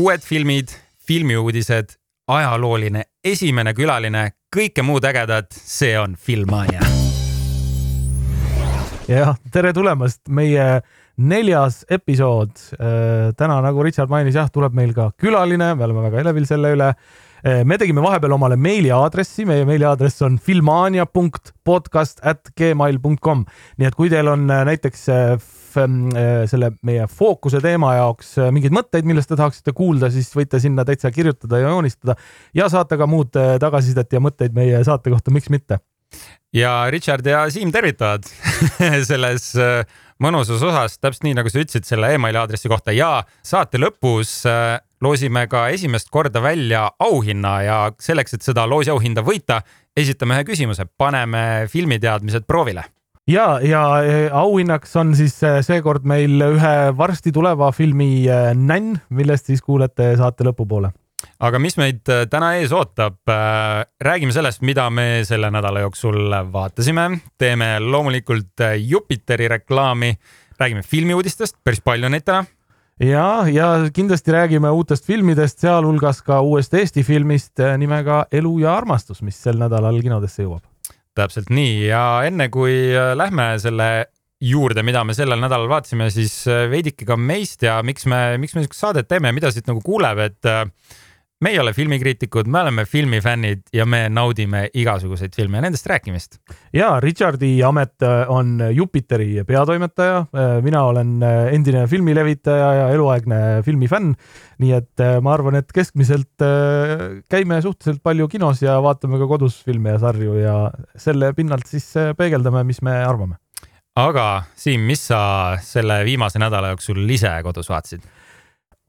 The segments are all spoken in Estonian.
uued filmid, filmiuudised, ajalooline esimene külaline, kõike muud ägedat, see on Filmania. jah, tere tulemast, meie neljas episood. täna, nagu Richard mainis, jah, tuleb meil ka külaline, me oleme väga elevil selle üle me tegime vahepeal omale meiliaadressi, meie meiliaadress on filmania.podcast at gmail.com, nii et kui teil on näiteks selle meie fookuse teema jaoks mingeid mõtteid, millest te tahaksite kuulda, siis võite sinna täitsa kirjutada ja joonistada ja saata ka muud tagasisidet ja mõtteid meie saate kohta, miks mitte. ja Richard ja Siim tervitavad selles mõnusas osas, täpselt nii nagu sa ütlesid selle emaili aadressi kohta ja saate lõpus loosime ka esimest korda välja auhinna ja selleks, et seda loosiauhinda võita, esitame ühe küsimuse, paneme filmiteadmised proovile. Ja, ja auhinnaks on siis äh, seekord meil ühe varsti tuleva filmi äh, nänn, millest siis kuulete saate lõpupoole aga mis meid täna ees ootab? räägime sellest, mida me selle nädala jooksul vaatasime, teeme loomulikult Jupiteri reklaami, räägime filmiuudistest, päris palju neid täna ja, ja kindlasti räägime uutest filmidest, sealhulgas ka uuest Eesti filmist nimega Elu ja armastus, mis sel nädalal kinodesse jõuab. Täpselt nii. Ja enne kui eh, lähme selle juurde, mida me sellel nädalal vaatasime, siis eh, veidike ka meist ja miks me, miks me niisugust saadet teeme mida siit nagu kuuleb, et me ei ole filmikriitikud, me oleme filmifännid ja me naudime igasuguseid filme ja nendest rääkimist. ja Richardi amet äh, on Jupiteri peatoimetaja, äh, mina olen äh, endine filmilevitaja ja eluaegne filmifänn. nii et ma arvan, et keskmiselt käime suhteliselt palju kinos ja vaatame ka kodus filme ja sarju ja selle pinnalt siis peegeldame, mis me arvame. aga Siim, mis sa selle viimase nädala jooksul ise kodus vaatasid?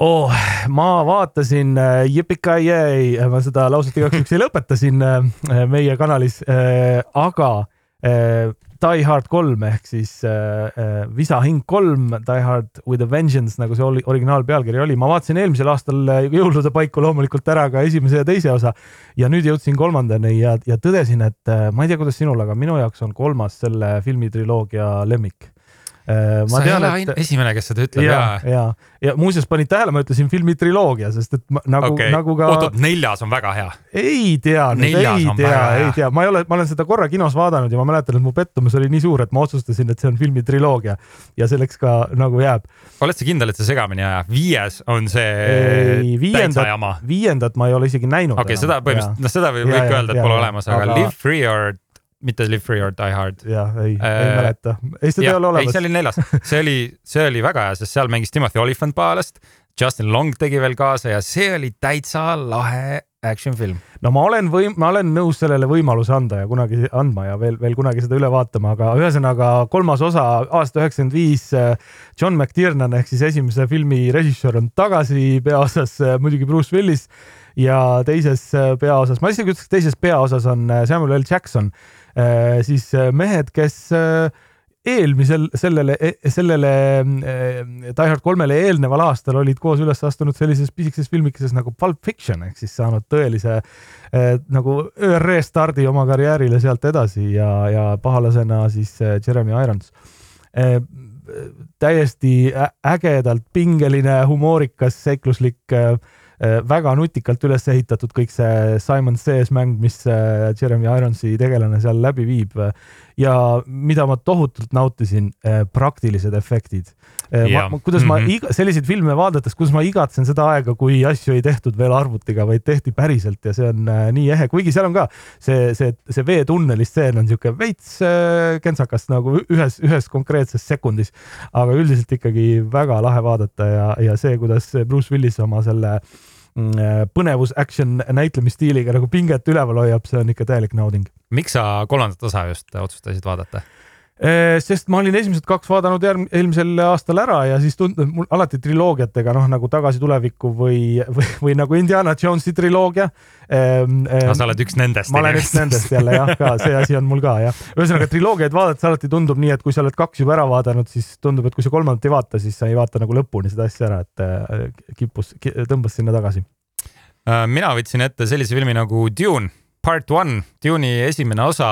Oh,. ma vaatasin äh, Yippee-ki-yay, ma seda lauset igaks juhuks ei lõpeta siin äh, meie kanalis äh,, aga äh, Die Hard kolm ehk siis äh, äh Visa hing kolm, Die Hard with a Vengeance, nagu see oli, originaal pealkiri oli. ma vaatasin eelmisel aastal äh, jõulude paiku loomulikult ära ka esimese ja teise osa ja nüüd jõudsin kolmandani ja, ja tõdesin, et ma ei tea, kuidas sinul, aga minu jaoks on kolmas selle filmitriloogia lemmik Äh, ma sa tean, et... esimene, kes seda ütleb. ja, ja, ja muuseas panid tähele, ma ütlesin filmi triloogia, sest et ma, nagu okay., nagu ka. oot-oot, neljas on väga hea. ei tea, ei tea, ei tea, ma ei ole, ma olen seda korra kinos vaadanud ja ma mäletan, et mu pettumus oli nii suur, et ma otsustasin, et see on filmi triloogia ja selleks ka nagu jääb. oled sa kindel, et sa segamini ei aja? viies on see täitsa jama. viiendat ma ei ole isegi näinud. okei okay,, seda põhimõtteliselt, noh, seda võib ja, kõik öelda, et ja, pole ja, olemas, aga Live Free or mitte Live Free or Die Hard. jah, ei äh,, ei mäleta. ei, seda ei ole olemas. ei, see oli neljas, see oli, see oli väga hea, sest seal mängis Timothy Olyphant Paalast, Justin Long tegi veel kaasa ja see oli täitsa lahe action film. no ma olen võim-, ma olen nõus sellele võimaluse anda ja kunagi andma ja veel, veel kunagi seda üle vaatama, aga ühesõnaga kolmas osa aasta üheksakümmend viis. Äh, John McTiernan ehk siis esimese filmi režissöör on tagasi peaosas, äh, muidugi Bruce Willis ja teises äh, peaosas, ma isegi ütleks, teises peaosas on Samuel L Jackson siis äh, mehed, kes äh, eelmisel, sellele, e, sellele Die Hard kolmele eelneval aastal olid koos üles astunud sellises pisikeses filmikeses nagu Pulp Fiction ehk siis saanud tõelise nagu ÖRE stardi oma karjäärile sealt edasi ja, ja pahalasena siis Jeremy Irons. Täiesti ägedalt pingeline, humoorikas, seikluslik äh, Äh, väga nutikalt üles ehitatud kõik see Simon Says mäng, mis äh, Jeremy Ironsi tegelane seal läbi viib ja mida ma tohutult nautisin, äh, praktilised efektid. kuidas mm -hmm. ma mhm. iga, selliseid filme vaadates, kus ma igatsen seda aega, kui asju ei tehtud veel arvutiga, vaid tehti päriselt ja see on nii ehe, kuigi seal on ka see, see, see veetunneli stseen on niisugune veits kentsakas nagu ühes, ühes konkreetses sekundis, aga üldiselt ikkagi väga lahe vaadata ja, ja see, kuidas Bruce Willis oma selle äh, äh, põnevus action näitlemisstiiliga nagu pinget üleval hoiab, see on ikka täielik nauding. miks sa kolmandat osa just otsustasid vaadata? Äh, sest ma olin esimesed kaks vaadanud järg, eelmisel aastal ära ja siis tundub mul alati triloogiatega noh, nagu Tagasi tulevikku või, või, või nagu Indiana Jonesi triloogia. Ähm, no sa oled üks nendest. ma olen üks nendest jälle jah, ka see asi on mul ka jah. ühesõnaga triloogiaid vaadates alati tundub nii, et kui sa oled kaks juba ära vaadanud, siis tundub, et kui sa kolmandat ei vaata, siis sa ei vaata nagu lõpuni seda asja ära, et äh, kippus, tõmbas sinna tagasi. Äh, mina võtsin ette sellise filmi nagu Dune, part one, Dune'i esimene osa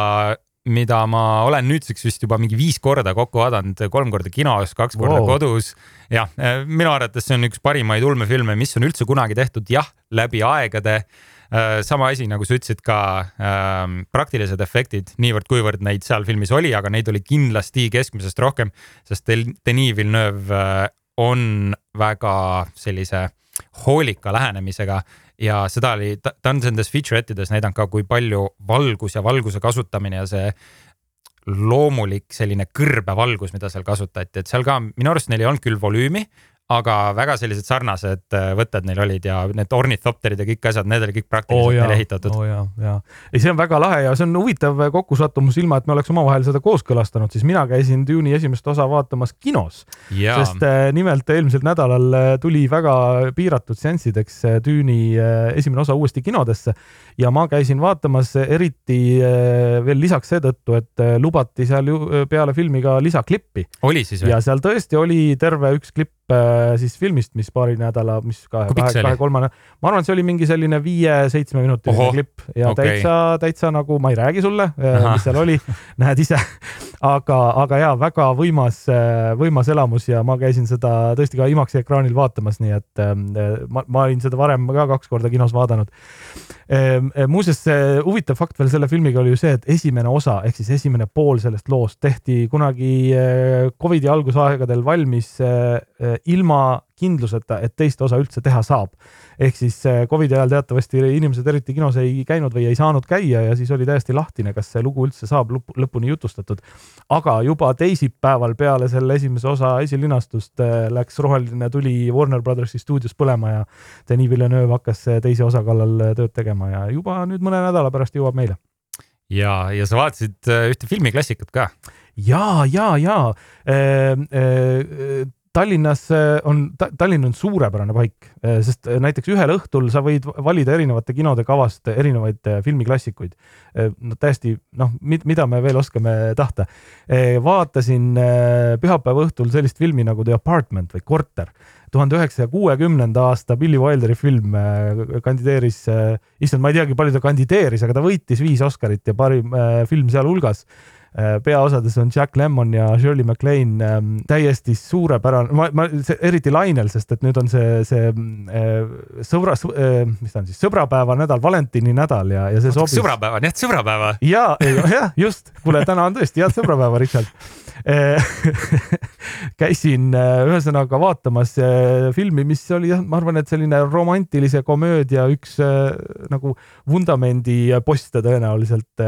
mida ma olen nüüdseks vist juba mingi viis korda kokku vaadanud, kolm korda kinos, kaks korda wow. kodus. jah, minu arvates see on üks parimaid ulmefilme, mis on üldse kunagi tehtud, jah, läbi aegade Äh, sama asi, nagu sa ütlesid ka ähm, praktilised efektid, niivõrd-kuivõrd neid seal filmis oli, aga neid oli kindlasti keskmisest rohkem, sest Denis Villeneuve äh, on väga sellise hoolika lähenemisega ja seda oli, ta on nendes featurette ides näidanud ka, kui palju valgus ja valguse kasutamine ja see loomulik selline kõrbevalgus, mida seal kasutati, et seal ka minu arust neil ei olnud küll volüümi, aga väga sellised sarnased äh, võtted neil olid ja need ornithopterid ja kõik asjad, need olid kõik praktiliselt oh, neil ehitatud. oh, ja, ja ei, see on väga lahe ja see on huvitav kokkusattumus, ilma et me oleks omavahel seda kooskõlastanud, siis mina käisin Dune'i esimest osa vaatamas kinos. sest äh, nimelt eelmisel nädalal äh, tuli väga piiratud seanssideks Dune'i esimene osa uuesti kinodesse ja ma käisin vaatamas eriti veel lisaks seetõttu, et lubati seal ju peale filmi ka lisaklippi. oli siis või? ja seal tõesti oli terve üks klipp Äh, siis filmist, mis paari nädala, mis kahe, kahe, kahe-kolmane, ma arvan, see oli mingi selline viie-seitsmeminutiline klipp ja okay. täitsa, täitsa nagu ma ei räägi sulle, äh, mis seal oli, näed ise. aga, aga ja väga võimas, äh, võimas elamus ja ma käisin seda tõesti ka IMAX-i ekraanil vaatamas, nii et ma, ma olin seda varem ka kaks korda kinos vaadanud. muuseas, huvitav fakt veel selle filmiga oli ju see, et esimene osa ehk siis esimene pool sellest loost tehti kunagi Covidi algusaegadel valmis ilma kindluseta, et teist osa üldse teha saab. ehk siis äh, Covidi ajal teatavasti inimesed eriti kinos ei käinud või ei saanud käia ja siis oli täiesti lahtine, kas see lugu üldse saab lõpuni jutustatud. aga juba teisipäeval peale selle esimese osa esilinastust äh, läks roheline tuli Warner Brothersi stuudios põlema ja Denis Villeneuve hakkas äh, teise osa kallal tööd tegema ja juba nüüd mõne nädala pärast jõuab meile. ja, ja sa vaatasid ühte filmiklassikat ka ja, ja, ja Tallinnas äh, on, Tallinn on suurepärane paik, äh, sest äh, näiteks ühel õhtul sa võid valida erinevate kinode kavast erinevaid filmiklassikuid. no täiesti noh, mida me veel oskame tahta. vaatasin pühapäeva õhtul sellist filmi nagu The Apartment või Korter tuhande üheksasaja kuuekümnenda aasta Billy Wilderi film kandideeris, issand, ma ei teagi, palju ta kandideeris, aga ta võitis viis Oscarit ja parim film sealhulgas peaosades on Jack Lemmon ja Shirley MacLaine ähm, täiesti suurepärane, ma, ma eriti lainel, sest et nüüd on see, see äh, sõbra, äh, mis ta on siis, sõbrapäeva nädal, Valentini nädal ja, ja see sobis. sõbrapäeva, nii et sõbrapäeva. ja, jah, just, kuule, täna on tõesti head sõbrapäeva, Richard käisin ühesõnaga vaatamas filmi, mis oli jah, ma arvan, et selline romantilise komöödia üks nagu vundamendi poste tõenäoliselt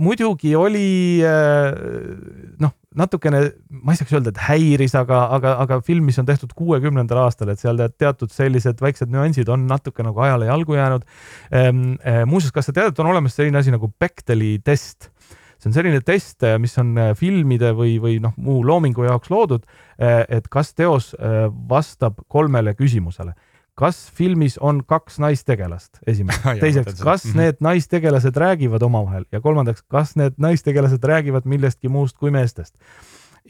muidugi oli noh, natukene, ma ei saaks öelda, et häiris, aga, aga, aga film, mis on tehtud kuuekümnendal aastal, et seal teatud sellised väiksed nüansid on natuke nagu ajale jalgu jäänud. Ehm, eh, muuseas, kas sa tead, et on olemas selline asi nagu Bechteli test? see on selline test, mis on filmide või, või noh, muu loomingu jaoks loodud, et kas teos vastab kolmele küsimusele kas filmis on kaks naistegelast, esimene. teiseks, kas mhm. need naistegelased räägivad omavahel ja kolmandaks, kas need naistegelased räägivad millestki muust kui meestest.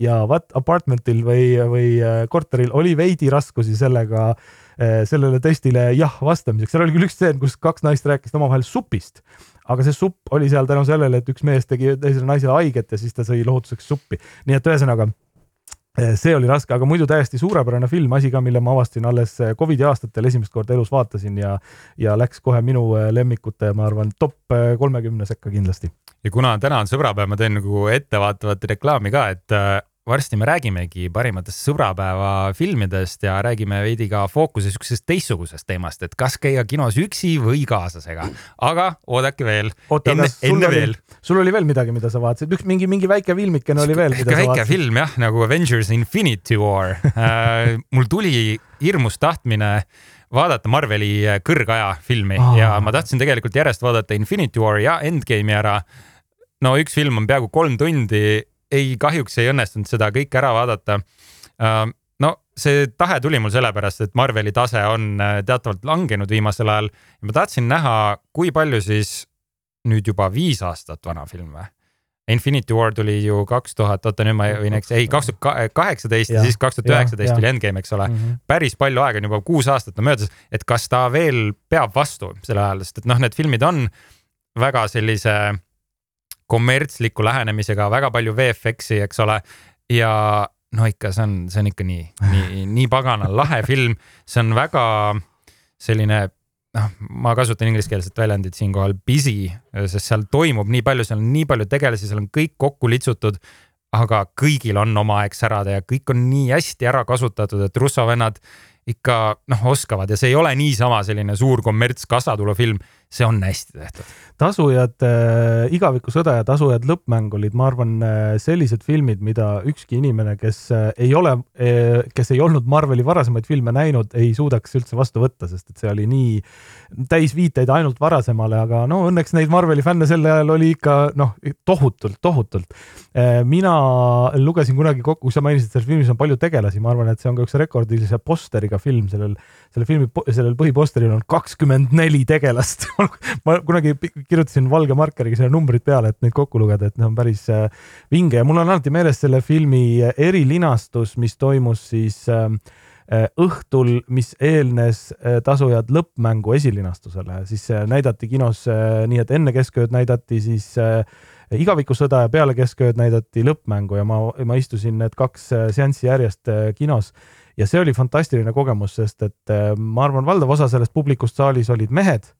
ja vaat apartmentil või, või äh, korteril oli veidi raskusi sellega, äh, sellele testile jah vastamiseks, seal oli küll üks stseen, kus kaks naist rääkisid omavahel supist aga see supp oli seal tänu sellele, et üks mees tegi teisele naisele haiget ja siis ta sõi lohutuseks suppi. nii et ühesõnaga see oli raske, aga muidu täiesti suurepärane film, asi ka, mille ma avastasin alles eh, Covidi aastatel esimest korda elus vaatasin ja, ja läks kohe minu eh, lemmikute, ma arvan, top kolmekümne sekka kindlasti. ja kuna täna on sõbrapäev, ma teen nagu ettevaatavat reklaami ka, et varsti me räägimegi parimatest sõbrapäeva filmidest ja räägime veidi ka fookuse siuksest teistsugusest teemast, et kas käia kinos üksi või kaaslasega. aga oodake veel. enne, enne veel. sul oli veel midagi, mida sa vaatasid, üks mingi, mingi väike filmikene oli veel. väike vaatasid. film jah, nagu Avengers Infinity War äh, mul tuli hirmus tahtmine vaadata Marveli kõrgaja filmi oh. ja ma tahtsin tegelikult järjest vaadata Infinity War ja Endgame'i ära. no üks film on peaaegu kolm tundi ei, kahjuks ei õnnestunud seda kõike ära vaadata. Äh, no see tahe tuli mul sellepärast, et Marveli tase on äh, teatavalt langenud viimasel ajal ja ma tahtsin näha, kui palju siis nüüd juba viis aastat vana film või? Infinity War tuli ju kaks tuhat, oota nüüd ma võin eks, ei kaks tuhat kaheksateist ja siis kaks tuhat üheksateist tuli Endgame, eks ole mm. -hmm. päris palju aega on juba, kuus aastat on möödas, et kas ta veel peab vastu sel ajal, sest et noh, need filmid on väga sellise kommertsliku lähenemisega, väga palju VFX-i, eks ole. ja no ikka, see on, see on ikka nii, nii, nii pagana lahe film, see on väga selline noh, ma kasutan ingliskeelset väljendit siinkohal busy, sest seal toimub nii palju, seal on nii palju tegelasi, seal on kõik kokku litsutud. aga kõigil on oma aeg särada ja kõik on nii hästi ära kasutatud, et Russo vennad ikka noh, oskavad ja see ei ole niisama selline suur kommerts kassatulufilm see on hästi tehtud. tasujad äh,, igavikusõda ja tasujad lõppmäng olid, ma arvan, äh, sellised filmid, mida ükski inimene, kes äh, ei ole äh,, kes ei olnud Marveli varasemaid filme näinud, ei suudaks üldse vastu võtta, sest et see oli nii täis viiteid ainult varasemale, aga no õnneks neid Marveli fänne sel ajal oli ikka noh, tohutult, tohutult äh,. mina lugesin kunagi kokku, sa mainisid, selles filmis on palju tegelasi, ma arvan, et see on ka üks rekordilise posteriga film sellel, selle filmi, sellel põhiposteril on kakskümmend neli tegelast ma kunagi kirjutasin valge markeriga selle numbrid peale, et neid kokku lugeda, et need on päris äh, vinge. Ja mul on alati meeles selle filmi erilinastus, mis toimus siis ähm, äh, õhtul, mis eelnes äh, Tasujad lõppmängu esilinastusele, siis näidati kinos nii, et enne keskööd näidati siis igavikusõda ja peale keskööd näidati lõppmängu. Ja ma, ma istusin need kaks seanssi järjest kinos. Ja see oli fantastiline kogemus, sest et ma arvan, valdav osa sellest publikust saalis olid mehed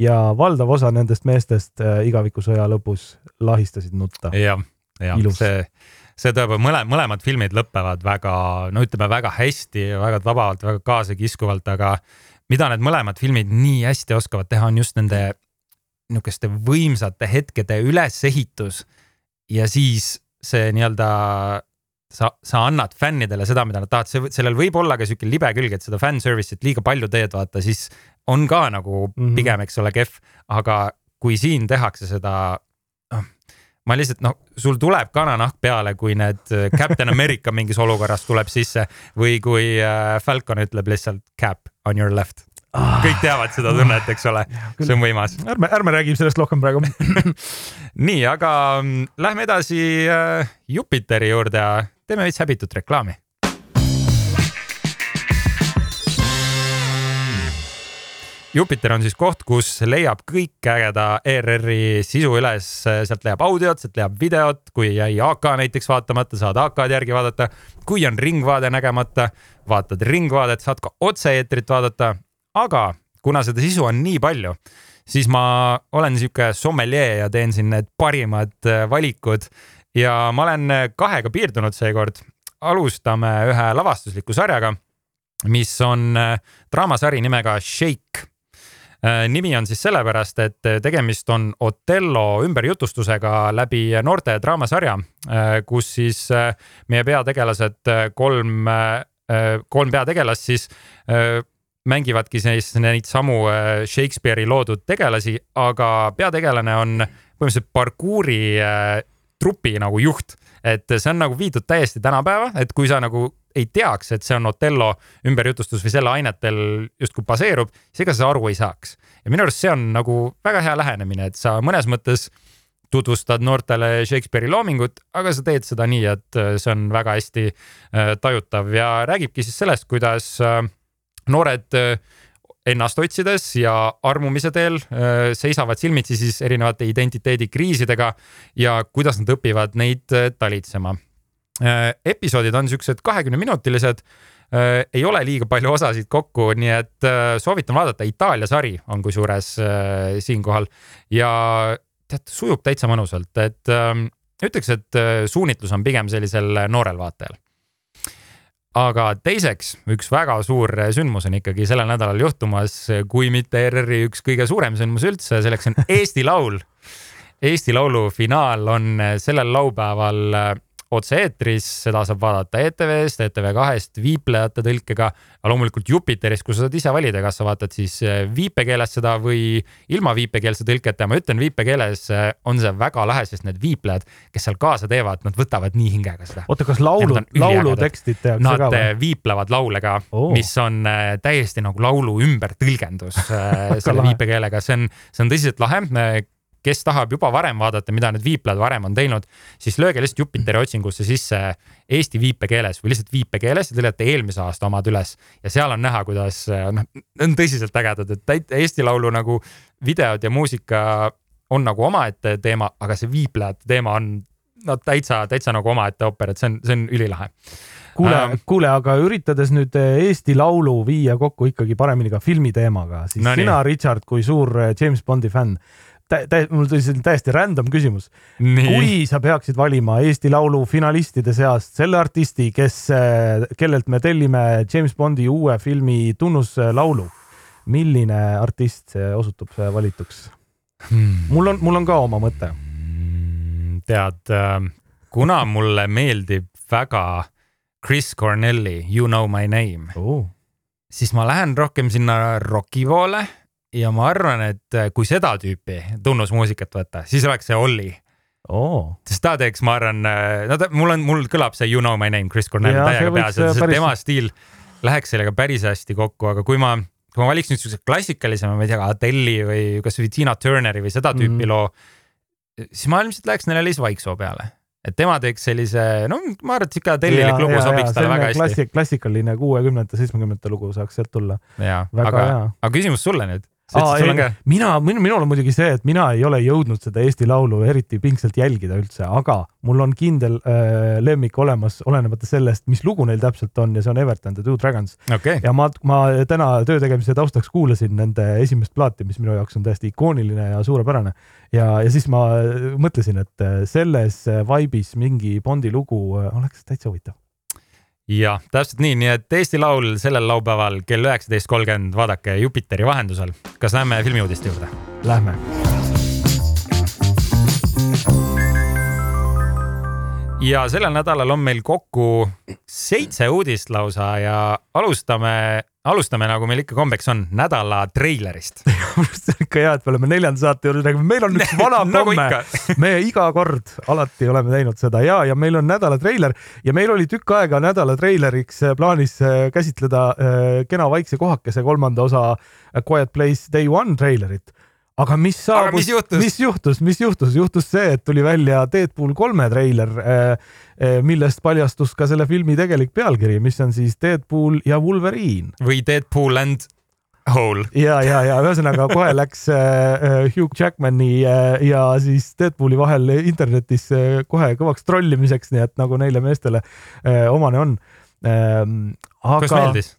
ja valdav osa nendest meestest äh, igavikusõja lõpus lahistasid nutta. jah, jah, see, see tõepoolest, mõle-, mõlemad filmid lõpevad väga, no ütleme väga hästi, väga vabalt, väga kaasakiskuvalt, aga mida need mõlemad filmid nii hästi oskavad teha, on just nende niisuguste võimsate hetkede ülesehitus ja siis see nii-öelda sa, sa annad fännidele seda, mida nad tahavad, sellel võib olla ka sihuke libe külg, et seda fan service'it liiga palju teed, vaata, siis on ka nagu mm -hmm. pigem, eks ole, kehv, aga kui siin tehakse seda, noh, ma lihtsalt noh, sul tuleb kananahk peale, kui need äh, Captain America mingis olukorras tuleb sisse või kui äh, Falcon ütleb lihtsalt cap on your left. Ah.. kõik teavad seda tunnet, eks ole, see on võimas. ärme, ärme räägi sellest rohkem praegu. Nii, aga mm, lähme edasi äh, Jupiteri juurde teeme veits häbitut reklaami Jupiter on siis koht, kus leiab kõik ägeda ERR-i sisu üles, sealt leiab audiot, sealt leiab videot, kui jäi AK näiteks vaatamata, saad AK-d järgi vaadata. kui on Ringvaade nägemata, vaatad Ringvaadet, saad ka otse-eetrit vaadata. aga kuna seda sisu on nii palju, siis ma olen sihuke sommeljee ja teen siin need parimad valikud ja ma olen kahega piirdunud seekord. alustame ühe lavastusliku sarjaga mis on äh, draamasari nimega Shake Äh, nimi on siis sellepärast, et äh, tegemist on Othello ümberjutustusega läbi noorte draamasarja, äh, kus siis meie peategelased, kolm, kolm peategelast siis mängivadki siis neid samu Shakespeare'i loodud tegelasi, aga peategelane on põhimõtteliselt parkuuri trupi nagu juht, et see on nagu viidud täiesti tänapäeva, et kui sa nagu ei teaks, et see on Othello ümberjutustus või selle ainetel justkui baseerub, siis ega sa aru ei saaks. ja minu arust see on nagu väga hea lähenemine, et sa mõnes mõttes tutvustad noortele Shakespeare'i loomingut, aga sa teed seda nii, et äh, see on väga hästi äh, tajutav ja räägibki siis sellest, kuidas äh, noored ennast otsides ja armumise teel seisavad silmitsi siis erinevate identiteedikriisidega ja kuidas nad õpivad neid talitsema Äh, episoodid on siuksed kahekümneminutilised äh, ei ole liiga palju osasid kokku, nii et äh, soovitan vaadata, Itaalia sari on kusjuures siinkohal ja tead, sujub täitsa mõnusalt, et ähm, ütleks, et suunitlus on pigem sellisel noorel vaatajal. Aga teiseks, üks väga suur sündmus on ikkagi sellel nädalal juhtumas, kui mitte ERR-i üks kõige suurem sündmus üldse, selleks on Eesti Laul. Eesti Laulu finaal on sellel laupäeval otse-eetris, seda saab vaadata ETV-st, ETV2-st, viiplejate tõlkega, aga loomulikult Jupiterist, kus sa saad ise valida, kas sa vaatad siis äh, viipekeeles seda või ilma viipekeelse tõlketa ja ma ütlen, viipekeeles äh, on see väga lahe, sest need viiplejad, kes seal kaasa teevad, nad võtavad nii hingega seda. oota, kas laulu, laulutekstid tehakse ka või? Nad viiplevad laule ka oh., mis on täiesti nagu laulu ümbertõlgendus selle viipekeelega, see on, see on tõsiselt lahe kes tahab juba varem vaadata, mida need viiplejad varem on teinud, siis lööge lihtsalt Jupiteri otsingusse sisse eesti viipekeeles või lihtsalt viipekeeles ja te leiate eelmise aasta omad üles. ja seal on näha, kuidas noh, on tõsiselt ägedad, et Eesti Laulu nagu videod ja muusika on nagu omaette teema, aga see viiplejate teema on no täitsa, täitsa nagu omaette ooper, et see on, see on ülilahe. Kuule ähm,, kuule, aga üritades nüüd Eesti Laulu viia kokku ikkagi paremini ka filmi teemaga, siis no sina, Richard, kui suur James Bondi fänn tä-, mul tuli selline täiesti random küsimus. kui sa peaksid valima Eesti Laulu finalistide seast selle artisti, kes, kellelt me tellime James Bondi uue filmi tunnuslaulu, milline artist osutub valituks hmm.? mul on, mul on ka oma mõte. Hmm, tead, äh, kuna mulle meeldib väga Chris Cornelli You know my name oh., siis ma lähen rohkem sinna roki poole ja ma arvan, et äh, kui seda tüüpi tunnusmuusikat võtta, siis oleks see Olli oh.. sest ta teeks, ma arvan, äh, no ta, mul on, mul kõlab see You know my name, Chris Cornell täiega peas, et päris... tema stiil läheks sellega päris hästi kokku, aga kui ma, kui ma valiks nüüd siukse klassikalisema, ma ei tea, Adele'i või kasvõi Tina Turneri või seda tüüpi mm -hmm. loo, siis ma ilmselt läheks Nele-Liis Vaiksoo peale et tema teeks sellise, no ma arvan, et sihuke tellilik lugu ja, sobiks talle väga hästi. klassik, klassikaline kuuekümnendate, seitsmekümnendate lugu saaks sealt tulla. jaa, aga, aga küsimus sulle nüüd Aa, ei, mina, minul on muidugi see, et mina ei ole jõudnud seda Eesti Laulu eriti pingsalt jälgida üldse, aga mul on kindel äh, lemmik olemas, olenemata sellest, mis lugu neil täpselt on ja see on Everton The Two Dragons. Okay.. ja ma, ma täna töö tegemise taustaks kuulasin nende esimest plaati, mis minu jaoks on täiesti ikooniline ja suurepärane. ja, ja siis ma mõtlesin, et äh, selles vibe'is mingi Bondi lugu äh, oleks täitsa huvitav jah, täpselt nii, nii et Eesti Laul sellel laupäeval kell üheksateist kolmkümmend, vaadake Jupiteri vahendusel. kas lähme filmiuudiste juurde? Lähme. ja sellel nädalal on meil kokku seitse uudist lausa ja alustame alustame, nagu meil ikka kombeks on, nädala treilerist. See on ikka hea, et me oleme neljanda saate juures, nagu meil on üks vana nagu komme. me iga kord alati oleme teinud seda ja, ja meil on nädala treiler ja meil oli tükk aega nädala treileriks plaanis äh, käsitleda äh, Kena vaikse kohakese kolmanda osa Quiet Place Day One treilerit aga mis saabus, mis juhtus, mis juhtus, mis juhtus, juhtus see, et tuli välja Deadpool kolme treiler, äh, äh, millest paljastus ka selle filmi tegelik pealkiri, mis on siis Deadpool ja Wolverine. või Deadpool and Hole. ja, ja, ja ühesõnaga kohe läks äh, Hugh Jackmani ja siis Deadpooli vahel internetis kohe kõvaks trollimiseks, nii et nagu neile meestele omane on ähm,. aga. kas meeldis?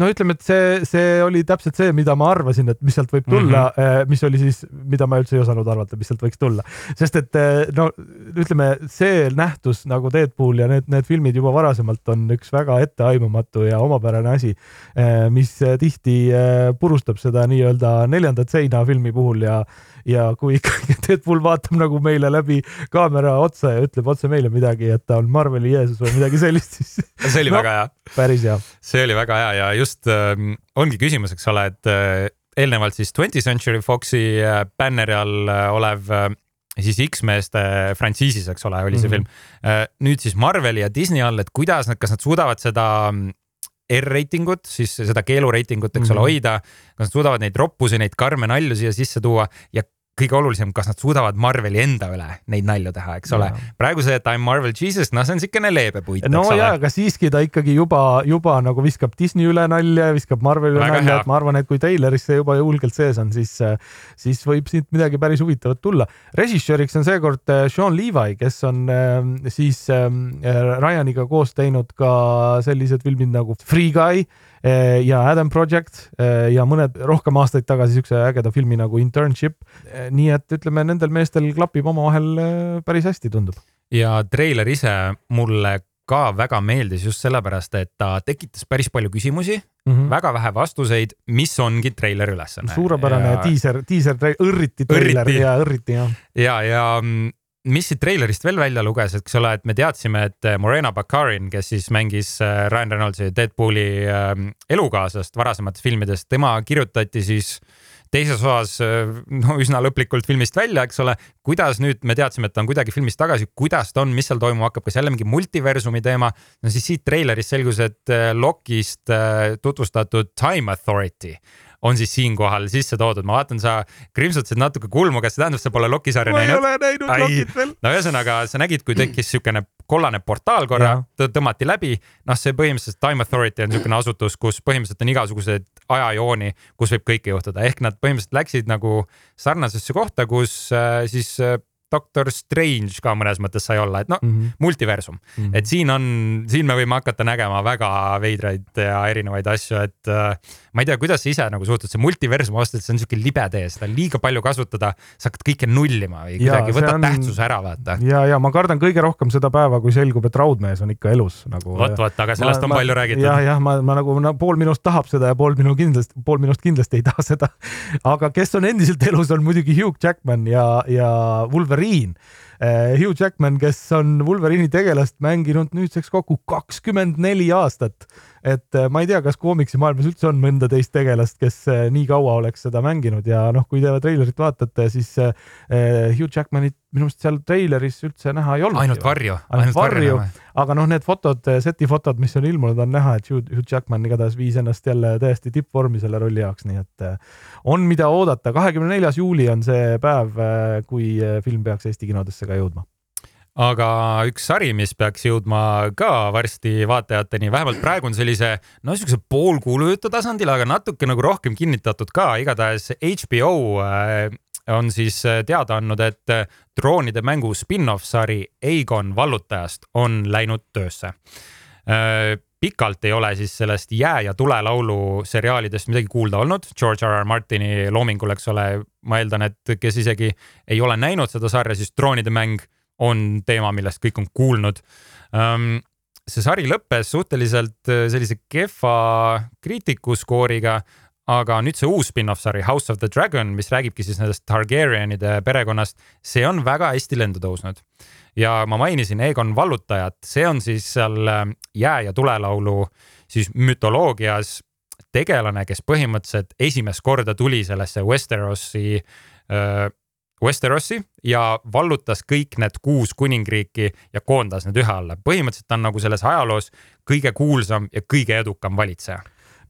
No ütleme, et see, see oli täpselt see, mida ma arvasin, et mis sealt võib tulla mm, -hmm. mis oli siis, mida ma üldse ei osanud arvata, mis sealt võiks tulla, sest et äh, no ütleme, see nähtus nagu Deadpool ja need, need filmid juba varasemalt on üks väga etteaimamatu ja omapärane asi, äh, mis tihti purustab seda nii-öelda neljandat seina filmi puhul ja ja kui ikkagi Deadpool vaatab nagu meile läbi kaamera otsa ja ütleb otse meile midagi, et ta on Marveli Jeesus või midagi sellist, siis see oli no, väga hea. päris hea. see oli väga hea ja just äh, ongi küsimus, eks ole, et äh, eelnevalt siis Twenty Century Foxi äh, bänneri all äh, olev äh, siis X-meeste frantsiisis, eks ole, oli see mm -hmm. film. Äh, nüüd siis Marveli ja Disney all, et kuidas nad, kas nad suudavad seda mm, R-reitingut, siis seda keelureitingut, eks mm -hmm. ole, mhm. hoida. kas nad suudavad neid roppusi, neid karme nalju siia sisse tuua ja kõige olulisem, kas nad suudavad Marveli enda üle neid nalju teha, eks ole. praegu see, et I m Marvel Jesus, noh, see on siukene leebe puit. no ja, aga siiski ta ikkagi juba, juba nagu viskab Disney üle nalja ja viskab Marveli üle nalja, et ma arvan, et kui Tayloris see juba julgelt sees on, siis, siis võib siit midagi päris huvitavat tulla. režissööriks on seekord äh, Sean Levi, kes on ähm, siis ähm, Ryaniga koos teinud ka sellised filmid nagu Free Guy ja Adam Project eh, ja mõned rohkem aastaid tagasi siukse ägeda filmi nagu Internship. Eh, nii et ütleme, nendel meestel klapib omavahel päris hästi, tundub. ja treiler ise mulle ka väga meeldis just sellepärast, et ta tekitas päris palju küsimusi mm, -hmm. väga vähe vastuseid, mis ongi treileri ülesanne. suurepärane ja... diiser, diiser, õrriti treiler õrriti. ja õrriti jah. ja, ja mm, mis siit treilerist veel välja luges, eks ole, et me teadsime, et äh, Morena Baccarin, kes siis mängis äh, Ryan Reynoldsi Deadpooli ähm, elukaaslast varasematest filmidest, tema kirjutati siis teises osas äh, no üsna lõplikult filmist välja, eks ole. kuidas nüüd me teadsime, et ta on kuidagi filmist tagasi, kuidas ta on, mis seal toimuma hakkab, kas jälle mingi multiversumi teema? no siis siit treilerist selgus, et Lokist tutvustatud Time Authority on siis siinkohal sisse toodud. ma vaatan, sa krimpsutasid natuke kulmu, kas see tähendab, sa pole Loki sarja ma ei näinud? ole näinud Lokit veel. no ühesõnaga, sa nägid, kui tekkis siukene kollane portaal korra tõmmati läbi, noh, see põhimõtteliselt Time Authority on niisugune asutus, kus põhimõtteliselt on igasuguseid ajajooni, kus võib kõike juhtuda, ehk nad põhimõtteliselt läksid nagu sarnasesse kohta, kus äh, siis äh, Doctor Strange ka mõnes mõttes sai olla, et no Mm -hmm. multiversum, et siin on, siin me võime hakata nägema väga veidraid ja erinevaid asju, et äh, ma ei tea, kuidas sa ise nagu suhtud, see multiversum ausalt öeldes see on siuke libe tee, seda on liiga palju kasutada, sa hakkad kõike nullima või kuidagi võtad on- tähtsuse ära, vaata. ja, ja ma kardan kõige rohkem seda päeva, kui selgub, et raudmees on ikka elus nagu. vot, vot, aga sellest on palju räägitud jah, jah, ma, ma nagu no, pool minust tahab seda ja pool minu kindlasti, pool minust kindlasti ei taha seda. aga kes on endiselt elus, on muidugi Hugh Jackman ja, ja Wolverine. Hugh Jackman, kes on Wolverine'i tegelast mänginud nüüdseks kokku kakskümmend neli aastat. Et eh, ma ei tea, kas koomiksimaailmas üldse on mõnda teist tegelast, kes eh, nii kaua oleks seda mänginud ja noh, kui te treilerit vaatate, siis eh, Hugh Jackmanit minu meelest seal treileris üldse näha ei olnud. ainult varju, ainult varju aga noh, need fotod, seti fotod, mis on ilmunud, on näha, et Hugh, Jackman igatahes viis ennast jälle täiesti tippvormi selle rolli jaoks, nii et on, mida oodata. kahekümne neljas juuli on see päev, kui film peaks Eesti kinodesse ka jõudma. Aga üks sari, mis peaks jõudma ka varsti vaatajateni, vähemalt praegu on sellise no niisuguse poolkuulujutu tasandil, aga natuke nagu rohkem kinnitatud ka, igatahes HBO äh, on siis äh, teada andnud, et äh, droonide mängu spin-off sari Aegon vallutajast on läinud töösse. pikalt ei ole siis sellest Jää ja tulelaulu seriaalidest midagi kuulda olnud, George R R Martini loomingul, eks ole, ma eeldan, et kes isegi ei ole näinud seda sarja, siis droonide mäng on teema, millest kõik on kuulnud um,. see sari lõppes suhteliselt äh, sellise kehva kriitikuskooriga, aga nüüd see uus spin-off sari House of the Dragon, mis räägibki siis nendest Targaryenide perekonnast, see on väga hästi lendu tõusnud. ja ma mainisin Egon Vallutajat, see on siis seal äh, Jää ja tulelaulu siis mütoloogias tegelane, kes põhimõtteliselt esimest korda tuli sellesse Westerosi äh, Westerossi ja vallutas kõik need kuus kuningriiki ja koondas need ühe alla. põhimõtteliselt on nagu selles ajaloos kõige kuulsam ja kõige edukam valitseja.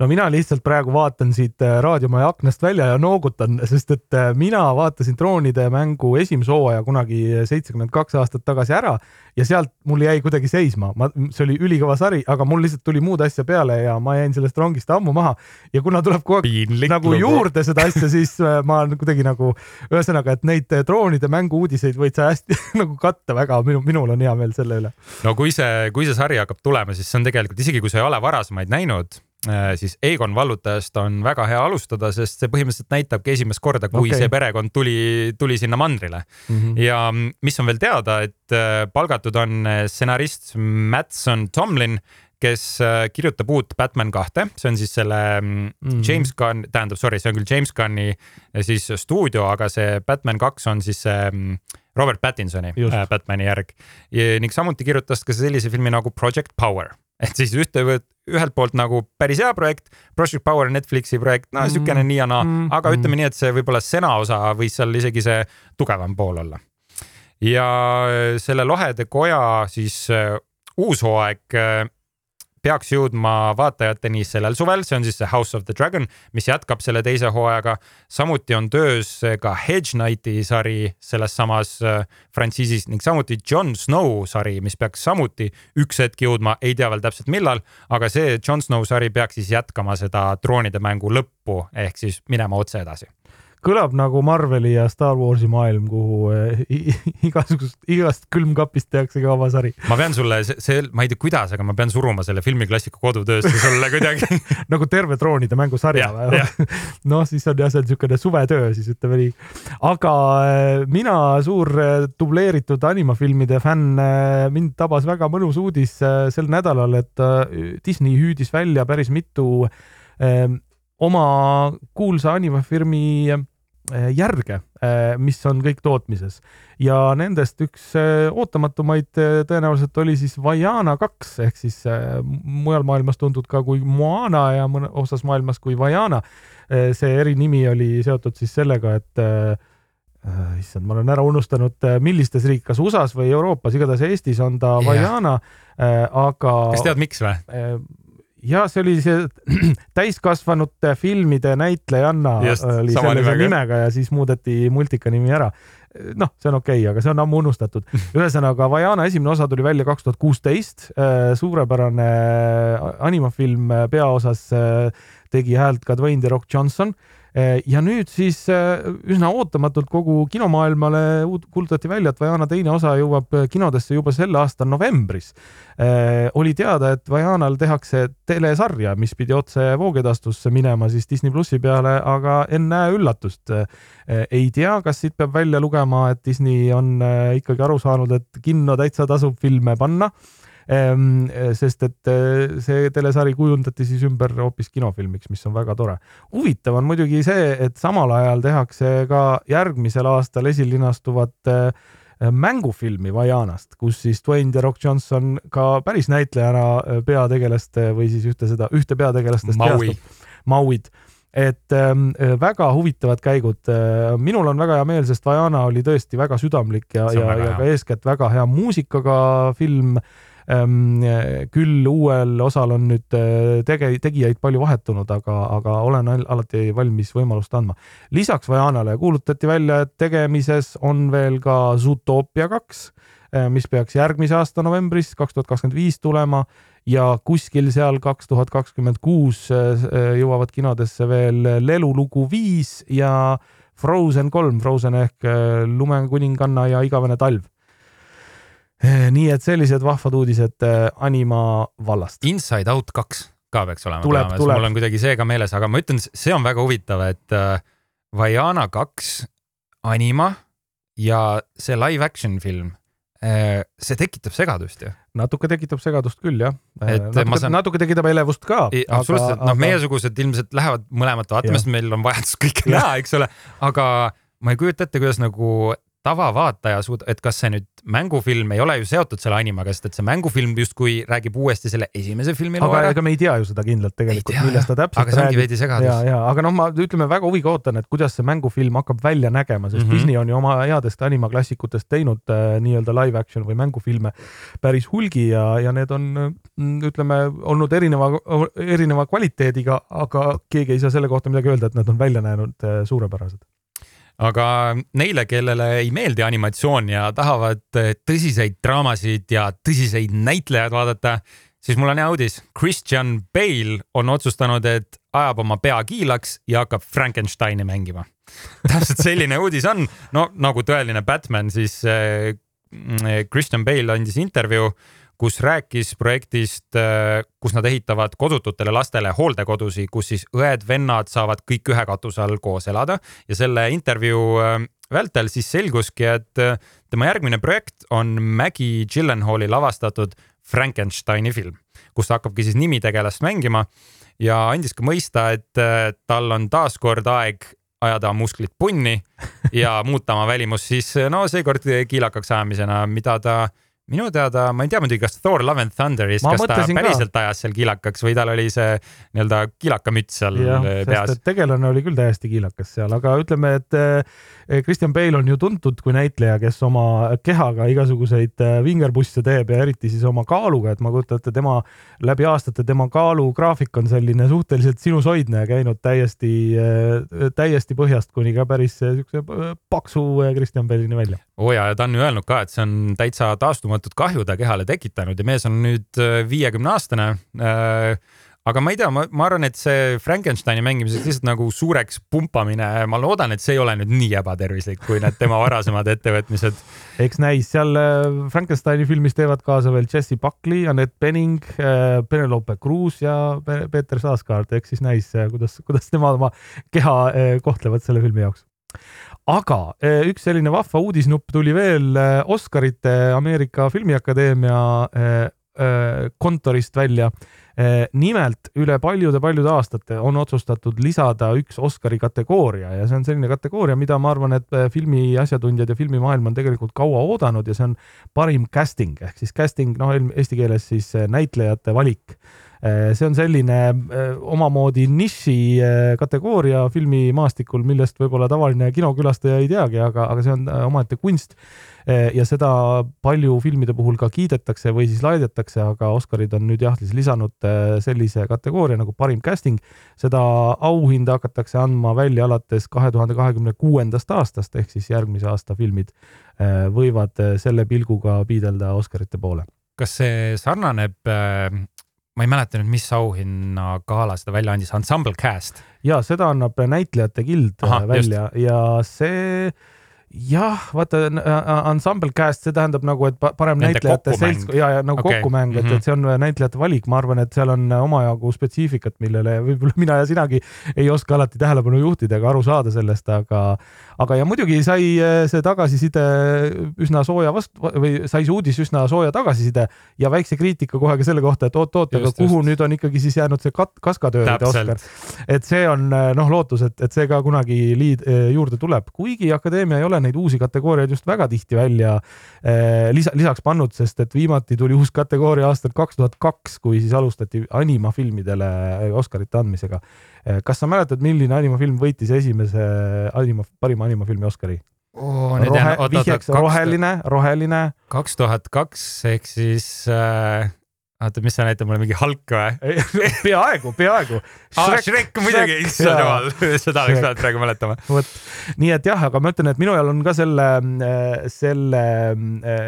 No mina lihtsalt praegu vaatan siit äh, raadiomaja aknast välja ja noogutan, sest et äh, mina vaatasin droonide mängu esimese hooaja kunagi seitsekümmend kaks aastat tagasi ära ja sealt mul jäi kuidagi seisma, ma, see oli ülikõva sari, aga mul lihtsalt tuli muud asja peale ja ma jäin sellest rongist ammu maha. Ja kuna tuleb kogu aeg nagu juurde seda asja, siis äh, ma olen kuidagi nagu ühesõnaga, et neid droonide mängu uudiseid võid sa hästi nagu katta väga, minu, minul on hea meel selle üle. no kui see, kui see sari hakkab tulema, siis see on tegelikult isegi kui sa ei ole varasemaid näinud, siis Egon vallutajast on väga hea alustada, sest see põhimõtteliselt näitabki esimest korda, kui okay. see perekond tuli, tuli sinna mandrile Mm -hmm. ja mis on veel teada, et äh, palgatud on äh, stsenarist Mattson Tomlin, kes äh, kirjutab uut Batman kahte, see on siis selle mm, Mhm. James Gunn, tähendab, sorry, see on küll James Gunni äh, siis stuudio, aga see Batman kaks on siis mm, Robert Pattinsoni Just. äh, Batmani järg. ning samuti kirjutas ka sellise filmi nagu Project Power ehk siis ühte, ühelt poolt nagu päris hea projekt, Project Power Netflixi projekt, no Mm. siukene nii ja naa Mm,, aga mm. ütleme nii, et see võib-olla sena osa võis seal isegi see tugevam pool olla ja selle Lohede Koja siis äh, uus hooaeg äh, peaks jõudma vaatajateni sellel suvel, see on siis see House of the Dragon, mis jätkab selle teise hooajaga. samuti on töös ka Hedge Knighti sari selles samas äh, frantsiisis ning samuti Jon Snow sari, mis peaks samuti üks hetk jõudma, ei tea veel täpselt millal, aga see Jon Snow sari peaks siis jätkama seda troonide mängu lõppu ehk siis minema otse edasi. Kõlab nagu Marveli ja Star Warsi maailm, kuhu eh, igasugust, igast külmkapist tehakse ka oma sari. ma pean sulle, see, ma ei tea, kuidas, aga ma pean suruma selle filmiklassiku kodutöösse sulle kuidagi. nagu terve troonide mängusarja või? noh, siis on jah, see on niisugune suvetöö siis ütleme nii. aga eh, mina, suur eh, dubleeritud animafilmide fänn, mind tabas väga mõnus uudis sel nädalal, et Disney hüüdis välja päris mitu oma kuulsa animafilmi eh, järge, mis on kõik tootmises ja nendest üks eh, ootamatumaid tõenäoliselt oli siis Vaiana kaks ehk siis mujal maailmas tuntud ka kui Moana ja mõne osas maailmas kui Vaiana. see erinimi oli seotud siis sellega, et äh, issand, ma olen ära unustanud, millistes riik, kas USA-s või Euroopas, igatahes Eestis on ta Jah. Vaiana, aga kas tead, miks või? Äh, ja see oli see täiskasvanute filmide näitlejanna Just, oli sellise nimega. nimega ja siis muudeti multika nimi ära. noh, see on okei okay,, aga see on ammu unustatud. ühesõnaga, Vajana esimene osa tuli välja kaks tuhat kuusteist, suurepärane animafilm peaosas äh, tegi häält ka Dwayne The Rock Johnson ja nüüd siis äh, üsna ootamatult kogu kinomaailmale kuulutati välja, et Vajana teine osa jõuab kinodesse juba selle aasta novembris. oli teada, et Vajanal tehakse telesarja, mis pidi otse voogedastusse minema siis Disney plussi peale, aga ennäe üllatust. ei tea, kas siit peab välja lugema, et Disney on ikkagi aru saanud, et kinno täitsa tasub filme panna sest et eh, see telesari kujundati siis ümber hoopis kinofilmiks, mis on väga tore. huvitav on muidugi see, et samal ajal tehakse ka järgmisel aastal esilinastuvat eh, mängufilmi Vajanast, kus siis Dwayne The Rock Johnson ka päris näitlejana eh, peategelast või siis ühte seda, ühte peategelastest Maui. Mauid et ähm, väga huvitavad käigud. minul on väga hea meel, sest Vajana oli tõesti väga südamlik ja, ja, ja ka eeskätt väga hea muusikaga film ähm, küll uuel osal on nüüd äh, tege-, tegijaid palju vahetunud, aga, aga olen al- alati valmis võimalust andma. lisaks Vajanale kuulutati välja, et tegemises on veel ka Zootopia kaks, mis peaks järgmise aasta novembris, kaks tuhat kakskümmend viis tulema ja kuskil seal kaks tuhat kakskümmend kuus äh, jõuavad kinodesse veel Lelulugu viis ja Frozen kolm, Frozen ehk äh, lumekuninganna ja igavene talv nii et sellised vahvad uudised äh, anima vallast. Inside Out kaks ka peaks olema Tuleb, tulemas, tuleb. mul on kuidagi see ka meeles, aga ma ütlen, see on väga huvitav, et äh, Vajana kaks anima ja see live action film see tekitab segadust ju. natuke tekitab segadust küll jah. Et natuke, ma saan- natuke tekitab elevust ka. absoluutselt, noh, meiesugused ilmselt lähevad mõlemat vaatama, sest meil on vajadus kõike näha, eks ole, aga ma ei kujuta ette, kuidas nagu tavavaataja suud-, et kas see nüüd mängufilm ei ole ju seotud selle animaga, sest et see mängufilm justkui räägib uuesti selle esimese filmi loo aga ära. ega me ei tea ju seda kindlalt tegelikult, millest ta täpselt aga räägib. veidi ja, segadus. ja aga noh, ma ütleme väga huviga ootan, et kuidas see mängufilm hakkab välja nägema, sest mm. -hmm. Disney on ju oma headest animaklassikutest teinud äh, nii-öelda live action või mängufilme päris hulgi ja, ja need on mm, ütleme olnud erineva, erineva kvaliteediga, aga keegi ei saa selle kohta midagi öelda, et nad on välja näinud äh, suurepärased. Aga neile, kellele ei meeldi animatsioon ja tahavad eh, tõsiseid draamasid ja tõsiseid näitlejaid vaadata, siis mul on hea uudis. Christian Bale on otsustanud, et ajab oma pea kiilaks ja hakkab Frankensteini mängima. täpselt selline uudis on. no nagu tõeline Batman, siis eh, mm, Christian Bale andis intervjuu kus rääkis projektist, kus nad ehitavad kodututele lastele hooldekodusi, kus siis õed-vennad saavad kõik ühe katuse all koos elada. Ja selle intervjuu äh, vältel siis selguski, et äh, tema järgmine projekt on Maggie Gyllenhaali lavastatud Frankensteini film, kus ta hakkabki siis nimitegelast mängima ja andis ka mõista, et äh, tal on taaskord aeg ajada musklid punni ja muuta oma välimust siis no seekord kiilakaks ajamisena, mida ta minu teada, ma ei tea muidugi, kas Thor Love and Thunderis, kas ta mõtlesin ka. päriselt ajas seal kiilakaks või tal oli see nii-öelda kiilakamüts seal eh, sest peas tegelane oli küll täiesti kiilakas seal, aga ütleme, et eh, Christian Bale on ju tuntud kui näitleja, kes oma kehaga igasuguseid eh, vingerpusse teeb ja eriti siis oma kaaluga, et ma kujutan ette, tema läbi aastate tema kaalugraafik on selline suhteliselt sinusoidne ja käinud täiesti, täiesti põhjast kuni ka päris eh, siukse eh, paksu eh, Christian Bale'ini välja. oo ja, ja ta on ju öelnud ka, et see on täitsa taastumatut kahju ta kehale tekitanud ja mees on nüüd viiekümne aastane äh, aga ma ei tea, ma, ma arvan, et see Frankensteini mängimiseks lihtsalt nagu suureks pumpamine, ma loodan, et see ei ole nüüd nii ebatervislik, kui need tema varasemad ettevõtmised. eks näis, seal äh, Frankensteini filmis teevad kaasa veel Jesse Buckley, Anett Bening, Penelope Cruz ja Pe- Peeter Saaskaart, eks siis näis, kuidas, kuidas nemad oma keha äh, kohtlevad selle filmi jaoks aga eh, üks selline vahva uudisnupp tuli veel eh, Oscarite Ameerika Filmiakadeemia eh, kontorist välja. nimelt üle paljude-paljude aastate on otsustatud lisada üks Oscari kategooria ja see on selline kategooria, mida ma arvan, et filmi asjatundjad ja filmimaailm on tegelikult kaua oodanud ja see on parim casting ehk siis casting, noh, eesti keeles siis näitlejate valik see on selline eh, omamoodi niši eh, kategooria filmimaastikul, millest võib-olla tavaline kinokülastaja ei teagi, aga, aga see on omaette kunst. ja seda palju filmide puhul ka kiidetakse või siis laidetakse, aga Oscarid on nüüd jah, siis lisanud sellise kategooria nagu parim casting. seda auhinda hakatakse andma välja alates kahe tuhande kahekümne kuuendast aastast ehk siis järgmise aasta filmid võivad selle pilguga piidelda Oscarite poole. kas see sarnaneb ma ei mäleta nüüd, mis auhinna gala seda välja andis, Ensemble Cast. ja seda annab näitlejate Aha, välja just. ja see jah, vaata ensemble cast, see tähendab nagu, et parem Nende näitlejate seltskond ja, ja nagu okay. kokkumäng, et mm, -hmm. et see on näitlejate valik, ma arvan, et seal on omajagu spetsiifikat, millele võib-olla mina ja sinagi ei oska alati tähelepanu juhtida ega aru saada sellest, aga, aga ja muidugi sai see tagasiside üsna sooja vastu või sai see uudis üsna sooja tagasiside ja väikse kriitika kohe ka selle kohta, et oot-oot, aga kuhu just. nüüd on ikkagi siis jäänud see kat-, kaskadööride Oskar. et see on noh, lootus, et, et see ka kunagi liid juurde tuleb, kuigi Akadeemia ei ole ole neid uusi kategooriaid just väga tihti välja eh, lisa, lisaks pannud, sest et viimati tuli uus kategooria aastal kaks tuhat kaks, kui siis alustati animafilmidele eh, Oscarite andmisega. Eh, kas sa mäletad, milline animafilm võitis esimese anima, parima animafilmi Oscari? Oh, Rohe, vihjeks roheline, roheline. kaks tuhat kaks ehk siis äh, oota, mis sa näitad mulle, mingi Hulk või? peaaegu, peaaegu. aa, Shrek muidugi, issand jumal, seda oleks pidanud praegu mäletama. vot, nii et jah, aga ma ütlen, et minu ajal on ka selle, selle äh,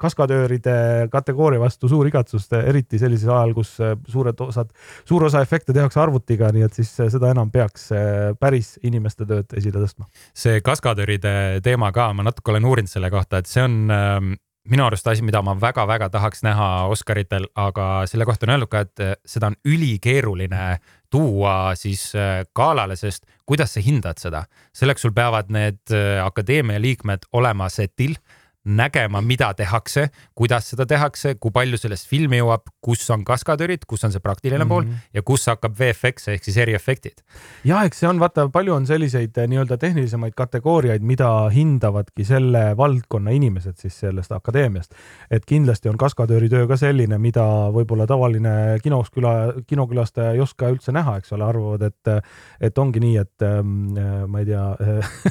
kaskadööride kategooria vastu suur igatsus, eriti sellisel ajal, kus äh, suured osad, suur osa efekte tehakse arvutiga, nii et siis äh, seda enam peaks päris inimeste tööd esile tõstma. see kaskadööride teema ka, ma natuke olen uurinud selle kohta, et see on ähm, minu arust asi, mida ma väga-väga tahaks näha Oscaritel, aga selle kohta on öeldud ka, et eh, seda on ülikeeruline tuua siis eh, galale, sest kuidas sa hindad seda, selleks sul peavad need eh, akadeemia liikmed olema setil nägema, mida tehakse, kuidas seda tehakse, kui palju sellest filmi jõuab, kus on kaskadöörid, kus on see praktiline mm -hmm. pool mhm. ja kus hakkab VFX ehk siis eriefektid. ja eks see on, vaata, palju on selliseid eh, nii-öelda tehnilisemaid kategooriaid, mida hindavadki selle valdkonna inimesed siis sellest akadeemiast. et kindlasti on kaskadööri töö ka selline, mida võib-olla tavaline kinos küla, kinokülastaja ei oska üldse näha, eks ole, arvavad, et, et ongi nii, et ähm, ma ei tea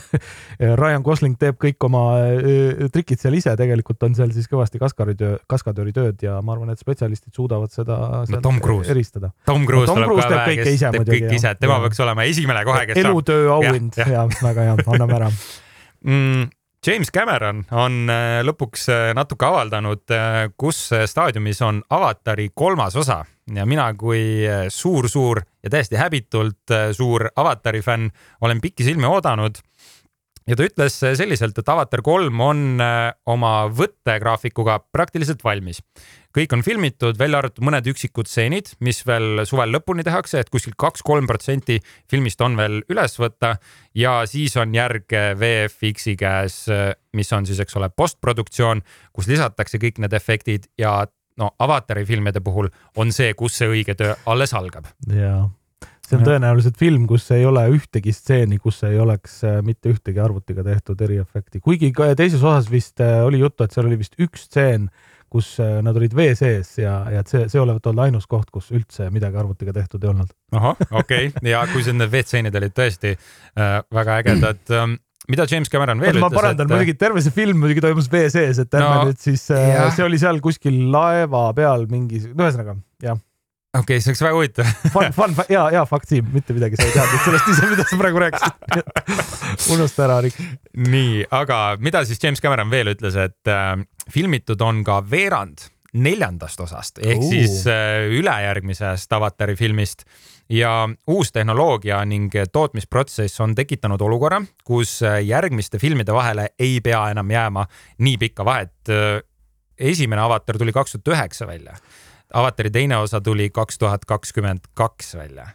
Ryan Gosling teeb kõik oma äh, trikid seal ise tegelikult on seal siis kõvasti kaskaritöö, kaskadööri tööd ja ma arvan, et spetsialistid suudavad seda no, Tom Cruise. eristada. Tom Cruise no, Tom tuleb ka vähe, kes teeb kõik ise, tema ja. peaks olema esimene kohe, kes elutöö auhind ja, ja. ja väga hea, anname ära mm,. James Cameron on äh, lõpuks äh, natuke avaldanud, äh, kus staadiumis on Avatari kolmas osa ja mina kui suur-suur ja täiesti häbitult suur Avatari fänn olen pikisilmi oodanud ja ta ütles selliselt, et Avatar kolm on äh, oma võttegraafikuga praktiliselt valmis. kõik on filmitud, välja arvatud mõned üksikud stseenid, mis veel suvel lõpuni tehakse, et kuskil kaks-kolm protsenti filmist on veel üles võtta ja siis on järg VFX-i käes, mis on siis, eks ole, postproduktsioon, kus lisatakse kõik need efektid ja no avatari filmide puhul on see, kus see õige töö alles algab. jaa see on tõenäoliselt film, kus ei ole ühtegi stseeni, kus ei oleks äh, mitte ühtegi arvutiga tehtud eriefekti, kuigi teises osas vist äh, oli juttu, et seal oli vist üks stseen, kus äh, nad olid vee sees ja, ja et see, see olevat olnud ainus koht, kus üldse midagi arvutiga tehtud ei olnud. ahah, okei okay., ja kui see need veetstseenid olid tõesti äh, väga ägedad ähm, mida James Cameron veel ütles? ma parandan et..., muidugi terve see film muidugi toimus vee sees, et ärme no, nüüd siis, see oli seal kuskil laeva peal mingi, no ühesõnaga jah okei okay,, see oleks väga huvitav Fun, fun, hea, hea fakt, Siim, mitte midagi sa ei teadnud sellest ise, mida sa praegu rääkisid unusta ära, Rick. nii, aga mida siis James Cameron veel ütles, et äh, filmitud on ka veerand neljandast osast ehk uh. siis äh, ülejärgmisest Avatari filmist ja uus tehnoloogia ning tootmisprotsess on tekitanud olukorra, kus äh, järgmiste filmide vahele ei pea enam jääma nii pikka vahet. Äh, esimene Avatar tuli kaks tuhat üheksa välja avatari teine osa tuli kaks tuhat kakskümmend kaks välja.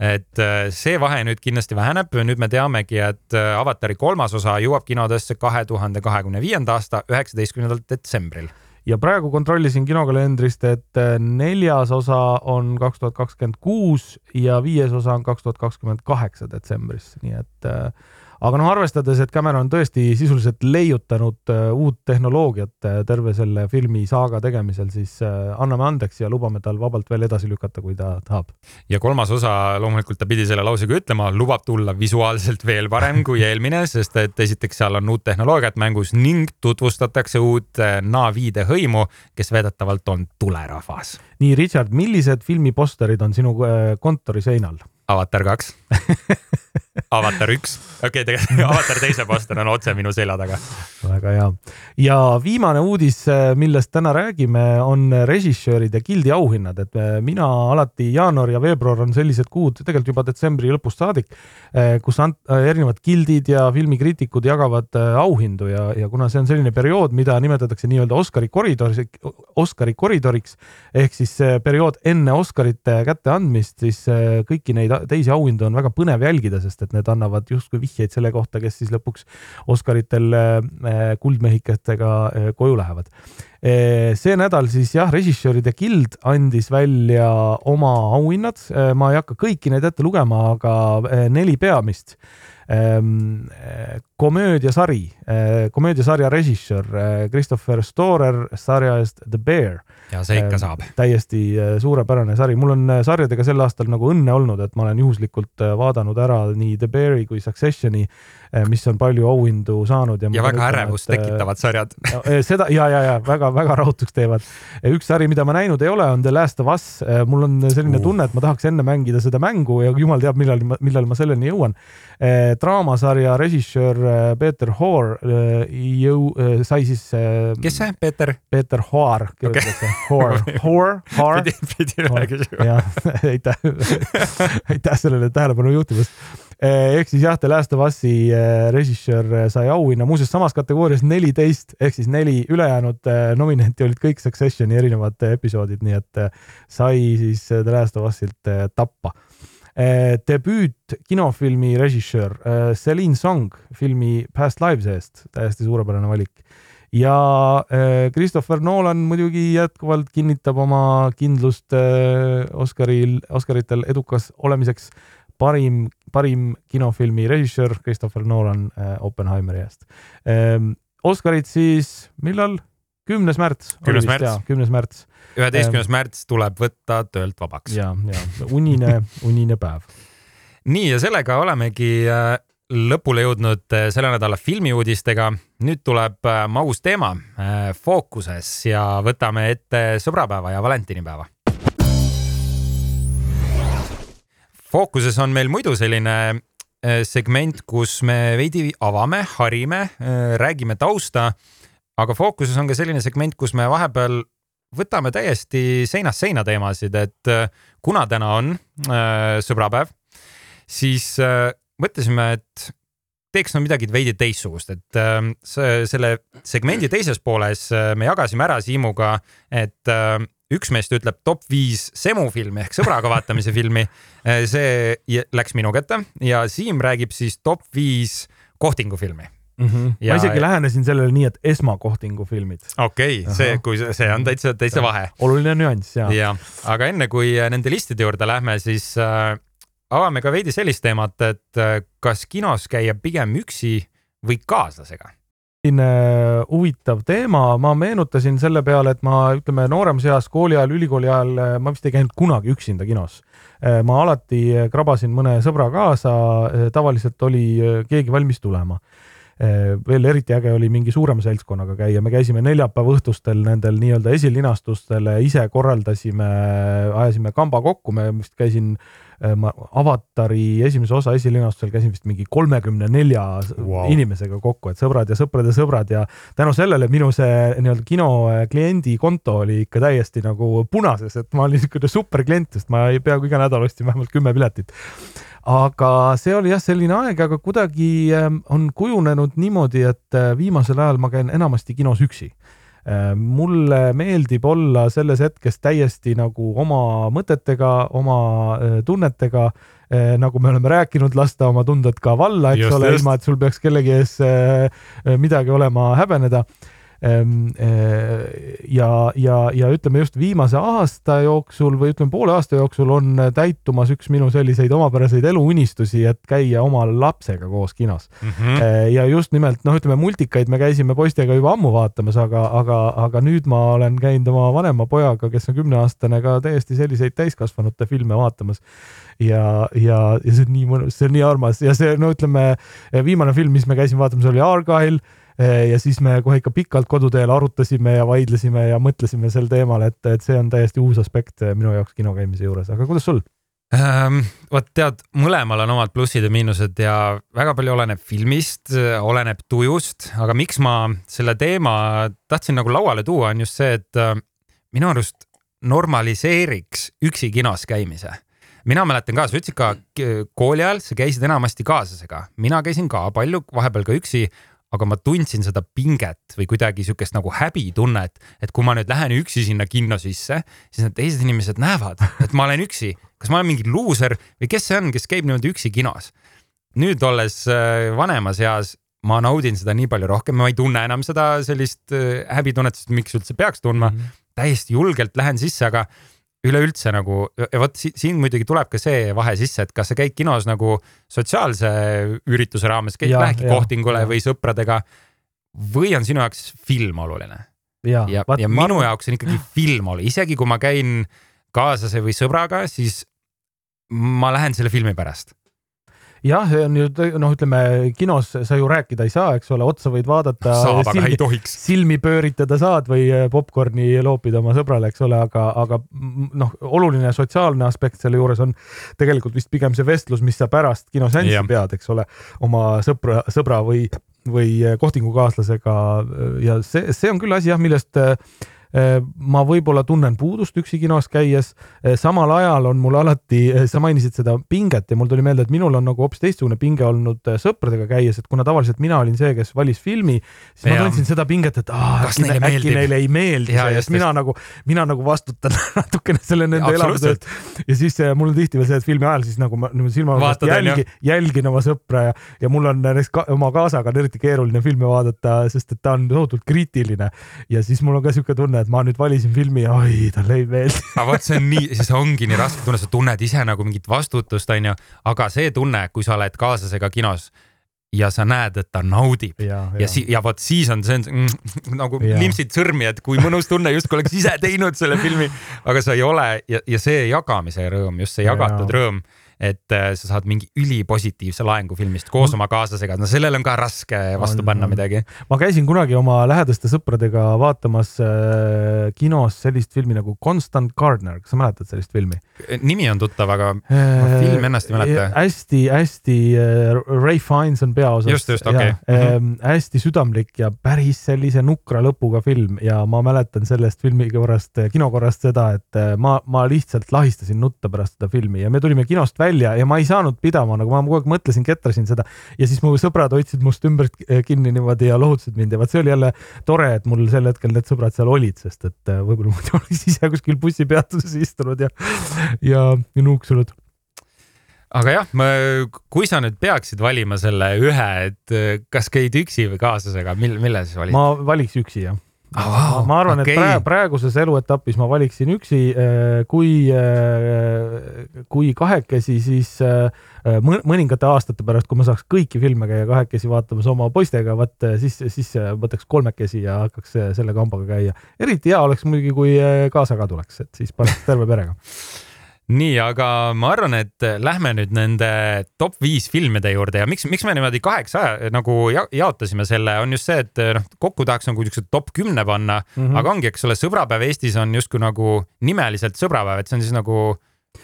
et äh, see vahe nüüd kindlasti väheneb, nüüd me teamegi, et äh, avatari kolmas osa jõuab kinodesse kahe tuhande kahekümne viienda aasta üheksateistkümnendal detsembril. Ja praegu kontrollisin kinokalendrist, et äh, neljas osa on kaks tuhat kakskümmend kuus ja viies osa on kaks tuhat kakskümmend kaheksa detsembris, nii et äh, aga noh, arvestades, et Cameron on tõesti sisuliselt leiutanud uh, uut tehnoloogiat uh, terve selle filmi saaga tegemisel, siis uh, anname andeks ja lubame tal vabalt veel edasi lükata, kui ta tahab. ja kolmas osa, loomulikult ta pidi selle lausega ütlema, lubab tulla visuaalselt veel parem kui eelmine, sest et esiteks seal on uut tehnoloogiat mängus ning tutvustatakse uut Navide hõimu, kes väidetavalt on tulerahvas. nii, Richard, millised filmi posterid on sinu kontori seinal? avatar kaks avatar üks, okei okay,, tegelikult avatar teise poster on otse minu selja taga. väga hea. ja viimane uudis, millest täna räägime, on režissööride gildi auhinnad, et mina alati jaanuar ja veebruar on sellised kuud, tegelikult juba detsembri lõpust saadik, kus erinevad gildid ja filmikriitikud jagavad auhindu ja, ja kuna see on selline periood, mida nimetatakse nii-öelda Oscari koridoriks, Oscari koridoriks ehk siis periood enne Oscarite kätteandmist, siis kõiki neid teisi auhindu on väga põnev jälgida, sest et need annavad justkui vihjeid selle kohta, kes siis lõpuks Oscaritel äh, kuldmehikestega äh, koju lähevad. Äh, see nädal siis jah, režissööride gild andis välja oma auhinnad, ma ei hakka kõiki neid ette lugema, aga neli peamist ähm, komöödiasari, komöödiasarja režissöör Christopher Storer sarja eest The Bear ja see ikka saab. täiesti suurepärane sari, mul on sarjadega sel aastal nagu õnne olnud, et ma olen juhuslikult vaadanud ära nii The Bear'i kui Successioni, mis on palju auhindu saanud. ja, ja väga ärevust tekitavad sarjad seda ja, ja, ja väga-väga rahutuks teevad. üks sari, mida ma näinud ei ole, on The Last of Us. mul on selline uh. tunne, et ma tahaks enne mängida seda mängu ja jumal teab, millal, millal ma selleni jõuan. draamasarja režissöör Peeter Hoor jõu-, sai siis. kes see, Peeter? Peeter Haar kirjutatakse okay Whore, whore, whore. pidi üle küsima. aitäh, aitäh sellele tähelepanu juhtimast. Eh, ehk siis jah, The Last of Us'i eh, režissöör eh, sai auhinna, muuseas samas kategoorias neliteist ehk siis neli ülejäänud nominenti olid kõik Successioni erinevad episoodid, nii et sai siis The Last of Us'ilt tappa. Debüüt kinofilmi režissöör Celine Song filmi Past Lives eest, täiesti suurepärane valik. Ja Christopher Nolan muidugi jätkuvalt kinnitab oma kindlust Oscaril, Oscaritel edukas olemiseks. parim, parim kinofilmi režissöör Christopher Nolan äh, Oppenheimeri eest. Ähm, Oscarid siis millal? kümnes märts. kümnes märts. kümnes märts. üheteistkümnes ähm, märts tuleb võtta töölt vabaks. ja, ja unine, unine päev. nii ja sellega olemegi lõpule jõudnud äh, selle nädala filmiuudistega. nüüd tuleb äh, maus teema äh, fookuses ja võtame ette sõbrapäeva ja valentinipäeva. Fookuses on meil muidu selline segment, kus me veidi avame, harime, räägime tausta, aga fookuses on ka selline segment, kus me vahepeal võtame täiesti seinast seina teemasid, et kuna täna on sõbrapäev, siis mõtlesime, et teeks no midagi veidi teistsugust, et äh, selle segmendi teises pooles äh, me jagasime ära Siimuga, et äh, üks meist ütleb top viis Semu filmi ehk sõbraga vaatamise filmi. Äh, see läks minu kätte ja Siim räägib siis top viis kohtingu filmi mm. -hmm. Ja, ma isegi lähenesin sellele nii, et esmakohtingu filmid. okei okay,, see, kui see on täitsa, täitsa vahe. oluline nüanss ja. jah, aga enne kui nende listide juurde lähme, siis äh, avame ka veidi sellist teemat, et äh, kas kinos käia pigem üksi või kaaslasega? Selline huvitav teema, ma meenutasin selle peale, et ma ütleme nooremas eas, kooli ajal, ülikooli ajal, äh, ma vist ei käinud kunagi üksinda kinos. ma alati krabasin mõne sõbra kaasa, tavaliselt oli keegi valmis tulema veel eriti äge oli mingi suurema seltskonnaga käia, me käisime neljapäeva õhtustel nendel nii-öelda esilinastustele, ise korraldasime, ajasime kamba kokku, me vist käisin äh, Äh, ma avatari esimese osa esilinastusel käisin vist mingi kolmekümne nelja wow. inimesega kokku, et sõbrad ja sõprade sõbrad. Ja tänu sellele minu see nii-öelda kino äh, kliendi konto oli ikka täiesti nagu punases, et ma olin niisugune superklient, sest ma peaaegu iga nädal ostsin vähemalt kümme piletit aga see oli jah, selline aeg, aga kuidagi ähm, on kujunenud niimoodi, et äh, viimasel ajal ma käin enamasti kinos üksi. Äh, mulle meeldib olla selles hetkes täiesti nagu oma mõtetega, oma äh, tunnetega, nagu me oleme rääkinud, lasta oma tunded ka valla, eks just, ole, ilma et sul peaks kellegi ees midagi olema häbeneda ja, ja, ja ütleme just viimase aasta jooksul või ütleme poole aasta jooksul on täitumas üks minu selliseid omapäraseid eluunistusi, et käia oma lapsega koos kinos mm. -hmm. ja just nimelt noh, ütleme multikaid me käisime poistega juba ammu vaatamas, aga, aga, aga nüüd ma olen käinud oma vanema pojaga, kes on kümneaastane, ka täiesti selliseid täiskasvanute filme vaatamas ja, ja, ja see on nii mõnus, see on nii armas ja see, no ütleme, viimane film, mis me käisime vaatamas, oli Argyle Eh, ja siis me kohe ikka pikalt koduteel arutasime ja vaidlesime ja mõtlesime sel teemal, et, et see on täiesti uus aspekt eh, minu jaoks kino käimise juures, aga kuidas sul? ähm,? vot tead, mõlemal on omad plussid ja miinused ja väga palju oleneb filmist, oleneb tujust, aga miks ma selle teema tahtsin nagu lauale tuua, on just see, et äh, minu arust normaliseeriks üksi kinos käimise mina mäletan ka, sa ütlesid ka kooli ajal, sa käisid enamasti kaaslasega, mina käisin ka palju, vahepeal ka üksi, aga ma tundsin seda pinget või kuidagi sihukest nagu häbitunnet, et kui ma nüüd lähen üksi sinna kinno sisse, siis need teised inimesed näevad, et ma olen üksi. kas ma olen mingi luuser või kes see on, kes käib niimoodi üksi kinos? nüüd olles äh, vanemas eas, ma naudin seda nii palju rohkem, ma ei tunne enam seda sellist äh, häbitunnet, sest miks üldse peaks tundma mm. -hmm. täiesti julgelt lähen sisse, aga üleüldse nagu, vot siin muidugi tuleb ka see vahe sisse, et kas sa käid kinos nagu sotsiaalse ürituse raames, käid vähegi kohtingule ja. või sõpradega või on sinu jaoks film oluline? ja, ja, ja minu ma... jaoks on ikkagi film oluline, isegi kui ma käin kaaslase või sõbraga, siis ma lähen selle filmi pärast jah, see on ju noh, ütleme kinos sa ju rääkida ei saa, eks ole, otsa võid vaadata. saab, aga ei tohiks. silmi pööritada saad või eh, popkorni loopida oma sõbrale, eks ole, aga, aga noh, oluline sotsiaalne aspekt selle juures on tegelikult vist pigem see vestlus, mis sa pärast kinoseanssi pead, eks ole, oma sõpra, sõbra või, või kohtingukaaslasega ja see, see on küll asi jah, millest Äh, ma võib-olla tunnen puudust üksi kinos käies. Äh, samal ajal on mul alati, äh, sa mainisid seda pinget ja mul tuli meelde, et minul on nagu hoopis teistsugune pinge olnud sõpradega käies, et kuna tavaliselt mina olin see, kes valis filmi, siis ja. ma tundsin seda pinget, et aa, äkki, neile, äkki neile ei meeldi ja, see, et mina nagu, mina nagu vastutan natukene selle nende elamuse eest. ja siis mul on tihti veel see, et filmi ajal siis nagu ma niimoodi silmaga jälgi, jälgin oma sõpra ja, ja mul on näiteks ka, oma kaasaga on eriti keeruline filmi vaadata, sest et ta on tohutult kriitiline ja siis mul on ka siuke tunne, tunne, et ma nüüd valisin filmi ja oi, talle ei meeldi. aga vot see on nii, see ongi nii raske tunne, sa tunned ise nagu mingit vastutust, onju, aga see tunne, kui sa oled kaaslasega kinos ja sa näed, et ta naudib ja, ja, ja, si ja vot siis on see mm, nagu ja. limpsid sõrmi, et kui mõnus tunne, justkui oleks ise teinud selle filmi, aga sa ei ole ja, ja see jagamise rõõm, just see jagatud ja. rõõm et äh, sa saad mingi ülipositiivse laengu filmist koos oma kaaslasega, no sellele on ka raske vastu panna on, midagi. ma käisin kunagi oma lähedaste sõpradega vaatamas äh, kinos sellist filmi nagu Constant Gardener, kas sa mäletad sellist filmi? nimi on tuttav, aga äh, filmi ennast ei mäleta. hästi-hästi äh, Ray Fiennes on peaosas. just, just, okei okay.. Mm -hmm. hästi südamlik ja päris sellise nukra lõpuga film ja ma mäletan sellest filmi korrast, kinokorrast seda, et ma, ma lihtsalt lahistasin nutta pärast seda filmi ja me tulime kinost välja välja ja ma ei saanud pidama, nagu ma kogu aeg mõtlesin, ketrasin seda. Ja siis mu sõbrad hoidsid must ümber kinni niimoodi ja lohutasid mind ja vot see oli jälle tore, et mul sel hetkel need sõbrad seal olid, sest et äh, võib-olla muidu oleks ise kuskil bussipeatuses istunud ja, ja, ja nuuksunud. Aga jah, kui sa nüüd peaksid valima selle ühe, et äh, kas käid üksi või kaaslasega, mille, mille siis valid? ma valiks üksi jah Oh, ma arvan okay., et praegu, praeguses eluetapis ma valiksin üksi, äh, kui, äh, kui kahekesi, siis äh, mõningate aastate pärast, kui ma saaks kõiki filme käia kahekesi vaatamas oma poistega, vot siis, siis võtaks kolmekesi ja hakkaks selle kambaga käia. eriti hea oleks muidugi, kui kaasa ka tuleks, et siis paneks terve perega nii, aga ma arvan, et lähme nüüd nende top viis filmide juurde ja miks, miks me niimoodi kaheks aja, nagu ja, jaotasime selle, on just see, et noh, kokku tahaks nagu niisuguse top kümne panna mm, -hmm. aga ongi, eks ole, sõbrapäev Eestis on justkui nagu nimeliselt sõbrapäev, et see on siis nagu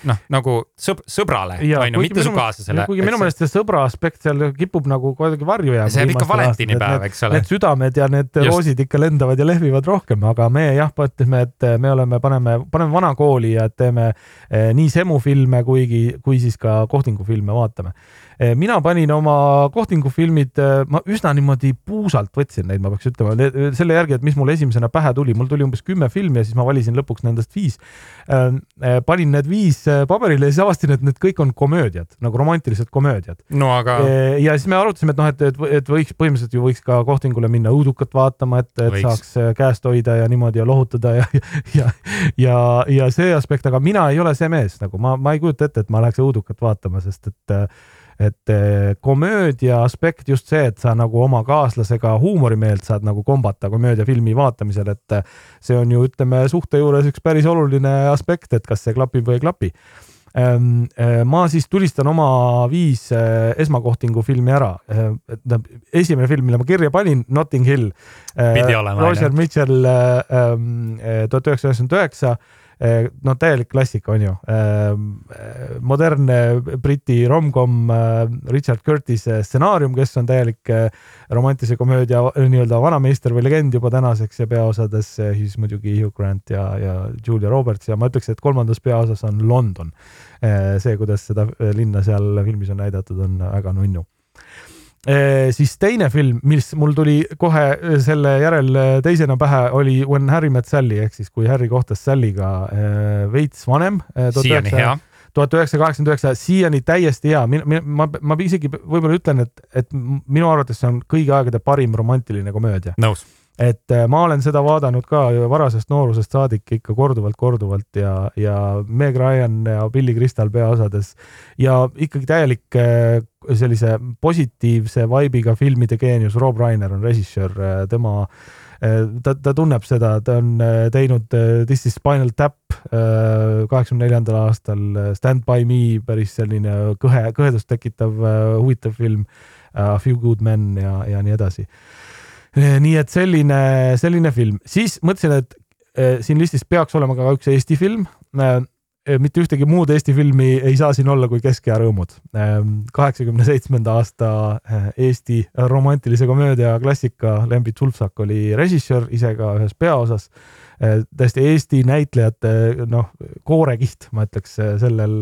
noh, nagu sõb sõbrale, onju, mitte su kaaslasele. kuigi minu meelest see sõbra aspekt seal kipub nagu kuidagi varju jääma. see jääb ikka valentinipäev, eks ole. Need südamed ja need Just. roosid ikka lendavad ja lehvivad rohkem, aga me jah, mõtlesime, et me oleme, paneme, paneme vana kooli ja teeme eh, nii Semu filme kuigi, kui siis ka Kohtingu filme vaatame mina panin oma kohtingufilmid, ma üsna niimoodi puusalt võtsin neid, ma peaks ütlema, selle järgi, et mis mul esimesena pähe tuli, mul tuli umbes kümme filmi ja siis ma valisin lõpuks nendest viis. panin need viis paberile ja siis avastasin, et need kõik on komöödiad, nagu romantilised komöödiad. no aga. ja siis me arutasime, et noh, et, et, et võiks põhimõtteliselt ju võiks ka kohtingule minna õudukat vaatama, et, et võiks. saaks käest hoida ja niimoodi ja lohutada ja, ja, ja, ja see aspekt, aga mina ei ole see mees nagu ma, ma ei kujuta ette, et ma läheks õudukat vaatama, sest et et komöödia aspekt just see, et sa nagu oma kaaslasega huumorimeelt saad nagu kombata komöödiafilmi vaatamisel, et see on ju, ütleme, suhte juures üks päris oluline aspekt, et kas see klapib või ei klapi ehm, ma siis tulistan oma viis esmakohtingu filmi ära. tähendab, esimene film, mille ma kirja panin, Notting Hill. Roger Mitchell, tuhat üheksasada üheksakümmend üheksa Eh, no täielik klassika on ju. Eh, modernne Briti romcom, Richard Curtise stsenaarium, kes on täielik romantilise komöödia nii-öelda vanameister või legend juba tänaseks ja peaosades siis muidugi Hugh Grant ja, ja Julia Roberts ja ma ütleks, et kolmandas peaosas on London. see, kuidas seda linna seal filmis on näidatud, on väga nunnu siis teine film, mis mul tuli kohe eh, selle järel eh, teisena pähe, oli When Harry Met Sally ehk siis kui Harry kohtas Sally'ga veits vanem. siiani hea tuhat üheksasada kaheksakümmend üheksa, siiani täiesti hea, ma, ma, ma isegi võib-olla ütlen, et, et minu arvates see on kõigi aegade parim romantiline komöödia. nõus et ma olen seda vaadanud ka varasest noorusest saadik ikka korduvalt-korduvalt ja, ja Meg Ryan ja Billy Crystal peaosades ja ikkagi täielik sellise positiivse vibe'iga filmide geenius, Rob Reiner on režissöör, tema, ta, ta tunneb seda, ta on teinud This is Spinal Tap kaheksakümne neljandal aastal, Stand by me, päris selline kõhe, kõhedust tekitav huvitav film, A Few Good Men ja, ja nii edasi. nii et selline, selline film, siis mõtlesin, et siin listis peaks olema ka üks Eesti film mitte ühtegi muud Eesti filmi ei saa siin olla kui Keskea rõõmud. Ehm, kaheksakümne seitsmenda aasta eh, Eesti romantilise komöödia klassika Lembit Sulfsak oli režissöör, ise ka ühes peaosas. Eh, täiesti Eesti näitlejate noh, koorekiht, ma ütleks sellel,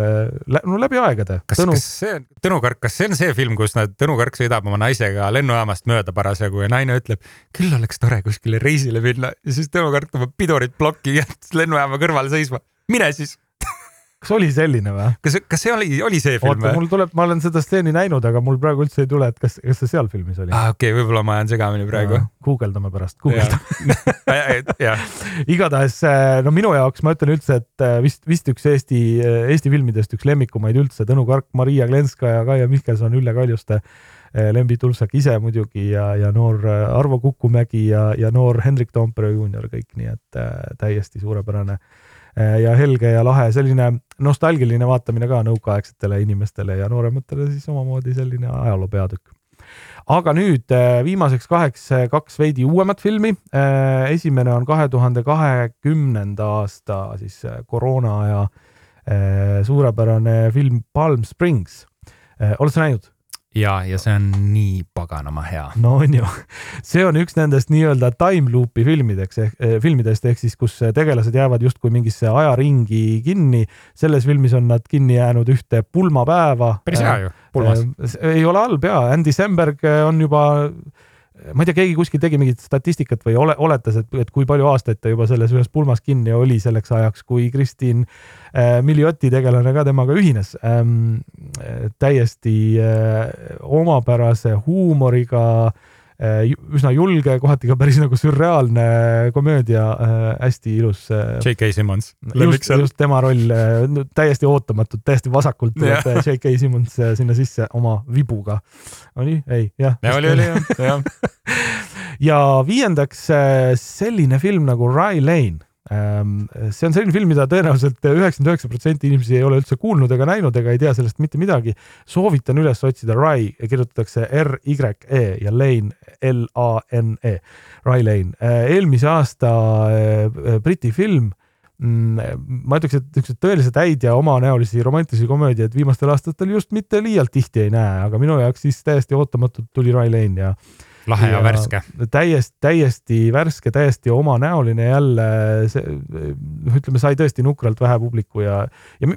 no läbi aegade. kas kas see on, Tõnu Kark, kas see on see film, kus nad, Tõnu Kark sõidab oma naisega lennujaamast mööda parasjagu ja naine ütleb, küll oleks tore kuskile reisile minna ja siis Tõnu Kark tõmbab pidurit plokki, jättes lennujaama kõrvale seisma. mine siis kas oli selline või? kas, kas see oli, oli see film või? mul tuleb, ma olen seda stseeni näinud, aga mul praegu üldse ei tule, et kas, kas see seal filmis oli. ah,, okei okay,, võib-olla ma ajan segamini praegu. guugeldame pärast, guugeldame igatahes, äh, no minu jaoks ma ütlen üldse, et äh, vist, vist üks Eesti, äh, Eesti filmidest üks lemmikumaid üldse, Tõnu Kark, Maria Glenskaja, Kaia Mihkelson, Ülle Kaljuste Lembi Tulsak ise muidugi ja, ja noor Arvo Kukumägi ja, ja noor Hendrik Toompere juunior kõik, nii et äh, täiesti suurepärane Äh, ja helge ja lahe, selline nostalgiline vaatamine ka nõukaaegsetele inimestele ja noorematele siis omamoodi selline ajaloo peatükk. aga nüüd äh, viimaseks kaheks äh, kaks veidi uuemat filmi. esimene on kahe tuhande kahekümnenda aasta siis koroona aja suurepärane film Palm Springs. oled sa näinud? Ja, ja see on nii paganama hea. no on ju, see on üks nendest nii-öelda time loop'i filmideks ehk eh, filmidest ehk siis, kus tegelased jäävad justkui mingisse ajaringi kinni. selles filmis on nad kinni jäänud ühte pulmapäeva. päris hea ju, pulmas äh,. ei ole halb ja Andy Samberg on juba ma ei tea, keegi kuskil tegi mingit statistikat või ole, oletas, et, et kui palju aastaid ta juba selles ühes pulmas kinni oli selleks ajaks, kui Kristiin äh, Milioti tegelane ka temaga ühines ähm,. täiesti äh, omapärase huumoriga äh, üsna julge, kohati ka päris nagu sürreaalne komöödia, äh, hästi ilus. Äh, J.K. Simmons. just, just tema roll, täiesti ootamatult, täiesti vasakult tuleb J.K. Simmons sinna sisse oma vibuga. oli, ei, jah. ja oli, oli jah, jah. ja viiendaks selline film nagu Rye Lane see on selline film, mida tõenäoliselt üheksakümmend üheksa protsenti inimesi ei ole üldse kuulnud ega näinud ega ei tea sellest mitte midagi. soovitan üles otsida Rye, kirjutatakse R-Y-E ja Lane L-A-N-E, Rye Lane. Ehm, eelmise aasta ehm, Briti film mm, ma ütleks, et niisuguseid tõeliselt häid ja omanäolisi romantilisi komöödiaid viimastel aastatel just mitte liialt tihti ei näe, aga minu jaoks siis täiesti ootamatult tuli Rye Lane ja lahe ja, ja värske. täiesti, täiesti värske, täiesti omanäoline jälle noh, ütleme, sai tõesti nukralt vähe publiku ja, ja,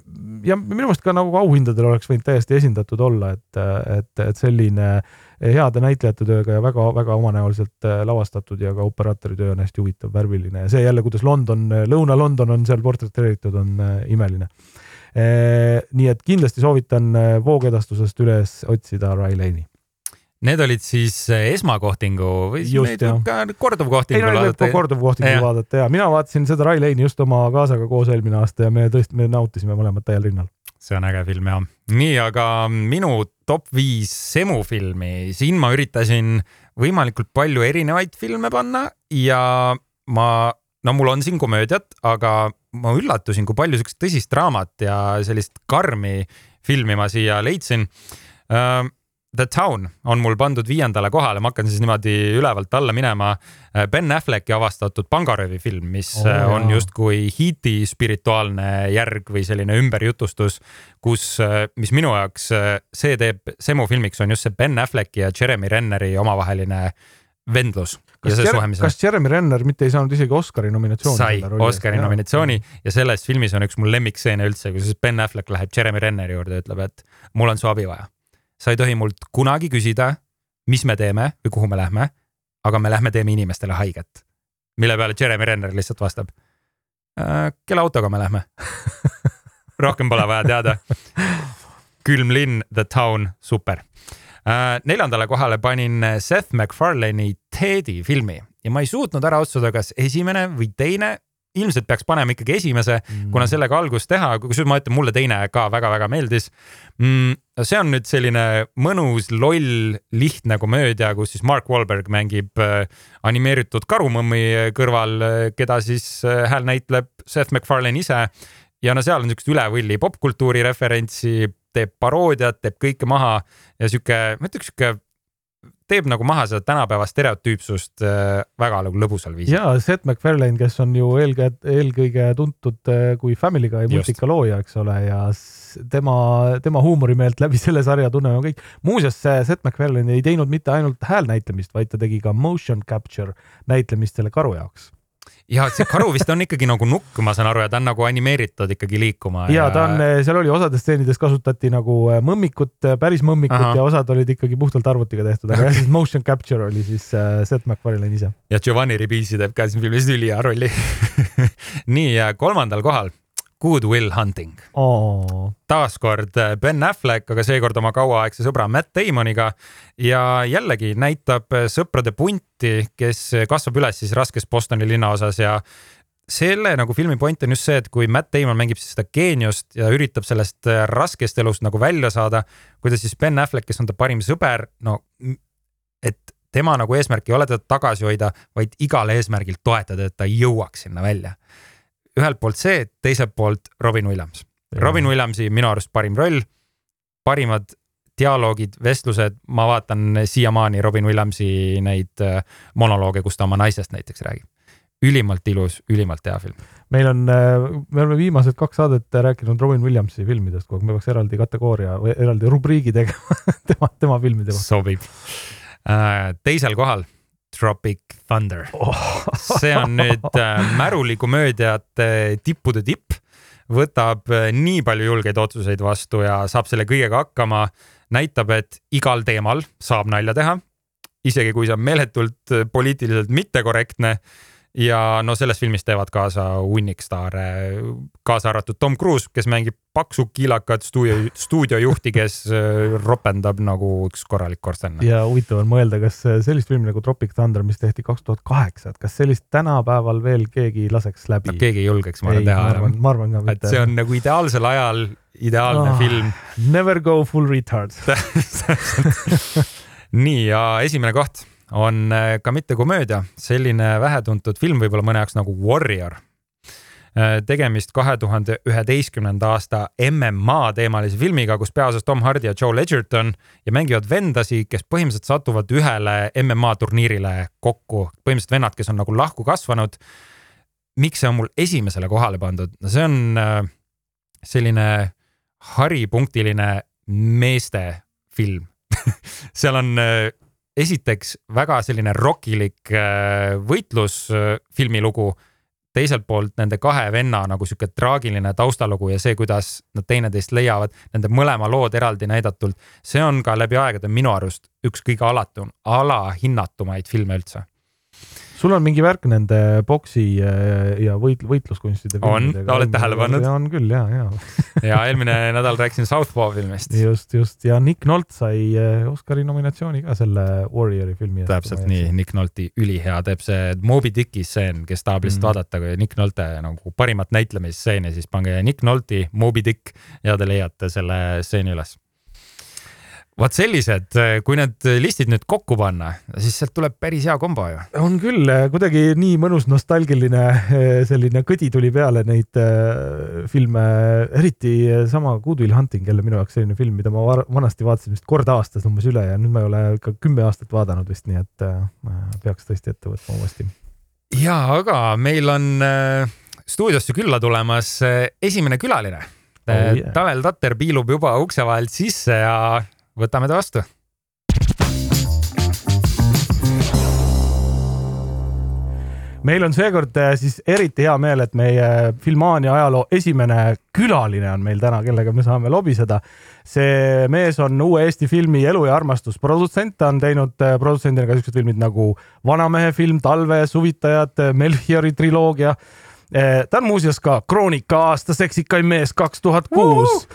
ja minu meelest ka nagu auhindadel oleks võinud täiesti esindatud olla, et, et, et selline heade näitlejate tööga ja väga-väga omanäoliselt lavastatud ja ka operaatori töö on hästi huvitav, värviline. Ja see jälle, kuidas London, Lõuna-London on seal portreteeritud, on imeline. Nii et kindlasti soovitan voogedastusest üles otsida Ray Lane'i Need olid siis eh, esmakohtingu või just, ka korduvkohtingu ei, vaadata. korduvkohtingu ja. vaadata ja mina vaatasin seda Rai Lane'i just oma kaasaga koos eelmine aasta ja me tõesti, me nautisime mõlemad täiel rinnal. see on äge film ja. nii, aga minu top viis Semu filmi, siin ma üritasin võimalikult palju erinevaid filme panna ja ma, no mul on siin komöödiat, aga ma üllatusin, kui palju siukest tõsist draamat ja sellist karmi filmi ma siia leidsin The Town on mul pandud viiendale kohale, ma hakkan siis niimoodi ülevalt alla minema. Ben Afflecki avastatud pangaröövi film, mis oh, on justkui Heati spirituaalne järg või selline ümberjutustus, kus, mis minu jaoks, see teeb Semu filmiks, on just see Ben Afflecki ja Jeremy Renneri omavaheline vendlus. kas, Jer kas Jeremy Renner mitte ei saanud isegi Oscari nominatsiooni? sai Oscari nominatsiooni ja selles filmis on üks mu lemmikstseene üldse, kus Ben Affleck läheb Jeremy Renneri juurde ja ütleb, et mul on su abi vaja sa ei tohi mult kunagi küsida, mis me teeme või kuhu me lähme, aga me lähme teeme inimestele haiget. mille peale Jeremy Renner lihtsalt vastab äh,. kelle autoga me lähme rohkem pole vaja teada. külm linn, The Town, super äh,. neljandale kohale panin Seth MacFarlane'i Teddy filmi ja ma ei suutnud ära otsustada, kas esimene või teine ilmselt peaks panema ikkagi esimese mm., kuna sellega algust teha, kusjuures ma ütlen, mulle teine ka väga-väga meeldis mm,. see on nüüd selline mõnus, loll, lihtne komöödia, kus siis Mark Wahlberg mängib äh, animeeritud karumõmmi kõrval, äh, keda siis äh, hääl näitleb Seth MacFarlane ise. ja no seal on siukest üle võlli popkultuuri referentsi, teeb paroodiat, teeb kõike maha ja sihuke, ma ütleks sihuke teeb nagu maha seda tänapäeva stereotüüpsust äh, väga nagu lõbusal viisil. ja Seth MacFarlane, kes on ju eelkõige, eelkõige tuntud äh, kui Family Guy multika looja, eks ole, ja tema, tema huumorimeelt läbi selle sarja tunneme kõik. muuseas, Seth MacFarlane ei teinud mitte ainult häälnäitlemist, vaid ta tegi ka motion capture näitlemist selle karu jaoks ja see karu vist on ikkagi nagu nukk, ma saan aru, ja ta on nagu animeeritud ikkagi liikuma. ja ta on, seal oli osades stseenides kasutati nagu äh, mõmmikut, äh, päris mõmmikut Aha. ja osad olid ikkagi puhtalt arvutiga tehtud, aga jah, siis motion capture oli siis äh, Seth MacFarlane ise. ja Giovanni Ribisi teeb ka siin filmis ülihea rolli nii, kolmandal kohal Good Will Hunting. Oh.. taaskord äh, Ben Affleck, aga seekord oma kauaaegse sõbra Matt Damoniga. Ja jällegi näitab äh, sõprade punti, kes kasvab üles siis raskes Bostoni linnaosas ja selle nagu filmi point on just see, et kui Matt Damon mängib siis seda geeniust ja üritab sellest äh, raskest elust nagu välja saada, kuidas siis Ben Affleck, kes on ta parim sõber, no et tema nagu eesmärk ei ole teda tagasi hoida, vaid igal eesmärgil toetada, et ta jõuaks sinna välja ühelt poolt see, teiselt poolt Robin Williams. Robin Williamsi minu arust parim roll, parimad dialoogid, vestlused, ma vaatan siiamaani Robin Williamsi neid äh, monolooge, kus ta oma naisest näiteks räägib. ülimalt ilus, ülimalt hea film. meil on, äh, me oleme viimased kaks saadet rääkinud Robin Williamsi filmidest aeg, me peaks eraldi kategooria või eraldi rubriigi tegema tema, tema filmide kohta. sobib. Äh, teisel kohal Tropic Thunder oh. see on nüüd äh, märulikomöödiate tippude tipp, võtab äh, nii palju julgeid otsuseid vastu ja saab selle kõigega hakkama. näitab, et igal teemal saab nalja teha, isegi kui see on meeletult äh, poliitiliselt mittekorrektne ja no selles filmis teevad kaasa hunnik staare, kaasa arvatud Tom Cruise, kes mängib paksu kiilakat stuudio, stuudiojuhti, kes äh, ropendab nagu üks korralik korsten. ja huvitav on mõelda, kas sellist filmi nagu Tropic Thunder, mis tehti kaks tuhat kaheksa, et kas sellist tänapäeval veel keegi laseks läbi no,? keegi ei julgeks, ma arvan, teha ma arvan ka mitte. et see on nagu ideaalsel ajal ideaalne oh, film. Never go full retard nii ja esimene koht on äh, ka mitte komöödia, selline vähetuntud film võib-olla mõne jaoks nagu Warrior. Äh, tegemist kahe tuhande üheteistkümnenda aasta MMA teemalise filmiga, kus peaosas Tom Hardy ja Joe Ledgerton ja mängivad vendasi, kes põhimõtteliselt satuvad ühele MMA turniirile kokku, põhimõtteliselt vennad, kes on nagu lahku kasvanud. miks see on mul esimesele kohale pandud, no see on äh, selline haripunktiline meeste film seal on esiteks väga selline rokilik äh, võitlusfilmi lugu. teiselt poolt nende kahe venna nagu sihuke traagiline taustalugu ja see, kuidas nad teineteist leiavad, nende mõlema lood eraldi näidatult. see on ka läbi aegade minu arust üks kõige alatum, alahinnatumaid filme üldse sul on mingi värk nende boksi äh, ja võit-, võitluskunstidega. on, oled tähele pannud? on küll ja, ja ja eelmine nädal rääkisin Southpaw filmist. just, just ja Nick Nolte sai äh, Oscari nominatsiooni ka selle Warriori filmi täpselt nii, Nick Nolte'i ülihea teeb see Moby Dicki stseen, kes tahab lihtsalt mm. vaadata, kui Nick Nolte nagu parimat näitlemisstseeni, siis pange Nick Nolte'i Moby Dick ja te leiate selle stseeni üles vot sellised, kui need listid nüüd kokku panna, siis sealt tuleb päris hea kombo ju. on küll, kuidagi nii mõnus nostalgiline selline kõdi tuli peale neid äh, filme, eriti sama Good Will Hunting jälle minu jaoks selline film, mida ma vanasti vaatasin vist kord aastas umbes üle ja nüüd ma ei ole ikka kümme aastat vaadanud vist, nii et peaks tõesti ette võtma uuesti. ja aga meil on stuudiosse külla tulemas esimene külaline oh,. Yeah. Tanel Tatter piilub juba ukse vahelt sisse ja võtame ta vastu. meil on seekord äh, siis eriti hea meel, et meie Filmaania ajaloo esimene külaline on meil täna, kellega me saame lobiseda. see mees on uue Eesti filmi Elu ja armastus produtsent, ta on teinud äh, produtsendina ka siuksed filmid nagu Vanamehe film, Talve, Suvitajad, Melchiori triloogia ta on muuseas ka Kroonika aasta seksikaim mees kaks tuhat kuus.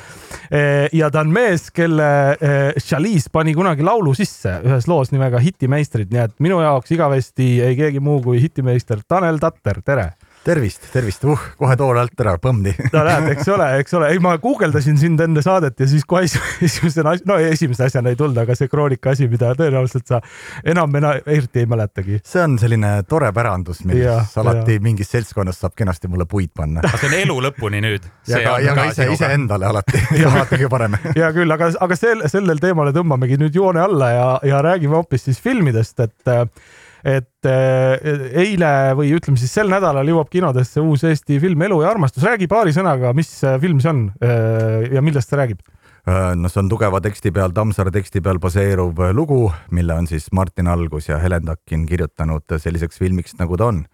Eh, ja ta on mees, kelle eh, Chalice pani kunagi laulu sisse ühes loos nimega Hitimeistrid, nii et minu jaoks igavesti ei keegi muu kui hitimeister Tanel Tatter, tere tervist, tervist, uh, kohe toole alt ära, põmdi. no näed, eks ole, eks ole, ei ma guugeldasin sind enne saadet ja siis kohe esimesena, no esimese asjana ei tulnud, aga see kroonika asi, mida tõenäoliselt sa enam, enam eriti ei mäletagi. see on selline tore pärandus, milles alati ja. mingis seltskonnas saab kenasti mulle puid panna. see on elu lõpuni nüüd. ja ka, ja ka ise, iseendale alati alati kõige parem. hea küll, aga, aga sel, sellel teemale tõmbamegi nüüd joone alla ja, ja räägime hoopis siis filmidest, et et äh, eile või ütleme siis sel nädalal jõuab kinodesse uus Eesti film Elu ja armastus. räägi paari sõnaga, mis äh, film see on äh, ja millest see räägib? no see on tugeva teksti peal, Tammsaare teksti peal baseeruv lugu, mille on siis Martin Algus ja Helen Takkin kirjutanud selliseks filmiks, nagu ta on.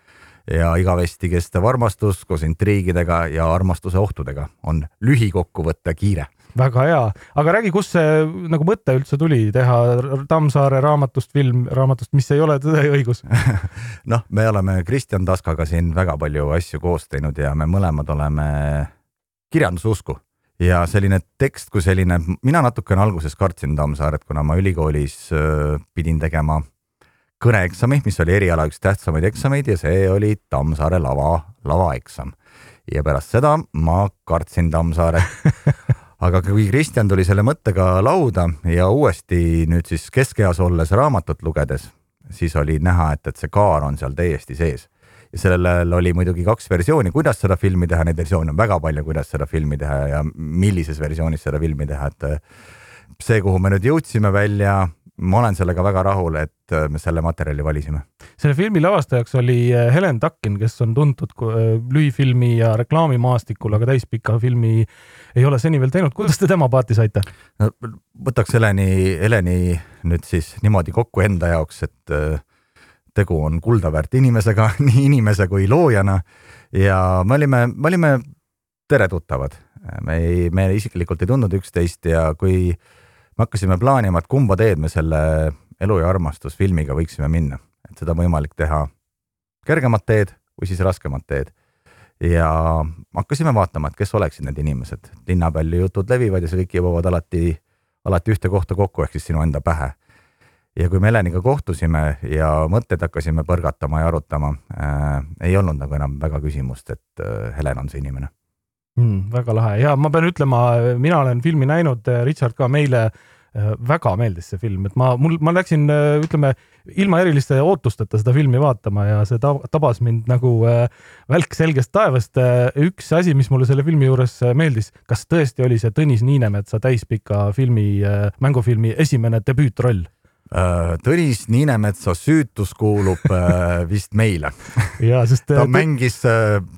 ja igavesti kestev armastus koos intriigidega ja armastuse ohtudega on lühikokkuvõte kiire väga hea, aga räägi, kust see nagu mõte üldse tuli teha Tammsaare raamatust film, raamatust, mis ei ole Tõde ja õigus? Noh, me oleme Kristjan Taskaga siin väga palju asju koos teinud ja me mõlemad oleme kirjandususku. Ja selline tekst kui selline, mina natukene alguses kartsin Tammsaaret, kuna ma ülikoolis pidin tegema kõneeksami, mis oli eriala üks tähtsamaid eksameid ja see oli Tammsaare lava, lavaeksam. ja pärast seda ma kartsin Tammsaaret aga kui Kristjan tuli selle mõttega lauda ja uuesti nüüd siis keskeas olles raamatut lugedes, siis oli näha, et, et see kaar on seal täiesti sees. ja sellel oli muidugi kaks versiooni, kuidas seda filmi teha, neid versioone on väga palju, kuidas seda filmi teha ja millises versioonis seda filmi teha, et see, kuhu me nüüd jõudsime välja, ma olen sellega väga rahul, et me selle materjali valisime. selle filmi lavastajaks oli eh, Helen Takkin, kes on tuntud eh, lühifilmi ja reklaamimaastikul, aga täispika filmi ei ole seni veel teinud. kuidas te tema paati saite no,? võtaks Heleni, Heleni nüüd siis niimoodi kokku enda jaoks, et äh, tegu on kuldaväärt inimesega, nii inimese kui loojana ja me olime, me olime teretuttavad. me ei, me isiklikult ei tundnud üksteist ja kui me hakkasime plaanima, et kumba teed me selle elu ja armastus filmiga võiksime minna, et seda on võimalik teha kergemat teed või siis raskemat teed ja hakkasime vaatama, et kes oleksid need inimesed. linna peal ju jutud levivad ja see kõik jõuavad alati, alati ühte kohta kokku, ehk siis sinu enda pähe. ja kui me Heleniga kohtusime ja mõtteid hakkasime põrgatama ja arutama äh,, ei olnud nagu enam väga küsimust, et äh, Helen on see inimene mm,. väga lahe ja ma pean ütlema, mina olen filmi näinud, Richard ka meile äh, Äh, väga meeldis see film, et ma, mul, ma läksin, äh, ütleme, ilma eriliste ootusteta seda filmi vaatama ja see tabas mind nagu äh, välk selgest taevast. üks asi, mis mulle selle filmi juures meeldis, kas tõesti oli see Tõnis Niinemetsa täispika filmi, mängufilmi esimene debüütroll? Tõnis Niinemetsa süütus kuulub vist meile ta mängis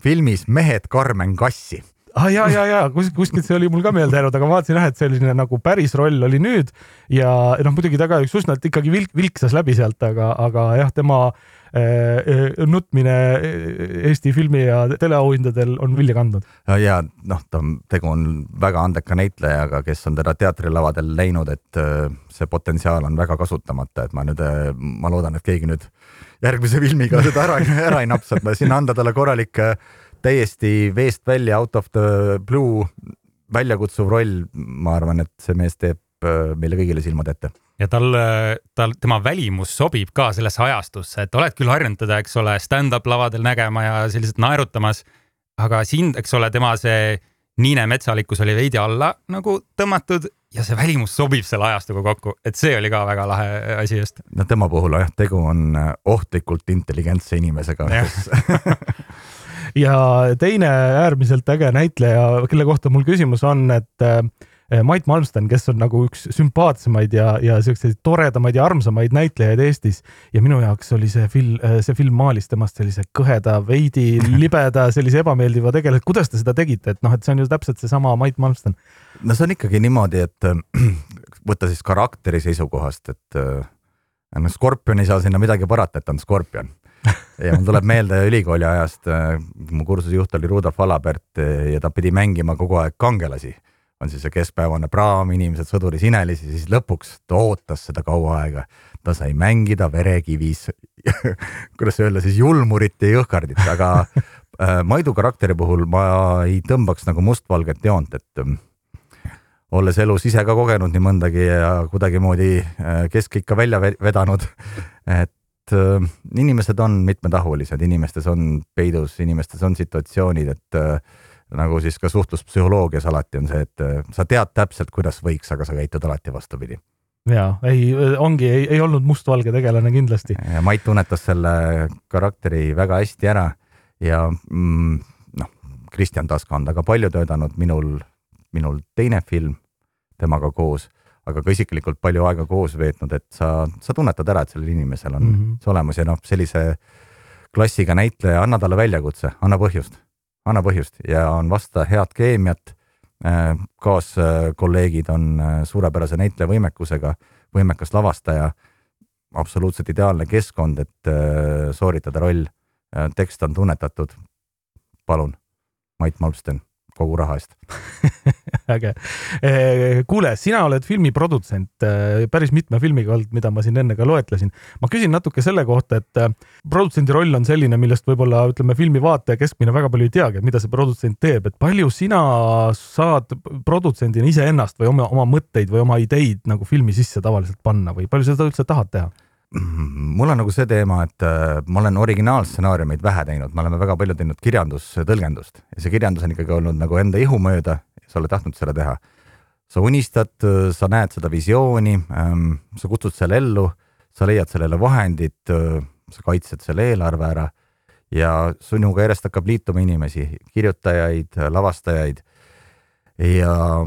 filmis Mehed Karmen Kassi ah, ja, ja, ja kus, kuskilt see oli mul ka meelde jäänud, aga ma vaatasin jah, et selline nagu päris roll oli nüüd ja noh, muidugi ta ka üks üsna ikkagi vilk, vilksas läbi sealt, aga, aga jah, tema äh, nutmine Eesti filmi ja teleauhindadel on vilja kandnud. ja noh, ta tegu on väga andeka näitlejaga, kes on teda teatrilavadel näinud, et see potentsiaal on väga kasutamata, et ma nüüd, ma loodan, et keegi nüüd järgmise filmiga seda ära, ära ei napsa, et siin anda talle korralik täiesti veest välja out of the blue väljakutsuv roll, ma arvan, et see mees teeb äh, meile kõigile silmad ette. ja tal, tal, tema välimus sobib ka sellesse ajastusse, et oled küll harjunud teda, eks ole, stand-up lavadel nägema ja selliselt naerutamas, aga siin, eks ole, tema see niine metsalikkus oli veidi alla nagu tõmmatud ja see välimus sobib selle ajastuga kokku, et see oli ka väga lahe asi just. no tema puhul jah, tegu on äh, ohtlikult intelligentse inimesega, kes ja teine äärmiselt äge näitleja, kelle kohta mul küsimus on, et äh, Mait Malmsten, kes on nagu üks sümpaatsemaid ja, ja siukseid toredamaid ja armsamaid näitlejaid Eestis. Ja minu jaoks oli see film, see film maalis temast sellise kõheda, veidi libeda, sellise ebameeldiva tegelase. kuidas te seda tegite, et noh, et see on ju täpselt seesama Mait Malmsten. No see on ikkagi niimoodi, et võtta siis karakteri seisukohast, et no Skorpion ei saa sinna midagi parata, et ta on Skorpion. ja mul tuleb meelde ülikooli ajast, äh, mu kursuse juht oli Rudolf Alabert ja ta pidi mängima kogu aeg kangelasi. on siis see keskpäevane praam, inimesed sõduris inelisi, siis lõpuks ta ootas seda kaua aega. ta sai mängida verekivis kuidas öelda siis julmurit ja jõhkardit, aga Maidu karakteri puhul ma ei tõmbaks nagu mustvalget joont, et olles elus ise ka kogenud nii mõndagi ja kuidagimoodi äh, keskikka välja vedanud. et äh, inimesed on mitmetahulised, inimestes on peidus, inimestes on situatsioonid, et äh, nagu siis ka suhtluspsühholoogias alati on see, et sa tead täpselt, kuidas võiks, aga sa käitud alati vastupidi ja ei, ongi, ei olnud mustvalge tegelane kindlasti. Mait tunnetas selle karakteri väga hästi ära ja mm, noh, Kristjan Taska on temaga palju töötanud, minul minul teine film temaga koos, aga ka isiklikult palju aega koos veetnud, et sa, sa tunnetad ära, et sellel inimesel on mm -hmm. see olemas ja noh, sellise klassiga näitleja, anna talle väljakutse, anna põhjust, anna põhjust ja on vasta head keemiat. Äh, kaaskolleegid on äh, suurepärase näitleja võimekusega, võimekas lavastaja, absoluutselt ideaalne keskkond, et äh, sooritada roll. tekst on tunnetatud. palun, Mait Malmsten kogu raha eest äge. Kuule, sina oled filmi produtsent, eh, päris mitme filmiga olnud, mida ma siin enne ka loetlesin. ma küsin natuke selle kohta, et produtsendi roll on selline, millest võib-olla ütleme, filmi vaataja keskmine väga palju ei teagi, mida see produtsent teeb, et palju sina saad produtsendina iseennast või oma, oma mõtteid või oma ideid nagu filmi sisse tavaliselt panna või palju sa seda üldse tahad teha? Mul on nagu see teema, et äh, ma olen originaalstsenaariumeid vähe teinud, me oleme väga palju teinud kirjandustõlgendust ja see kirjandus on ikkagi olnud nagu enda ihu mööda sa oled tahtnud seda teha. sa unistad, sa näed seda visiooni ähm,, sa kutsud selle ellu, sa leiad sellele vahendid äh,, sa kaitsed selle eelarve ära ja sinuga järjest hakkab liituma inimesi, kirjutajaid, lavastajaid. Ja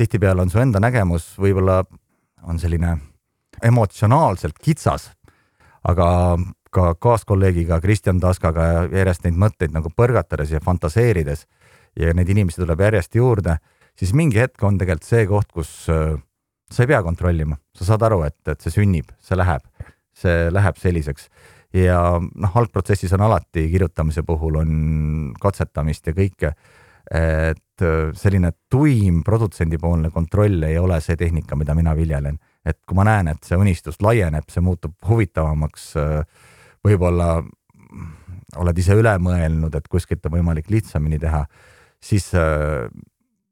tihtipeale on su enda nägemus võib-olla on selline emotsionaalselt kitsas, aga ka kaaskolleegiga Kristjan Taskaga järjest neid mõtteid nagu põrgatades ja fantaseerides ja neid inimesi tuleb järjest juurde, siis mingi hetk on tegelikult see koht, kus äh, sa ei pea kontrollima, sa saad aru, et, et see sünnib, see läheb, see läheb selliseks ja noh, algprotsessis on alati kirjutamise puhul on katsetamist ja kõike. et äh, selline tuim produtsendipoolne kontroll ei ole see tehnika, mida mina viljelen et kui ma näen, et see unistus laieneb, see muutub huvitavamaks, äh, võib-olla oled ise üle mõelnud, et kuskilt on võimalik lihtsamini teha, siis äh,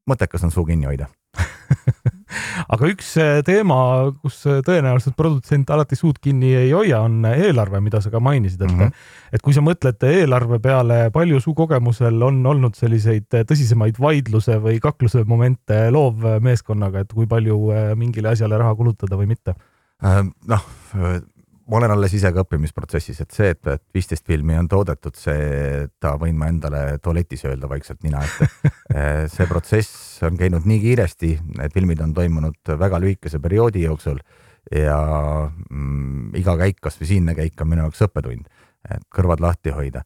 mõttekas on suu kinni hoida aga üks äh, teema, kus äh, tõenäoliselt produtsent alati suud kinni ei hoia, on eelarve, mida sa ka mainisid, et mm, -hmm. et kui sa mõtled eelarve peale, palju su kogemusel on olnud selliseid tõsisemaid vaidluse või kakluse momente loovmeeskonnaga, et kui palju äh, mingile asjale raha kulutada või mitte? noh ma olen alles ise ka õppimisprotsessis, et see, et, et viisteist filmi on toodetud, seda võin ma endale tualetis öelda vaikselt nina ette. see protsess on käinud nii kiiresti, need filmid on toimunud väga lühikese perioodi jooksul ja mm, iga käik, kasvõi siinne käik on minu jaoks õppetund, et kõrvad lahti hoida.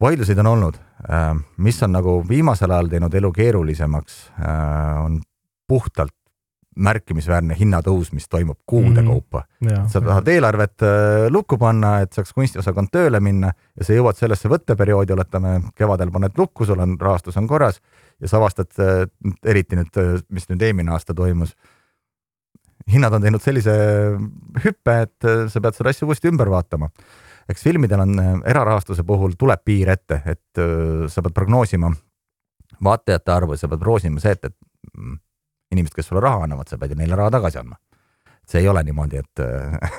vaidluseid on olnud, mis on nagu viimasel ajal teinud elu keerulisemaks, on puhtalt märkimisväärne hinnatõus, mis toimub kuude mm -hmm. kaupa. sa tahad eelarvet äh, lukku panna, et saaks kunstiosakond tööle minna ja sa jõuad sellesse võtteperioodi, oletame, kevadel paned lukku, sul on rahastus on korras ja sa avastad, äh, eriti nüüd, äh, mis nüüd eelmine aasta toimus. hinnad on teinud sellise hüppe, et sa pead seda asja uuesti ümber vaatama. eks filmidel on erarahastuse puhul tuleb piir ette, et sa pead prognoosima vaatajate arvu, sa pead prognoosima see, et, et mm, inimesed, kes sulle raha annavad, sa pead ju neile raha tagasi andma. see ei ole niimoodi, et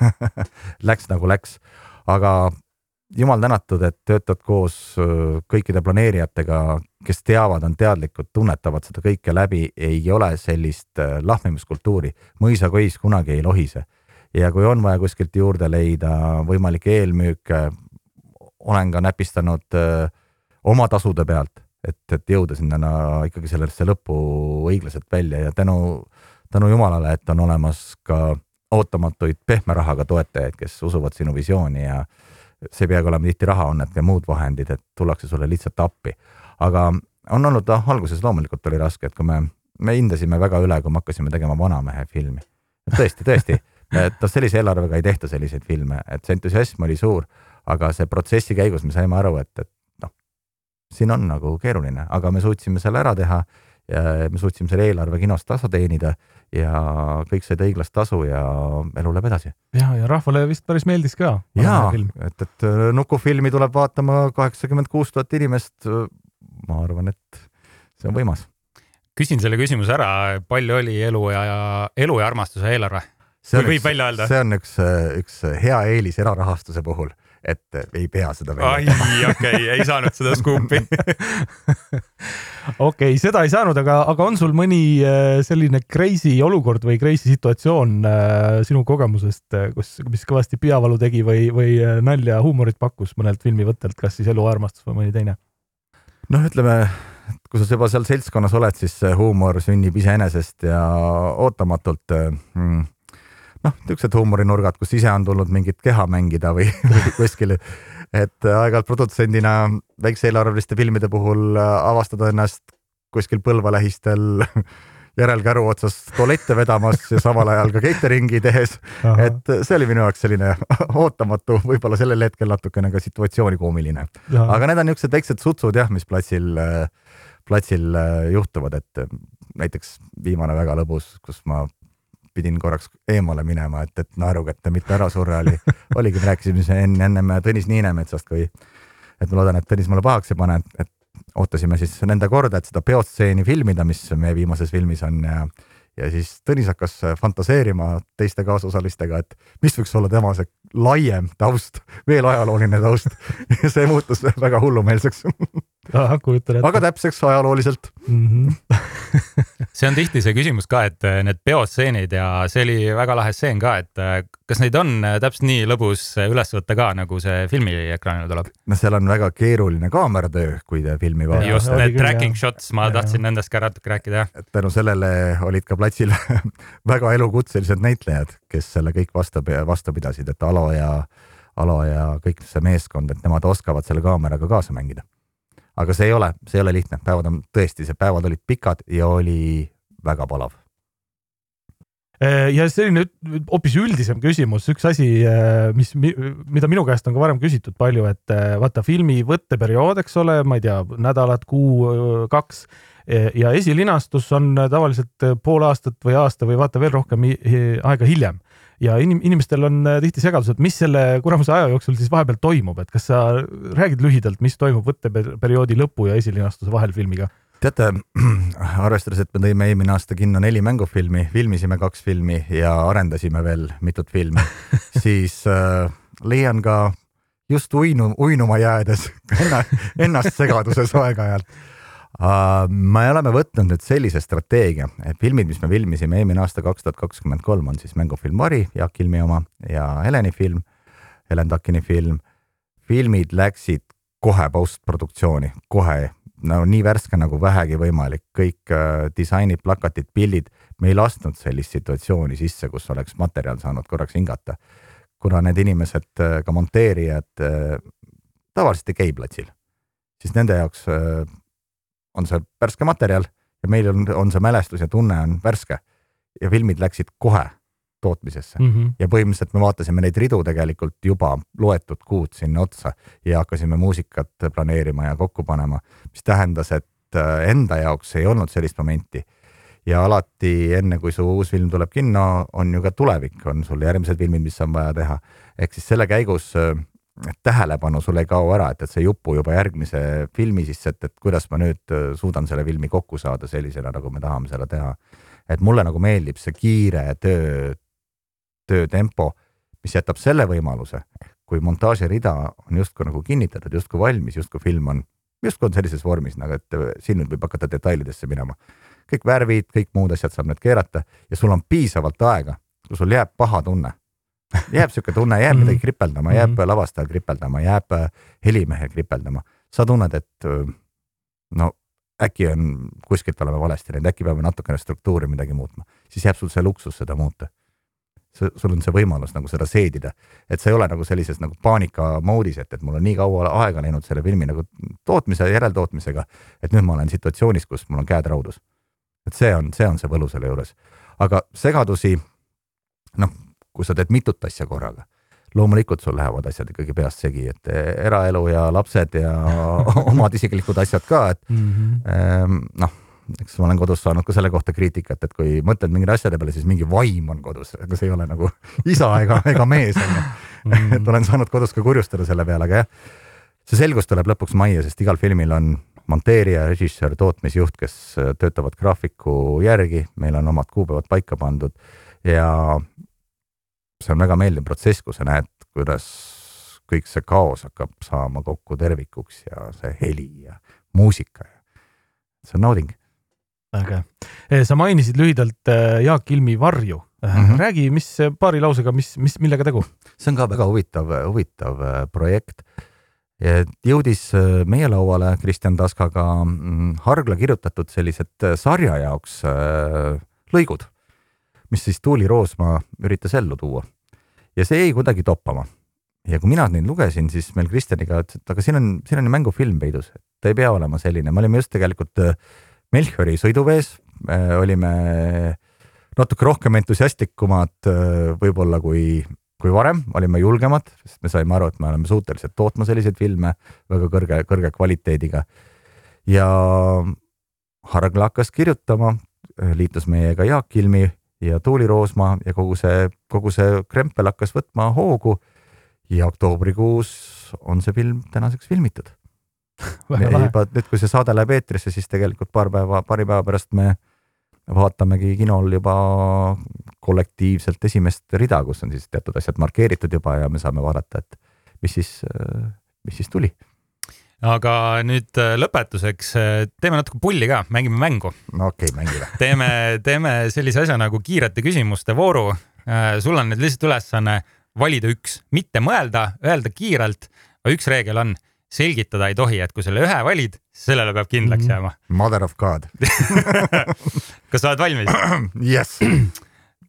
läks nagu läks, aga jumal tänatud, et töötad koos äh, kõikide planeerijatega, kes teavad, on teadlikud, tunnetavad seda kõike läbi, ei ole sellist äh, lahmimiskultuuri. mõisakois kunagi ei lohise. ja kui on vaja kuskilt juurde leida võimalikke eelmüüke, olen ka näpistanud öö, äh, oma tasude pealt et, et jõuda sinna no, ikkagi sellesse lõppu õiglaselt välja ja tänu, tänu jumalale, et on olemas ka ootamatuid pehme rahaga toetajaid, kes usuvad sinu visiooni ja see ei peagi olema tihti raha, on need ka muud vahendid, et tullakse sulle lihtsalt appi. aga on olnud noh, alguses loomulikult oli raske, et kui me, me hindasime väga üle, kui me hakkasime tegema Vanamehe filmi. tõesti, tõesti, et noh, sellise eelarvega ei tehta selliseid filme, et see entusiasm oli suur, aga see protsessi käigus me saime aru, et, et siin on nagu keeruline, aga me suutsime selle ära teha ja me suutsime selle eelarve kinos tasa teenida ja kõik said õiglast tasu ja elu läheb edasi. ja, ja rahvale vist päris meeldis ka. ja, et, et äh, nukufilmi tuleb vaatama kaheksakümmend kuus tuhat inimest. ma arvan, et see on võimas. küsin selle küsimuse ära, palju oli elu ja, ja elu ja armastuse eelarve? võib välja öelda? see on üks, üks hea eelis erarahastuse puhul et ei pea seda välja. ai, okei okay,, ei saanud seda skuupi okei okay,, seda ei saanud, aga, aga on sul mõni äh, selline crazy olukord või crazy situatsioon äh, sinu kogemusest, äh, kus, mis kõvasti peavalu tegi või, või nalja, huumorit pakkus mõnelt filmivõttelt, kas siis Elu armastus või mõni teine? noh, ütleme, kui sa juba seal seltskonnas oled, siis huumor sünnib iseenesest ja ootamatult mm, noh, niisugused huumorinurgad, kus ise on tulnud mingit keha mängida või, või kuskil, et aeg-ajalt produtsendina väikseelarveliste filmide puhul avastada ennast kuskil Põlva lähistel järelkäru otsas tualette vedamas ja samal ajal ka catering'i tehes. et see oli minu jaoks selline ootamatu, võib-olla sellel hetkel natukene ka situatsiooni koomiline. aga need on niisugused väiksed sutsud jah, mis platsil, platsil juhtuvad, et näiteks viimane väga lõbus, kus ma pidin korraks eemale minema, et, et naerukätte mitte ära surra, oli, oligi, me rääkisime enne, ennem Tõnis Niinemetsast, kui, et ma loodan, et Tõnis mulle pahaks ei pane, et ootasime siis nende korda, et seda peostseeni filmida, mis meie viimases filmis on ja ja siis Tõnis hakkas fantaseerima teiste kaasosalistega, et mis võiks olla tema see laiem taust, veel ajalooline taust ja see muutus väga hullumeelseks aga täpseks ajalooliselt mm. -hmm. see on tihti see küsimus ka, et äh, need peostseenid ja see oli väga lahe stseen ka, et äh, kas neid on äh, täpselt nii lõbus üles võtta ka, nagu see filmiekraanile tuleb? no seal on väga keeruline kaameratöö, kui te filmi vaatate. just, need tracking jah. shots, ma ja, tahtsin nendest ka natuke rääkida, jah. tänu sellele olid ka platsil väga elukutselised näitlejad, kes selle kõik vastu, vastu pidasid, et Alo ja, Alo ja kõik see meeskond, et nemad oskavad selle kaameraga kaasa mängida. Aga see ei ole, see ei ole lihtne, päevad on tõesti, see päevad olid pikad ja oli väga palav. Äh, ja selline hoopis üldisem küsimus, üks asi, äh, mis, mida minu käest on ka varem küsitud palju, et äh, vaata filmi võtteperiood, eks ole, ma ei tea, nädalad, kuu, kaks ja esilinastus on tavaliselt pool aastat või aasta või vaata veel rohkem aega hiljem ja inim-, inimestel on äh, tihti segadus, et mis selle kuramuse aja jooksul siis vahepeal toimub, et kas sa räägid lühidalt, mis toimub võtteperioodi lõpu ja esilinastuse vahel filmiga? teate, arvestades, et me tõime eelmine aasta kinno neli mängufilmi, filmisime kaks filmi ja arendasime veel mitut filmi siis äh, leian ka just uinu, uinuma jäädes ennast segaduses aeg-ajalt me oleme võtnud nüüd sellise strateegia, filmid, mis me filmisime eelmine aasta, kaks tuhat kakskümmend kolm, on siis mängufilm Mari, Jaak Ilmi oma ja Heleni film, Helen Takini film. filmid läksid kohe postproduktsiooni, kohe, no nii värske nagu vähegi võimalik, kõik uh, disainid, plakatid, pildid. me ei lasknud sellist situatsiooni sisse, kus oleks materjal saanud korraks hingata. kuna need inimesed, uh, ka monteerijad uh, tavaliselt ei käi platsil siis nende jaoks äh, on see värske materjal ja meil on, on see mälestus ja tunne on värske ja filmid läksid kohe tootmisesse mm. -hmm. ja põhimõtteliselt me vaatasime neid ridu tegelikult juba loetud kuud sinna otsa ja hakkasime muusikat planeerima ja kokku panema, mis tähendas, et äh, enda jaoks ei olnud sellist momenti. ja alati enne, kui su uus film tuleb kinno, on ju ka tulevik, on sul järgmised filmid, mis on vaja teha. ehk siis selle käigus äh, tähelepanu sul ei kao ära, et, et sa ei upu juba järgmise filmi sisse, et, et kuidas ma nüüd äh, suudan selle filmi kokku saada sellisena, nagu me tahame seda teha. et mulle nagu meeldib see kiire töö töötempo, mis jätab selle võimaluse, kui montaažirida on justkui nagu kinnitatud, justkui valmis, justkui film on, justkui on sellises vormis nagu, et siin nüüd võib hakata detailidesse minema. kõik värvid, kõik muud asjad saab nüüd keerata ja sul on piisavalt aega, kui sul jääb paha tunne. Jääb sihuke tunne, jääb midagi kripeldama, jääb mm. lavastaja kripeldama, jääb helimehe kripeldama, sa tunned, et no äkki on kuskilt oleme valesti läinud, äkki peame natukene struktuuri midagi muutma, siis jääb sul see luksus seda muuta. Sul on see võimalus nagu seda seedida, et sa ei ole nagu sellises nagu paanika moodis, et, et mul on nii kaua aega läinud selle filmi nagu tootmise, järeltootmisega, et nüüd ma olen situatsioonis, kus mul on käed raudus. et see on, see on see võlu selle juures, aga segadusi, noh, kui sa teed mitut asja korraga, loomulikult sul lähevad asjad ikkagi peast segi, et eraelu ja lapsed ja omad isiklikud asjad ka, et mm -hmm. noh eks ma olen kodus saanud ka selle kohta kriitikat, et kui mõtled mingite asjade peale, siis mingi vaim on kodus, aga see ei ole nagu isa ega, ega mees on ju. Mm. et olen saanud kodus ka kurjustada selle peale, aga jah, see selgus tuleb lõpuks majja, sest igal filmil on monteerija, režissöör, tootmisjuht, kes töötavad graafiku järgi, meil on omad kuupäevad paika pandud ja see on väga meeldiv protsess, kui sa näed, kuidas kõik see kaos hakkab saama kokku tervikuks ja see heli ja muusika ja see on nauding äge. Eh, sa mainisid lühidalt eh, Jaak Ilmi varju mm. -hmm. räägi, mis paari lausega, mis, mis, millega tegu? see on ka väga huvitav, huvitav projekt. jõudis meie lauale Kristjan Taskaga mm, Hargla kirjutatud sellised sarja jaoks lõigud, mis siis Tuuli Roosma üritas ellu tuua. ja see jäi kuidagi toppama. ja kui mina neid lugesin, siis meil Kristjaniga ütles, et aga siin on, siin on ju mängufilm peidus, et ta ei pea olema selline, me olime just tegelikult Melchiori sõiduvees äh, olime natuke rohkem entusiastlikumad äh, võib-olla kui, kui varem, olime julgemad, sest me saime aru, et me oleme suutelised tootma selliseid filme väga kõrge, kõrge kvaliteediga. ja Hargla hakkas kirjutama, liitus meiega Jaak Ilmi ja Tuuli Roosma ja kogu see, kogu see krempel hakkas võtma hoogu. ja oktoobrikuus on see film tänaseks filmitud juba nüüd, kui see saade läheb eetrisse, siis tegelikult paar päeva, paari päeva pärast me vaatamegi kinol juba kollektiivselt esimest rida, kus on siis teatud asjad markeeritud juba ja me saame vaadata, et mis siis, mis siis tuli. Aga nüüd äh, lõpetuseks äh, teeme natuke pulli ka, mängime mängu. no okei okay,, mängime teeme, teeme sellise asja nagu kiirete küsimuste vooru. Äh, sul on nüüd lihtsalt ülesanne valida üks, mitte mõelda, öelda kiirelt, aga üks reegel on selgitada ei tohi, et kui selle ühe valid, sellele peab kindlaks mhm. jääma. Mother of God kas sa oled valmis Yes.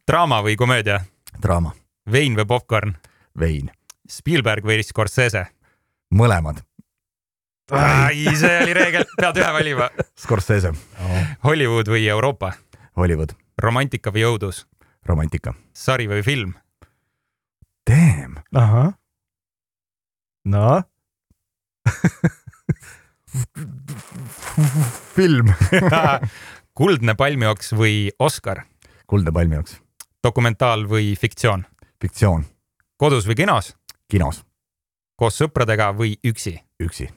draama või komöödia? draama. vein või popkorn? vein. Spielberg või Scorsese? mõlemad. Ai, see oli reegel, pead ühe valima. Scorsese oh.. Hollywood või Euroopa? Hollywood. romantika või õudus? romantika. sari või film? Damn. ahah. noh film kuldne palmioks või Oscar? kuldne palmioks. dokumentaal või fiktsioon? fiktsioon. kodus või kinos? kinos. koos sõpradega või üksi? üksi.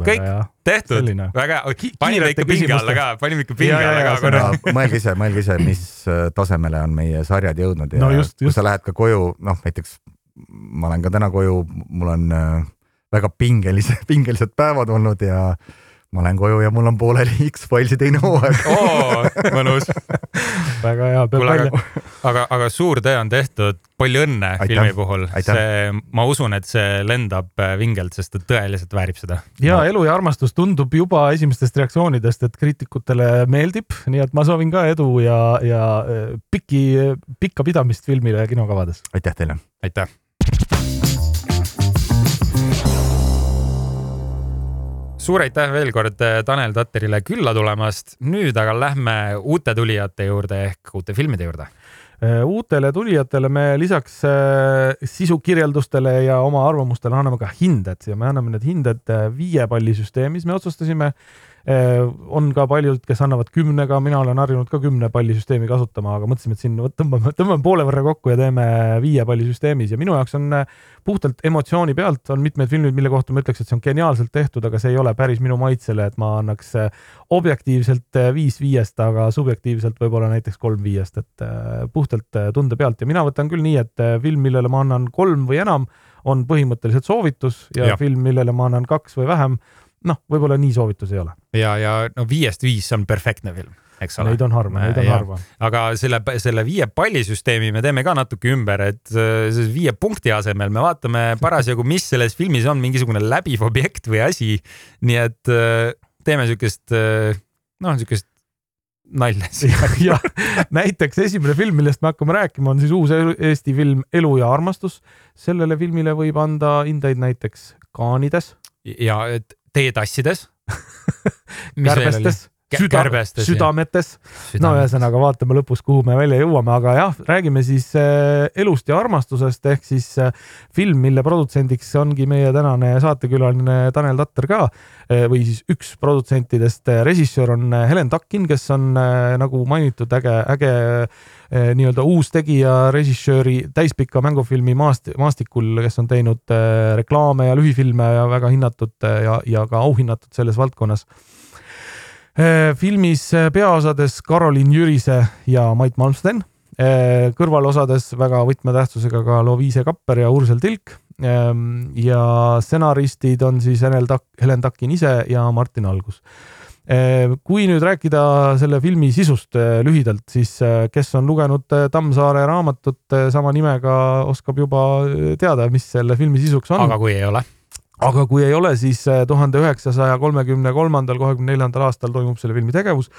Kõik tehtud, väga, panime ikka pinge alla ka, panime ikka pinge alla ka korra. mõelge ise, mõelge ise, mis äh, tasemele on meie sarjad jõudnud ja no just, just. kui sa lähed ka koju, noh näiteks ma lähen ka täna koju, mul on äh, väga pingelise, pingelised päevad olnud ja ma lähen koju ja mul on pooleli X-Filesi teine hooaeg oo, mõnus väga hea, peab välja. aga, aga suur töö on tehtud, palju õnne Aitäh. filmi puhul. see, ma usun, et see lendab äh, vingelt, sest ta tõeliselt väärib seda. ja no. elu ja armastus tundub juba esimestest reaktsioonidest, et kriitikutele meeldib, nii et ma soovin ka edu ja, ja äh, pikki, pikka pidamist filmile kinokavades. aitäh teile. aitäh suur aitäh veel kord äh, Tanel Tatterile külla tulemast. nüüd aga lähme uute tulijate juurde ehk uute filmide juurde. Äh, uutele tulijatele me lisaks äh, sisukirjeldustele ja oma arvamustele anname ka hinded. Ja me anname need hinded viie palli süsteemis, me otsustasime Äh, on ka paljud, kes annavad kümnega, mina olen harjunud ka kümne palli süsteemi kasutama, aga mõtlesime, et siin tõmbame, tõmbame poole võrra kokku ja teeme viie palli süsteemis ja minu jaoks on äh, puhtalt emotsiooni pealt on mitmed filmid, mille kohta ma ütleks, et see on geniaalselt tehtud, aga see ei ole päris minu maitsele, et ma annaks äh, objektiivselt viis viiest, aga subjektiivselt võib-olla näiteks kolm viiest, et puhtalt tunde pealt ja mina võtan küll nii, et film, millele ma annan kolm või enam, on põhimõtteliselt soovitus ja, ja. film, millele ma annan kaks või vähem noh, võib-olla nii soovitus ei ole. ja, ja no viiest viis on perfektne film eks ole. Neid on harva, neid on ja. harva. aga selle, selle viie pallisüsteemi me teeme ka natuke ümber, et äh, viie punkti asemel me vaatame parasjagu, mis selles filmis on mingisugune läbiv objekt või asi. nii et äh, teeme siukest, äh, noh, siukest nalja ja näiteks esimene film, millest me hakkame rääkima, on siis uus Eesti film Elu ja armastus. sellele filmile võib anda hindeid näiteks kaanides. ja et teetassides kärbestes süda, südametes. no ühesõnaga vaatame lõpus, kuhu me välja jõuame, aga jah, räägime siis äh, elust ja armastusest ehk siis äh, film, mille produtsendiks ongi meie tänane saatekülaline Tanel Tatter ka äh, või siis üks produtsentidest. režissöör on Helen Takkin, kes on nagu mainitud äge, äge nii-öelda uus tegija, režissööri täispika mängufilmi maast-, maastikul, kes on teinud reklaame ja lühifilme ja väga hinnatud ja, ja ka auhinnatud selles valdkonnas. Filmis peaosades Karolin Jürise ja Mait Malmsten, kõrvalosades väga võtmetähtsusega ka Loviise Kapper ja Ursel Tilk ja stsenaristid on siis Helen Tak-, Helen Takin ise ja Martin Algus kui nüüd rääkida selle filmi sisust lühidalt, siis kes on lugenud Tammsaare raamatut sama nimega, oskab juba teada, mis selle filmi sisuks on. aga kui ei ole? Aga kui ei ole, siis tuhande üheksasaja kolmekümne kolmandal, kolmekümne neljandal aastal toimub selle filmi tegevus.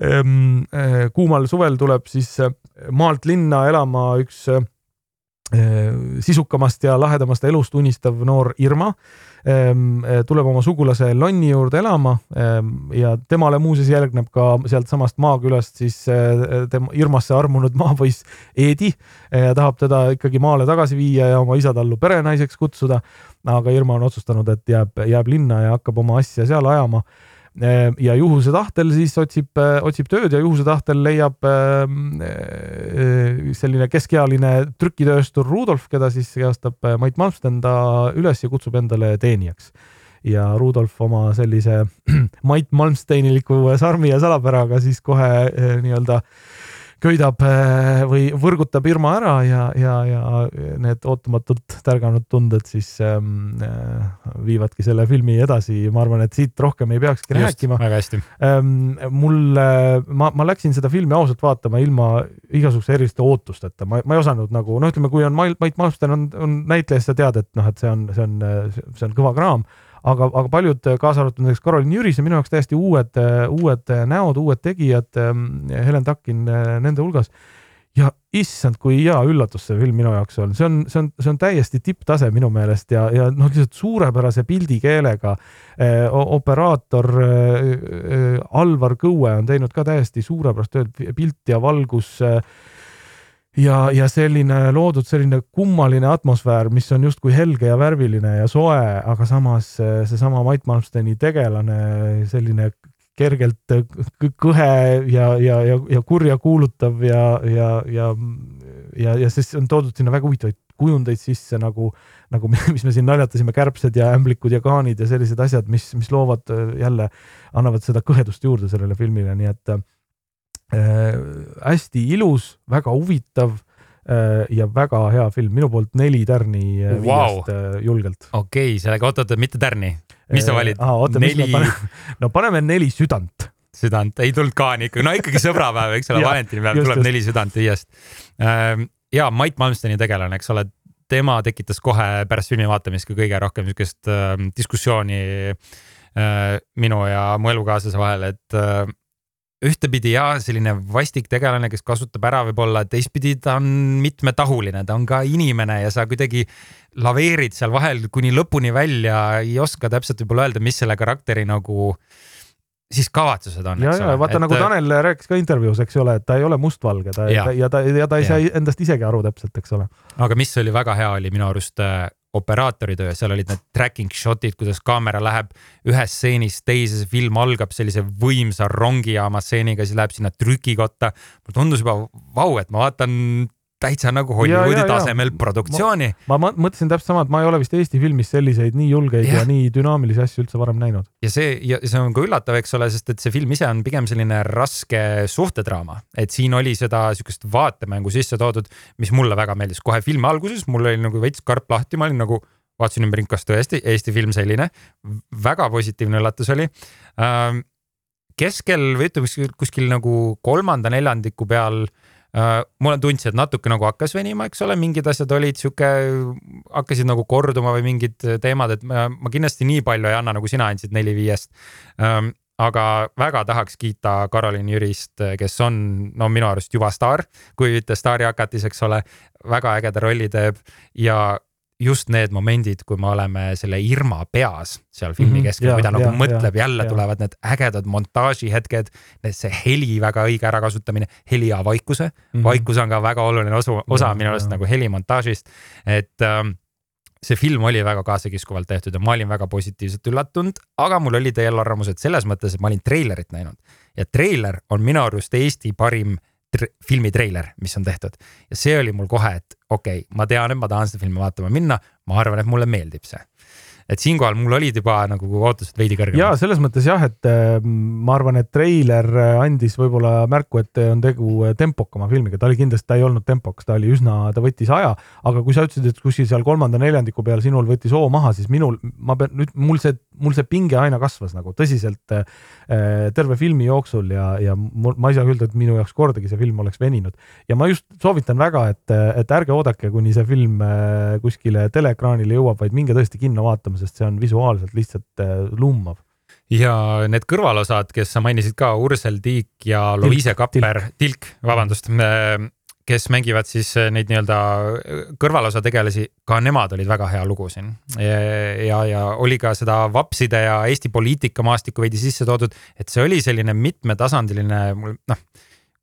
Ehm, kuumal suvel tuleb siis maalt linna elama üks sisukamast ja lahedamast elust unistav noor Irma tuleb oma sugulase Lonni juurde elama ehm, ja temale muuseas järgneb ka sealtsamast maakülast siis eh, tema Irmasse armunud maapoiss Eedi ja tahab teda ikkagi maale tagasi viia ja oma isatallu perenaiseks kutsuda. aga Irma on otsustanud, et jääb, jääb linna ja hakkab oma asja seal ajama Ehm, ja juhuse tahtel siis otsib, äh, otsib tööd ja juhuse tahtel leiab ehm, äh, selline keskealine trükitööstur Rudolf, keda siis kehastab äh, Mait Malmsten, ta üles ja kutsub endale teenijaks. ja Rudolf oma sellise Mait Malmsteiniliku sarmi ja salapäraga siis kohe nii-öelda äh, köidab äh, või võrgutab Irma ära ja, ja, ja need ootamatult tärganud tunded siis ähm, äh, viivadki selle filmi edasi. ma arvan, et siit rohkem ei peakski Just, rääkima. väga hästi ähm,. mul, ma, ma läksin seda filmi ausalt vaatama ilma igasuguse eriliste ootusteta, ma, ma ei osanud nagu noh, ütleme, kui on Mait Malmsten on, on näitleja, siis sa tead, et noh, et see on, see on, see on kõva kraam aga, aga paljud, kaasa arvatud näiteks Karolin Jüris on minu jaoks täiesti uued, uued näod, uued tegijad, ähm, Helen Takin äh, nende hulgas. ja issand, kui hea üllatus see film minu jaoks on, see on, see on, see on täiesti tipptase minu meelest ja, ja noh, lihtsalt suurepärase pildikeelega eh,. operaator eh, Alvar Kõue on teinud ka täiesti suurepärast tööd, pilt ja valgus eh, ja, ja selline loodud selline kummaline atmosfäär, mis on justkui helge ja värviline ja soe, aga samas seesama Mait Malmsteni tegelane, selline kergelt kõhe ja, ja, ja, ja kurja kuulutav ja, ja, ja, ja, ja siis on toodud sinna väga huvitavaid kujundeid sisse nagu, nagu mis me siin naljatasime, kärbsed ja ämblikud ja kaanid ja sellised asjad, mis, mis loovad jälle, annavad seda kõhedust juurde sellele filmile, nii et äh, hästi ilus, väga huvitav äh, ja väga hea film, minu poolt neli tärni äh, wow. viiest äh, julgelt. okei okay,, sellega oot-oot, mitte tärni, mis sa valid? neli. no paneme neli südant südant, ei tulnud kaani ikka, no ikkagi sõbrapäev, eks ole, valentinipäev tuleb just. neli südant viiest. Ähm, ja Mait Malmsteni tegelane, eks ole, tema tekitas kohe pärast filmi vaatamist ka kõige rohkem niisugust äh, diskussiooni äh, minu ja mu elukaaslase vahel, et äh, ühtepidi jaa, selline vastik tegelane, kes kasutab ära võib-olla, teistpidi ta on mitmetahuline, ta on ka inimene ja sa kuidagi laveerid seal vahel kuni lõpuni välja, ei oska täpselt võib-olla öelda, mis selle karakteri nagu siis kavatsused on. ja, ja vaata et... nagu Tanel rääkis ka intervjuus, eks ole, et ta ei ole mustvalge, ta ja, ja ta ja ta ei saa endast isegi aru täpselt, eks ole. aga mis oli väga hea, oli minu arust äh, operaatori töö, seal olid need tracking shot'id, kuidas kaamera läheb ühest stseenist teise, see film algab sellise võimsa rongijaama stseeniga, siis läheb sinna trükikotta. mulle tundus juba vau, et ma vaatan täitsa nagu Hollywoodi ja, ja, tasemel ja. produktsiooni. ma, ma mõtlesin täpselt sama, et ma ei ole vist Eesti filmis selliseid nii julgeid ja, ja nii dünaamilisi asju üldse varem näinud. ja see ja see on ka üllatav, eks ole, sest et see film ise on pigem selline raske suhtedraama, et siin oli seda sihukest vaatemängu sisse toodud, mis mulle väga meeldis. kohe filmi alguses mul oli nagu veits karp lahti, ma olin nagu vaatasin ümberringi, kas tõesti Eesti film selline. väga positiivne üllatus oli ähm, keskel või ütleme kuskil nagu kolmanda neljandiku peal äh, Uh, mulle tundsin, et natuke nagu hakkas venima, eks ole, mingid asjad olid sihuke, hakkasid nagu korduma või mingid teemad, et ma, ma kindlasti nii palju ei anna, nagu sina andsid neli viiest um,. aga väga tahaks kiita Karolin Jürist, kes on, no minu arust juba staar, kui mitte staarihakatis, eks ole, väga ägeda rolli teeb ja just need momendid, kui me oleme selle Irma peas seal filmi mm -hmm, keskel, kui ta nagu ja, mõtleb, jälle ja. tulevad need ägedad montaažihetked, see heli väga õige ärakasutamine, heli ja vaikuse mm. -hmm. vaikus on ka väga oluline osa, osa minu arust nagu helimontaažist, et ähm, see film oli väga kaasakiskuvalt tehtud ja ma olin väga positiivselt üllatunud, aga mul olid eelarvamused selles mõttes, et ma olin treilerit näinud ja treiler on minu arust Eesti parim filmi treiler, mis on tehtud. Ja see oli mul kohe, et okei okay,, ma tean, et ma tahan seda filmi vaatama minna, ma arvan, et mulle meeldib see et siinkohal mul olid juba nagu ootused veidi kõrgemad. ja selles mõttes jah, et äh, ma arvan, et treiler äh, andis võib-olla märku, et on tegu äh, tempokama filmiga, ta oli kindlasti, ta ei olnud tempokas, ta oli üsna, ta võttis aja, aga kui sa ütlesid, et kuskil seal kolmanda neljandiku peal sinul võttis hoo maha, siis minul, ma pean nüüd, mul see, mul see pinge aina kasvas nagu tõsiselt äh, terve filmi jooksul ja, ja ma ei saa öelda, et minu jaoks kordagi see film oleks veninud. Ja ma just soovitan väga, et, et ärge oodake, kuni see film äh, kuskile teleekraanile jõuab, vaid minge tõesti kinno vaatama vaatama, sest see on visuaalselt lihtsalt äh, lummav. ja need kõrvalosad, kes sa mainisid ka, Ursel Tiik ja Loise Kapper, Tilk, vabandust, kes mängivad siis äh, neid nii-öelda äh, kõrvalosa tegelasi, ka nemad olid väga hea lugu siin. ja, ja oli ka seda vapside ja Eesti poliitikamaastikku veidi sisse toodud, et see oli selline mitmetasandiline, noh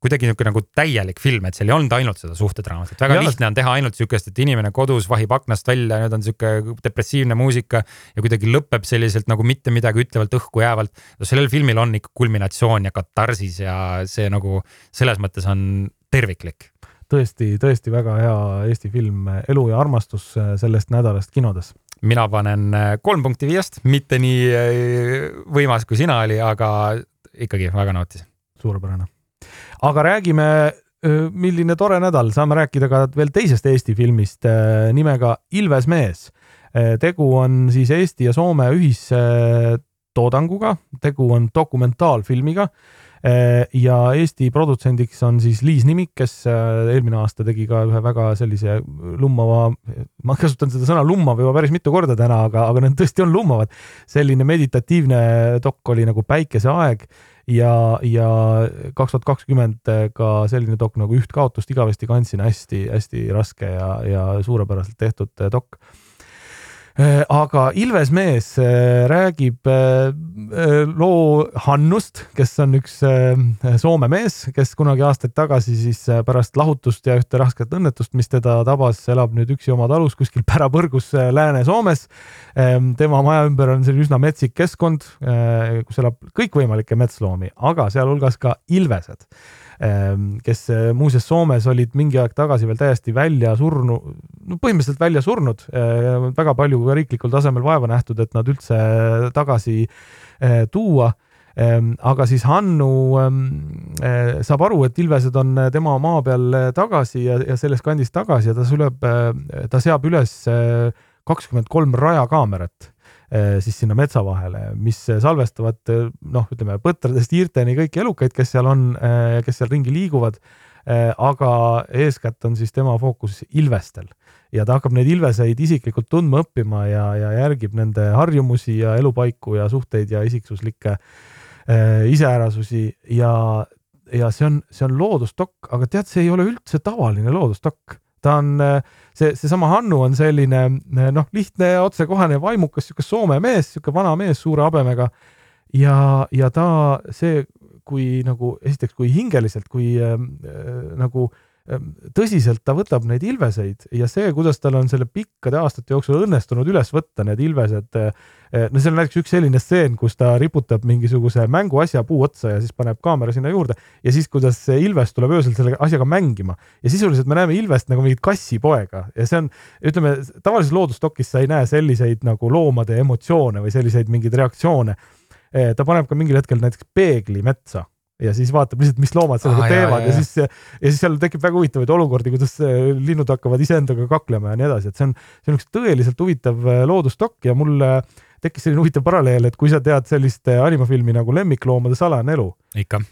kuidagi niisugune nagu täielik film, et seal ei olnud ainult seda suhtedraamat, et väga ja, lihtne on teha ainult sihukest, et inimene kodus vahib aknast välja, nüüd on sihuke depressiivne muusika ja kuidagi lõpeb selliselt nagu mitte midagi ütlevalt õhku jäävalt. no sellel filmil on ikka kulminatsioon ja katarsis ja see nagu selles mõttes on terviklik. tõesti, tõesti väga hea Eesti film Elu ja armastus sellest nädalast kinodes mina panen kolm punkti viiest, mitte nii äh, võimas kui sina oli, aga ikkagi väga nautisin. suurepärane aga räägime, milline tore nädal, saame rääkida ka veel teisest Eesti filmist nimega Ilves mees. tegu on siis Eesti ja Soome ühistoodanguga, tegu on dokumentaalfilmiga ja Eesti produtsendiks on siis Liis Nimik, kes eelmine aasta tegi ka ühe väga sellise lummava, ma kasutan seda sõna lummav juba päris mitu korda täna, aga, aga need tõesti on lummavad. selline meditatiivne dok oli nagu Päikeseaeg ja, ja kaks tuhat kakskümmend ka selline dok nagu Üht kaotust igavesti kandsin. Hästi-hästi raske ja, ja suurepäraselt tehtud dok. Äh, aga Ilves mees äh, räägib äh, loo Hannust, kes on üks Soome mees, kes kunagi aastaid tagasi siis pärast lahutust ja ühte rasket õnnetust, mis teda tabas, elab nüüd üksi oma talus kuskil pärapõrgus Lääne-Soomes. Ähm, tema maja ümber on selline üsna metsik keskkond, kus elab kõikvõimalikke metsloomi, aga sealhulgas ka ilvesed kes eh, muuseas Soomes olid mingi aeg tagasi veel täiesti välja surnud, no põhimõtteliselt välja surnud, eh, väga palju ka riiklikul tasemel vaeva nähtud, et nad üldse tagasi eh, tuua. Ehm, aga siis Hannu ehm, saab aru, et ilvesed on tema maa peal tagasi ja, ja selles kandis tagasi ja ta suleb, ta seab üles kakskümmend kolm rajakaamerat siis sinna metsa vahele, mis salvestavad eh, noh, ütleme põtradest hiirteni kõiki elukaid, kes seal on, kes seal ringi liiguvad. aga eeskätt on siis tema fookus ilvestel. Ja ta hakkab neid ilveseid isiklikult tundma õppima ja, ja järgib nende harjumusi ja elupaiku ja suhteid ja isiksuslikke iseärasusi. Ja, ja see on, see on loodusdokk, aga tead, see ei ole üldse tavaline loodusdokk ta on, see, seesama Hannu on selline noh, lihtne, otsekohane, vaimukas, sihuke Soome mees, sihuke vana mees suure habemega. ja, ja ta, see, kui nagu esiteks, kui hingeliselt, kui äh, nagu äh, tõsiselt ta võtab neid ilveseid ja see, kuidas tal on selle pikkade aastate jooksul õnnestunud üles võtta need ilvesed. Eh, eh, no seal on näiteks üks selline stseen, kus ta riputab mingisuguse mänguasja puu otsa ja siis paneb kaamera sinna juurde ja siis, kuidas see ilves tuleb öösel selle asjaga mängima ja sisuliselt me näeme ilvest nagu mingit kassipoega ja see on, ütleme tavalises loodusdokis sa ei näe selliseid nagu loomade emotsioone või selliseid mingeid reaktsioone. Eh, ta paneb ka mingil hetkel näiteks peegli metsa ja siis vaatab lihtsalt, mis loomad sellega ah, teevad. Ja, ja. ja siis, ja siis seal tekib väga huvitavaid olukordi, kuidas äh, linnud hakkavad iseendaga kaklema ja nii edasi, et see on, see on üks tõeliselt huvitav äh, loodusdokk ja mul tekkis selline huvitav paralleel, et kui sa tead sellist äh, animafilmi nagu Lemmikloomade salajane elu,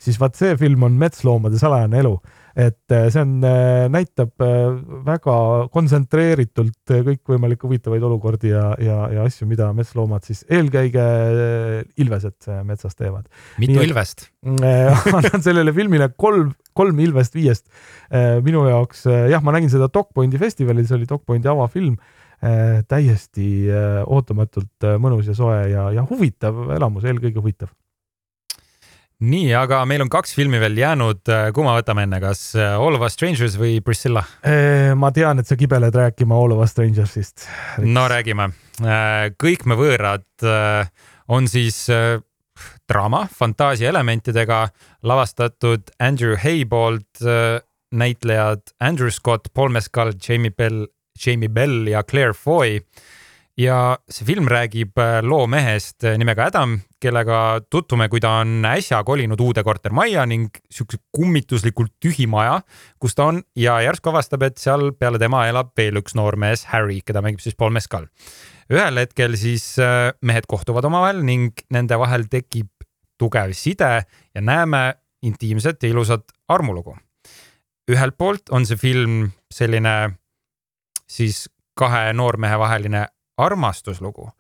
siis vaat see film on Metsloomade salajane elu et äh, see on, äh, näitab äh, väga kontsentreeritult kõikvõimalikke huvitavaid olukordi ja, ja, ja asju, mida metsloomad siis eelkõige ilvesed metsas teevad. mitu Nii, ilvest? annan sellele filmile kolm, kolm ilvest viiest. minu jaoks jah, ma nägin seda Dogpointi festivalil, see oli Dogpointi avafilm täiesti ootamatult mõnus ja soe ja, ja huvitav elamus, eelkõige huvitav nii, aga meil on kaks filmi veel jäänud, kumma võtame enne, kas äh, All of Us Strangers või Priscilla? ma tean, et sa kibeled rääkima All of Us Strangersist. no räägime. Äh, kõik me võõrad äh, on siis draama fantaasia elementidega lavastatud Andrew Hay poolt näitlejad Andrew Scott, Paul Mescal, Jamie Bell, Jamie Bell ja Claire Foy ja see film räägib äh, loo mehest äh, nimega Adam, kellega tutvume, kui ta on äsja kolinud uude kortermajja ning siukse kummituslikult tühi maja, kus ta on ja järsku avastab, et seal peale tema elab veel üks noormees, Harry, keda mängib siis Paul Mescal. ühel hetkel siis äh, mehed kohtuvad omavahel ning nende vahel tekib tugev side ja näeme intiimset ja ilusat armulugu. ühelt poolt on see film selline siis kahe noormehe vaheline armastuslugu.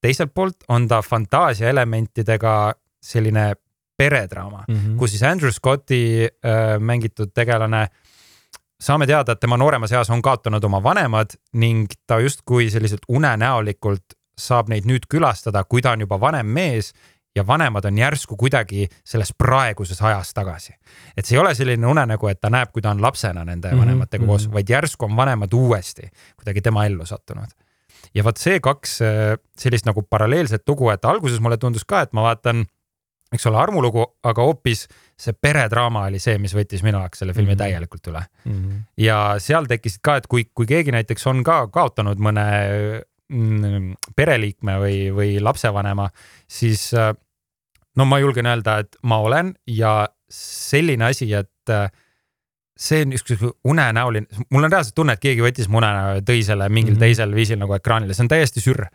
teiselt poolt on ta fantaasia elementidega selline peredraama mm, -hmm. kus siis Andrew Scotti äh, mängitud tegelane saame teada, et tema nooremas eas on kaotanud oma vanemad ning ta justkui selliselt unenäolikult saab neid nüüd külastada, kui ta on juba vanem mees ja vanemad on järsku kuidagi selles praeguses ajas tagasi. et see ei ole selline unenägu, et ta näeb, kui ta on lapsena nende mhm, vanematega mm -hmm. koos, vaid järsku on vanemad uuesti kuidagi tema ellu sattunud ja vot see kaks äh, sellist nagu paralleelset lugu, et alguses mulle tundus ka, et ma vaatan, eks ole, armulugu, aga hoopis see peredraama oli see, mis võttis minu jaoks selle filmi mm -hmm. täielikult üle mm. -hmm. ja seal tekkisid ka, et kui, kui keegi näiteks on ka kaotanud mõne mm, pereliikme või, või lapsevanema, siis äh, no ma julgen öelda, et ma olen ja selline asi, et äh, see on niisugune unenäoline, mul on reaalselt tunne, et keegi võttis mu unenäo ja tõi selle mingil mm -hmm. teisel viisil nagu ekraanile, see on täiesti sürr.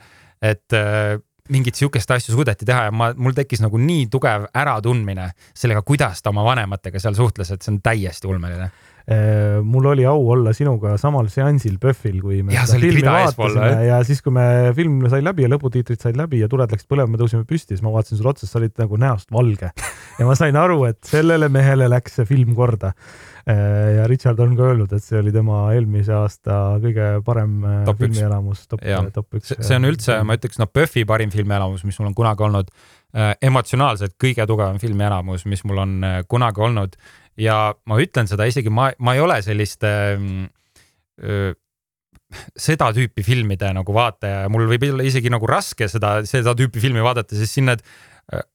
et äh, mingit sihukest asja suudeti teha ja ma, mul tekkis nagu nii tugev äratundmine sellega, kuidas ta oma vanematega seal suhtles, et see on täiesti ulmeline äh, mul oli au olla sinuga samal seansil PÖFFil, kui me ja, filmi vaatasime ja siis, kui me film sai läbi ja lõputiitrid said läbi ja tuled läksid põlema, me tõusime püsti, siis ma vaatasin sulle otsa, sa olid nagu näost valge ja ma sain aru, et sellele mehele läks see film korda ja Richard on ka öelnud, et see oli tema eelmise aasta kõige parem äh, top filmielamus, top, top üks. see on üldse, ma ütleks, noh, PÖFFi parim filmielamus, mis mul on kunagi olnud äh,. emotsionaalselt kõige tugevam filmielamus, mis mul on äh, kunagi olnud ja ma ütlen seda isegi, ma, ma ei ole selliste äh, seda tüüpi filmide nagu vaataja ja mul võib olla isegi nagu raske seda, seda tüüpi filmi vaadata, sest siin need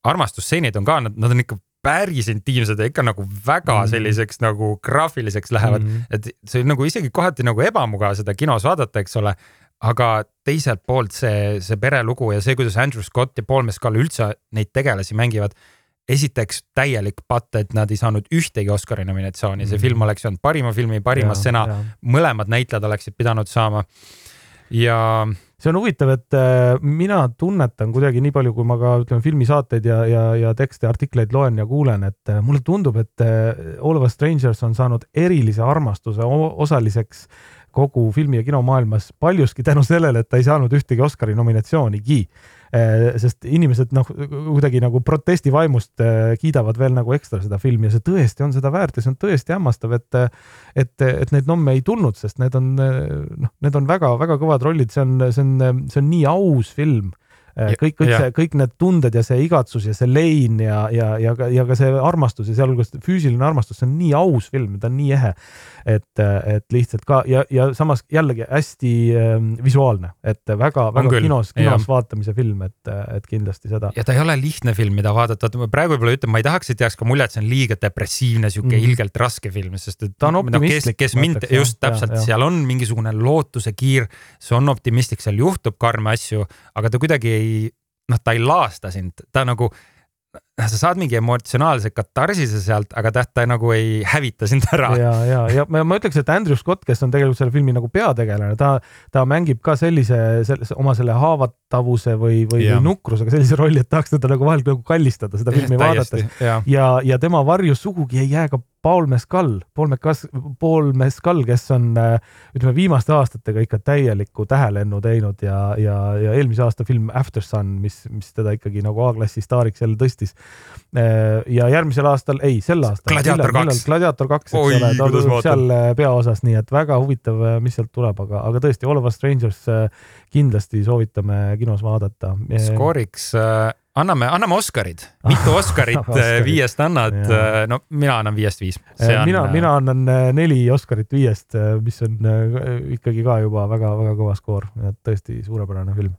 armastusstseenid on ka, nad, nad on ikka päris intiimsed ja ikka nagu väga mm. selliseks nagu graafiliseks lähevad mm, -hmm. et see nagu isegi kohati nagu ebamugav seda kinos vaadata, eks ole. aga teiselt poolt see, see perelugu ja see, kuidas Andrew Scott ja Paul Mescal üldse neid tegelasi mängivad. esiteks täielik patt, et nad ei saanud ühtegi Oscari nominatsiooni, see mm -hmm. film oleks saanud parima filmi, parima stseena, mõlemad näitlejad oleksid pidanud saama. ja see on huvitav, et äh, mina tunnetan kuidagi nii palju, kui ma ka ütleme filmisaateid ja, ja, ja tekste, artikleid loen ja kuulen, et äh, mulle tundub, et äh, All of Us Strangers on saanud erilise armastuse osaliseks kogu filmi ja kinomaailmas paljuski tänu sellele, et ta ei saanud ühtegi Oscari nominatsioonigi sest inimesed noh, kuidagi nagu protesti vaimust eh, kiidavad veel nagu ekstra seda filmi ja see tõesti on seda väärt ja see on tõesti hämmastav, et et, et neid nomme ei tulnud, sest need on noh, need on väga-väga kõvad rollid, see on, see on, see on nii aus film Äh, kõik, kõik see, kõik need tunded ja see igatsus ja see lein ja, ja, ja ka, ja ka see armastus ja sealhulgas füüsiline armastus, see on nii aus film, ta on nii ehe. et, et lihtsalt ka ja, ja samas jällegi hästi ähm, visuaalne, et väga-väga väga kinos, kinos ja. vaatamise film, et, et kindlasti seda. ja ta ei ole lihtne film, mida vaadata, praegu võib-olla ütlen, ma ei tahaks, et jääks ka mulje, et see on liiga depressiivne, sihuke mm. ilgelt raske film, sest et. ta on optimistlik kes, kes mind, just täpselt, seal on mingisugune lootuse kiir, see on optimistlik, seal juhtub karme asju, aga ta kuidagi ei ei, noh, ta ei laasta sind, ta nagu sa saad mingi emotsionaalse katarsise sealt, aga ta, ta nagu ei hävita sind ära. ja, ja, ja ma, ma ütleks, et Andrew Scott, kes on tegelikult selle filmi nagu peategelane, ta, ta mängib ka sellise, sellise oma selle haavatavuse või, või, või nukrusega sellise rolli, et tahaks teda nagu vahel nagu kallistada seda filmi vaadates. ja, ja, ja tema varju sugugi ei jää ka Paul Mescal, Paul Mescal, Paul Mescal, kes on ütleme viimaste aastatega ikka täielikku tähelennu teinud ja, ja, ja eelmise aasta film After Sun, mis, mis teda ikkagi nagu A-klassi staariks jälle tõstis. Ja järgmisel aastal, ei sel aastal. gladiaator kaks. gladiaator kaks, eks ole, ta on seal peaosas, nii et väga huvitav, mis sealt tuleb, aga, aga tõesti, All of us strangers kindlasti soovitame kinos vaadata. skooriks äh anname, anname Oscarid, mitu Oscarit Oscarid. viiest annad? no mina annan viiest viis. mina, mina annan neli Oscarit viiest, mis on ikkagi ka juba väga-väga kõva skoor, et tõesti suurepärane film.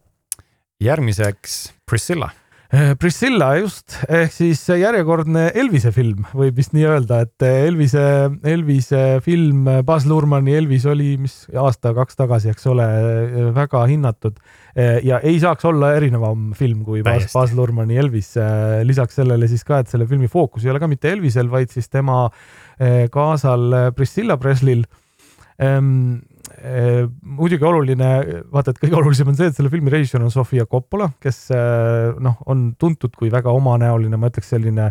järgmiseks Priscilla Priscilla just, ehk siis järjekordne Elvise film, võib vist nii öelda, et Elvise, Elvise film, Baz Luhrmanni Elvis oli, mis aasta-kaks tagasi, eks ole, väga hinnatud. Eh, ja ei saaks olla erinevam film kui Baz, Baz Luhrmanni Elvis. Eh, lisaks sellele siis ka, et selle filmi fookus ei ole ka mitte Elvisel, vaid siis tema kaasal Priscilla Preslil. Ehm, muidugi oluline, vaata, et kõige olulisem on see, et selle filmi režissöör on Sofia Coppola, kes äh, noh, on tuntud kui väga omanäoline, ma ütleks selline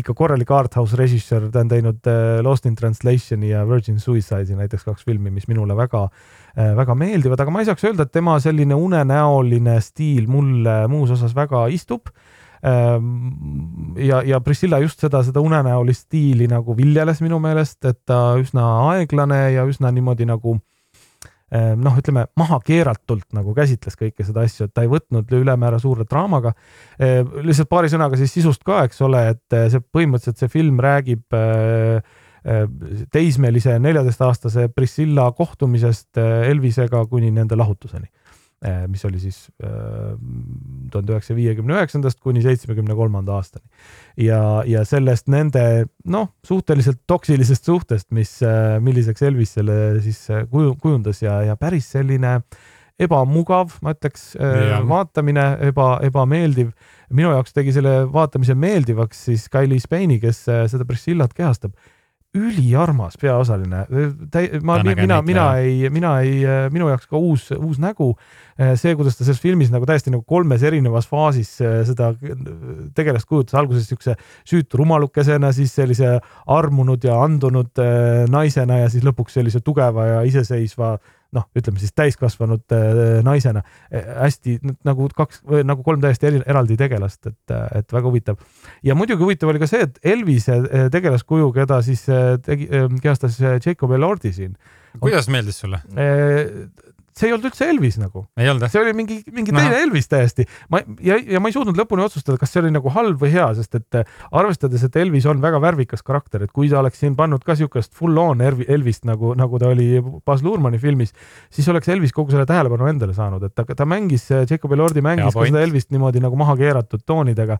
ikka korralik arthouse režissöör, ta on teinud äh, Lost in Translation'i ja Virgin Suicide'i näiteks kaks filmi, mis minule väga, väga meeldivad, aga ma ei saaks öelda, et tema selline unenäoline stiil mulle muus osas väga istub. Ähm, ja, ja Priscilla just seda, seda unenäolist stiili nagu viljeles minu meelest, et ta üsna aeglane ja üsna niimoodi nagu noh, ütleme mahakeeratult nagu käsitles kõike seda asja, et ta ei võtnud ülemäära suure draamaga. Ehm, lihtsalt paari sõnaga siis sisust ka, eks ole, et eh, see põhimõtteliselt see film räägib eh, eh, teismelise neljateistaastase Priscilla kohtumisest Elvisega kuni nende lahutuseni mis oli siis eh, tuhande üheksasaja viiekümne üheksandast kuni seitsmekümne kolmanda aastani. ja, ja sellest nende noh, suhteliselt toksilisest suhtest, mis, eh, milliseks Elvis selle siis kuju, kujundas ja, ja päris selline ebamugav, ma ütleks, vaatamine, eba, ebameeldiv. minu jaoks tegi selle vaatamise meeldivaks siis Kylie Spaini, kes seda Priscillat kehastab üliarmas peaosaline. ma, mina, mina ei, mina ei, minu jaoks ka uus, uus nägu. See, kuidas ta selles filmis nagu täiesti nagu kolmes erinevas faasis seda tegelast kujutas, alguses siukse süütu rumalukesena, siis sellise armunud ja andunud naisena ja siis lõpuks sellise tugeva ja iseseisva noh, ütleme siis täiskasvanud äh, naisena äh, hästi nagu kaks nagu kolm täiesti eraldi tegelast, et, et väga huvitav. ja muidugi huvitav oli ka see, et Elvise äh, tegelaskuju, keda siis tegi, kehastas Jacob Elordi siin. kuidas meeldis sulle? See ei olnud üldse Elvis nagu. see oli mingi, mingi teine Aha. Elvis täiesti. ma ja, ja ma ei suutnud lõpuni otsustada, kas see oli nagu halb või hea, sest et äh, arvestades, et Elvis on väga värvikas karakter, et kui ta oleks siin pannud ka siukest full on Elvist nagu, nagu ta oli Baz Luhrmanni filmis, siis oleks Elvis kogu selle tähelepanu endale saanud, et ta, ta mängis, äh, Jacob Elordi mängis ka seda Elvist niimoodi nagu maha keeratud toonidega.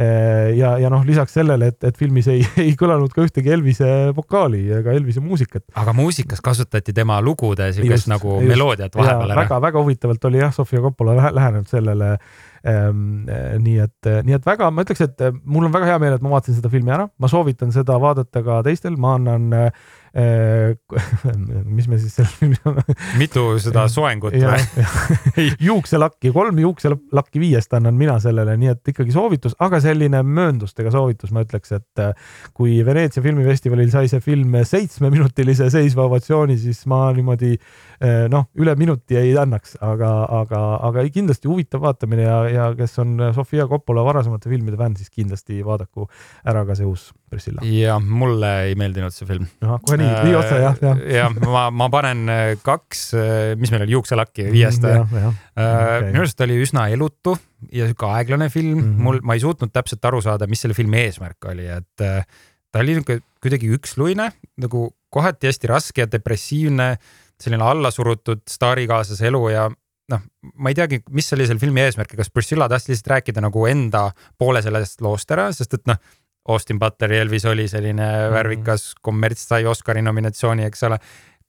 Äh, ja, ja noh, lisaks sellele, et, et filmis ei, ei kõlanud ka ühtegi Elvise vokaali ega Elvise muusikat. aga muusikas kasutati tema lugude siukest nagu just, meloodiat vahepeal ära. väga-väga huvitavalt oli jah, Sofia Coppola lähenenud sellele ähm,. nii et, nii et väga, ma ütleks, et mul on väga hea meel, et ma vaatasin seda filmi ära, ma soovitan seda vaadata ka teistel, ma annan äh, mis me siis seal filmis mitu seda soengut või? juukselakki, kolm juukselakki viiest annan mina sellele, nii et ikkagi soovitus, aga selline mööndustega soovitus, ma ütleks, et kui Veneetsia filmifestivalil sai see film seitsmeminutilise seisva ovatsiooni, siis ma niimoodi äh, noh, üle minuti ei annaks, aga, aga, aga kindlasti huvitav vaatamine ja, ja kes on Sofia Coppola varasemate filmide fänn, siis kindlasti vaadaku ära ka see uus Priscilla. jah, mulle ei meeldinud see film. noh, kohe nii, nii otse jah, jah. jah, ma, ma panen äh, kaks, äh, mis meil oli, juukselakki viiest mm,. Okay. minu arust oli üsna elutu ja sihuke aeglane film mm, -hmm. mul, ma ei suutnud täpselt aru saada, mis selle filmi eesmärk oli, et äh, ta oli niisugune kuidagi üksluine, nagu kohati hästi raske ja depressiivne, selline allasurutud staarikaaslase elu ja noh, ma ei teagi, mis oli selle filmi eesmärk, kas Priscilla tahtis lihtsalt rääkida nagu enda poole sellest loost ära, sest et noh, Austin Butleri Elvis oli selline mm -hmm. värvikas kommerts, sai Oscari nominatsiooni, eks ole.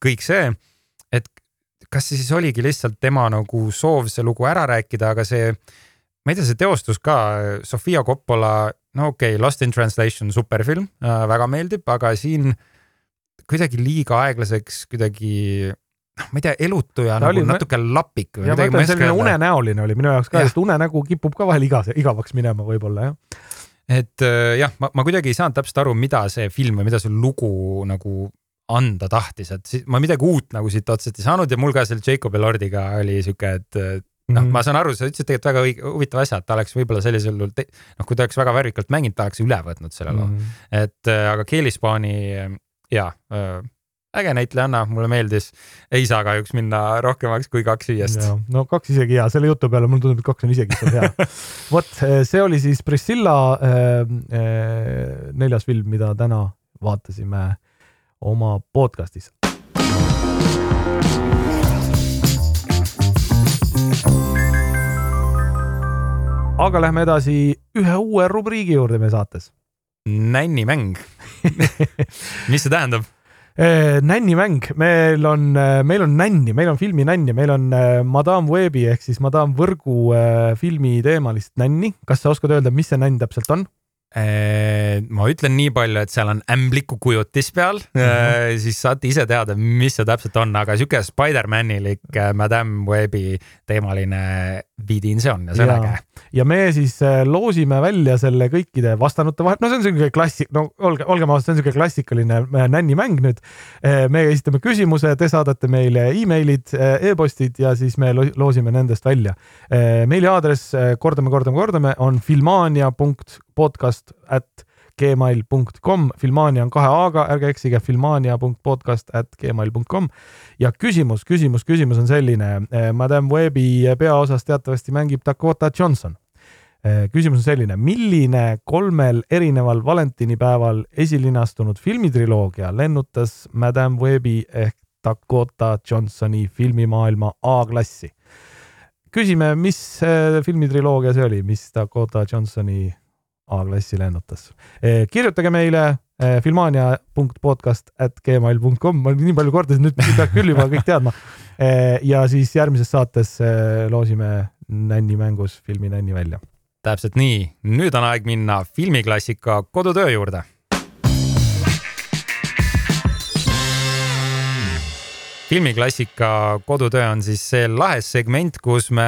kõik see, et kas see siis oligi lihtsalt tema nagu soov see lugu ära rääkida, aga see, ma ei tea, see teostus ka, Sofia Coppola, no okei okay,, Lost in Translation, superfilm äh,, väga meeldib, aga siin kuidagi liiga aeglaseks, kuidagi ma ei tea, elutu ja ta nagu oli, natuke lapik või midagi. selline unenäoline oli minu jaoks ka, sest unenägu kipub ka vahel igas, igavaks minema võib-olla jah et äh, jah, ma, ma kuidagi ei saanud täpselt aru, mida see film või mida see lugu nagu anda tahtis, et ma midagi uut nagu siit otsast ei saanud ja mul ka selle Jacob Elordiga oli sihuke, et noh mm -hmm., ma saan aru, sa ütlesid tegelikult väga õige, huvitava asja, et ta oleks võib-olla sellisel juhul, noh, kui ta oleks väga värvikalt mänginud, ta oleks üle võtnud selle loo mm. -hmm. et äh, aga Keeli Spaani ja äge näitlejanna, mulle meeldis. ei saa kahjuks minna rohkemaks kui kaks viiest. no kaks isegi hea, selle jutu peale mulle tundub, et kaks on isegi hea vot eh, see oli siis Priscilla äh, äh, neljas film, mida täna vaatasime oma podcast'is. aga lähme edasi ühe uue rubriigi juurde meie saates. nännimäng mis see tähendab? Äh, nännimäng, meil on, äh, meil on nänni, meil on filmi nänni, meil on äh, Madame Webi ehk siis Madame Võrgu filmi teemalist nänni. kas sa oskad öelda, mis see nänn täpselt on? ma ütlen nii palju, et seal on ämbliku kujutis peal mm, -hmm. siis saate ise teada, mis see täpselt on, aga sihuke Spider-manilik Madame Webi teemaline vidin see on ja see on äge. Ja me siis loosime välja selle kõikide vastanute vahel, no see on siuke klassik, no olge, olgem ausad, see on siuke klassikaline nännimäng nüüd. me esitame küsimuse, te saadate meile emailid e, e-postid ja siis me loosime nendest välja. meili aadress, kordame, kordame, kordame, on filmania.com podcast at gmail.com, Filmania on kahe A-ga, ärge eksige, filmania.podcast at gmail.com. ja küsimus, küsimus, küsimus on selline. Eh, Madame Webi peaosas teatavasti mängib Dakota Johnson. Eh, küsimus on selline, milline kolmel erineval valentinipäeval esilinastunud filmitriloogia lennutas Madame Webi ehk Dakota Johnsoni filmimaailma A-klassi? küsime, mis eh, filmitriloogia see oli, mis Dakota Johnsoni A-klassi lennutas. Eh, kirjutage meile eh, filmania.podcast at gmail.com, ma nii palju kordasin, nüüd peab küll juba kõik teadma. Eh, ja siis järgmises saates loosime Nänni mängus filmi Nänni välja. täpselt nii, nüüd on aeg minna filmiklassika kodutöö juurde filmiklassika kodutöö on siis see lahe segment, kus me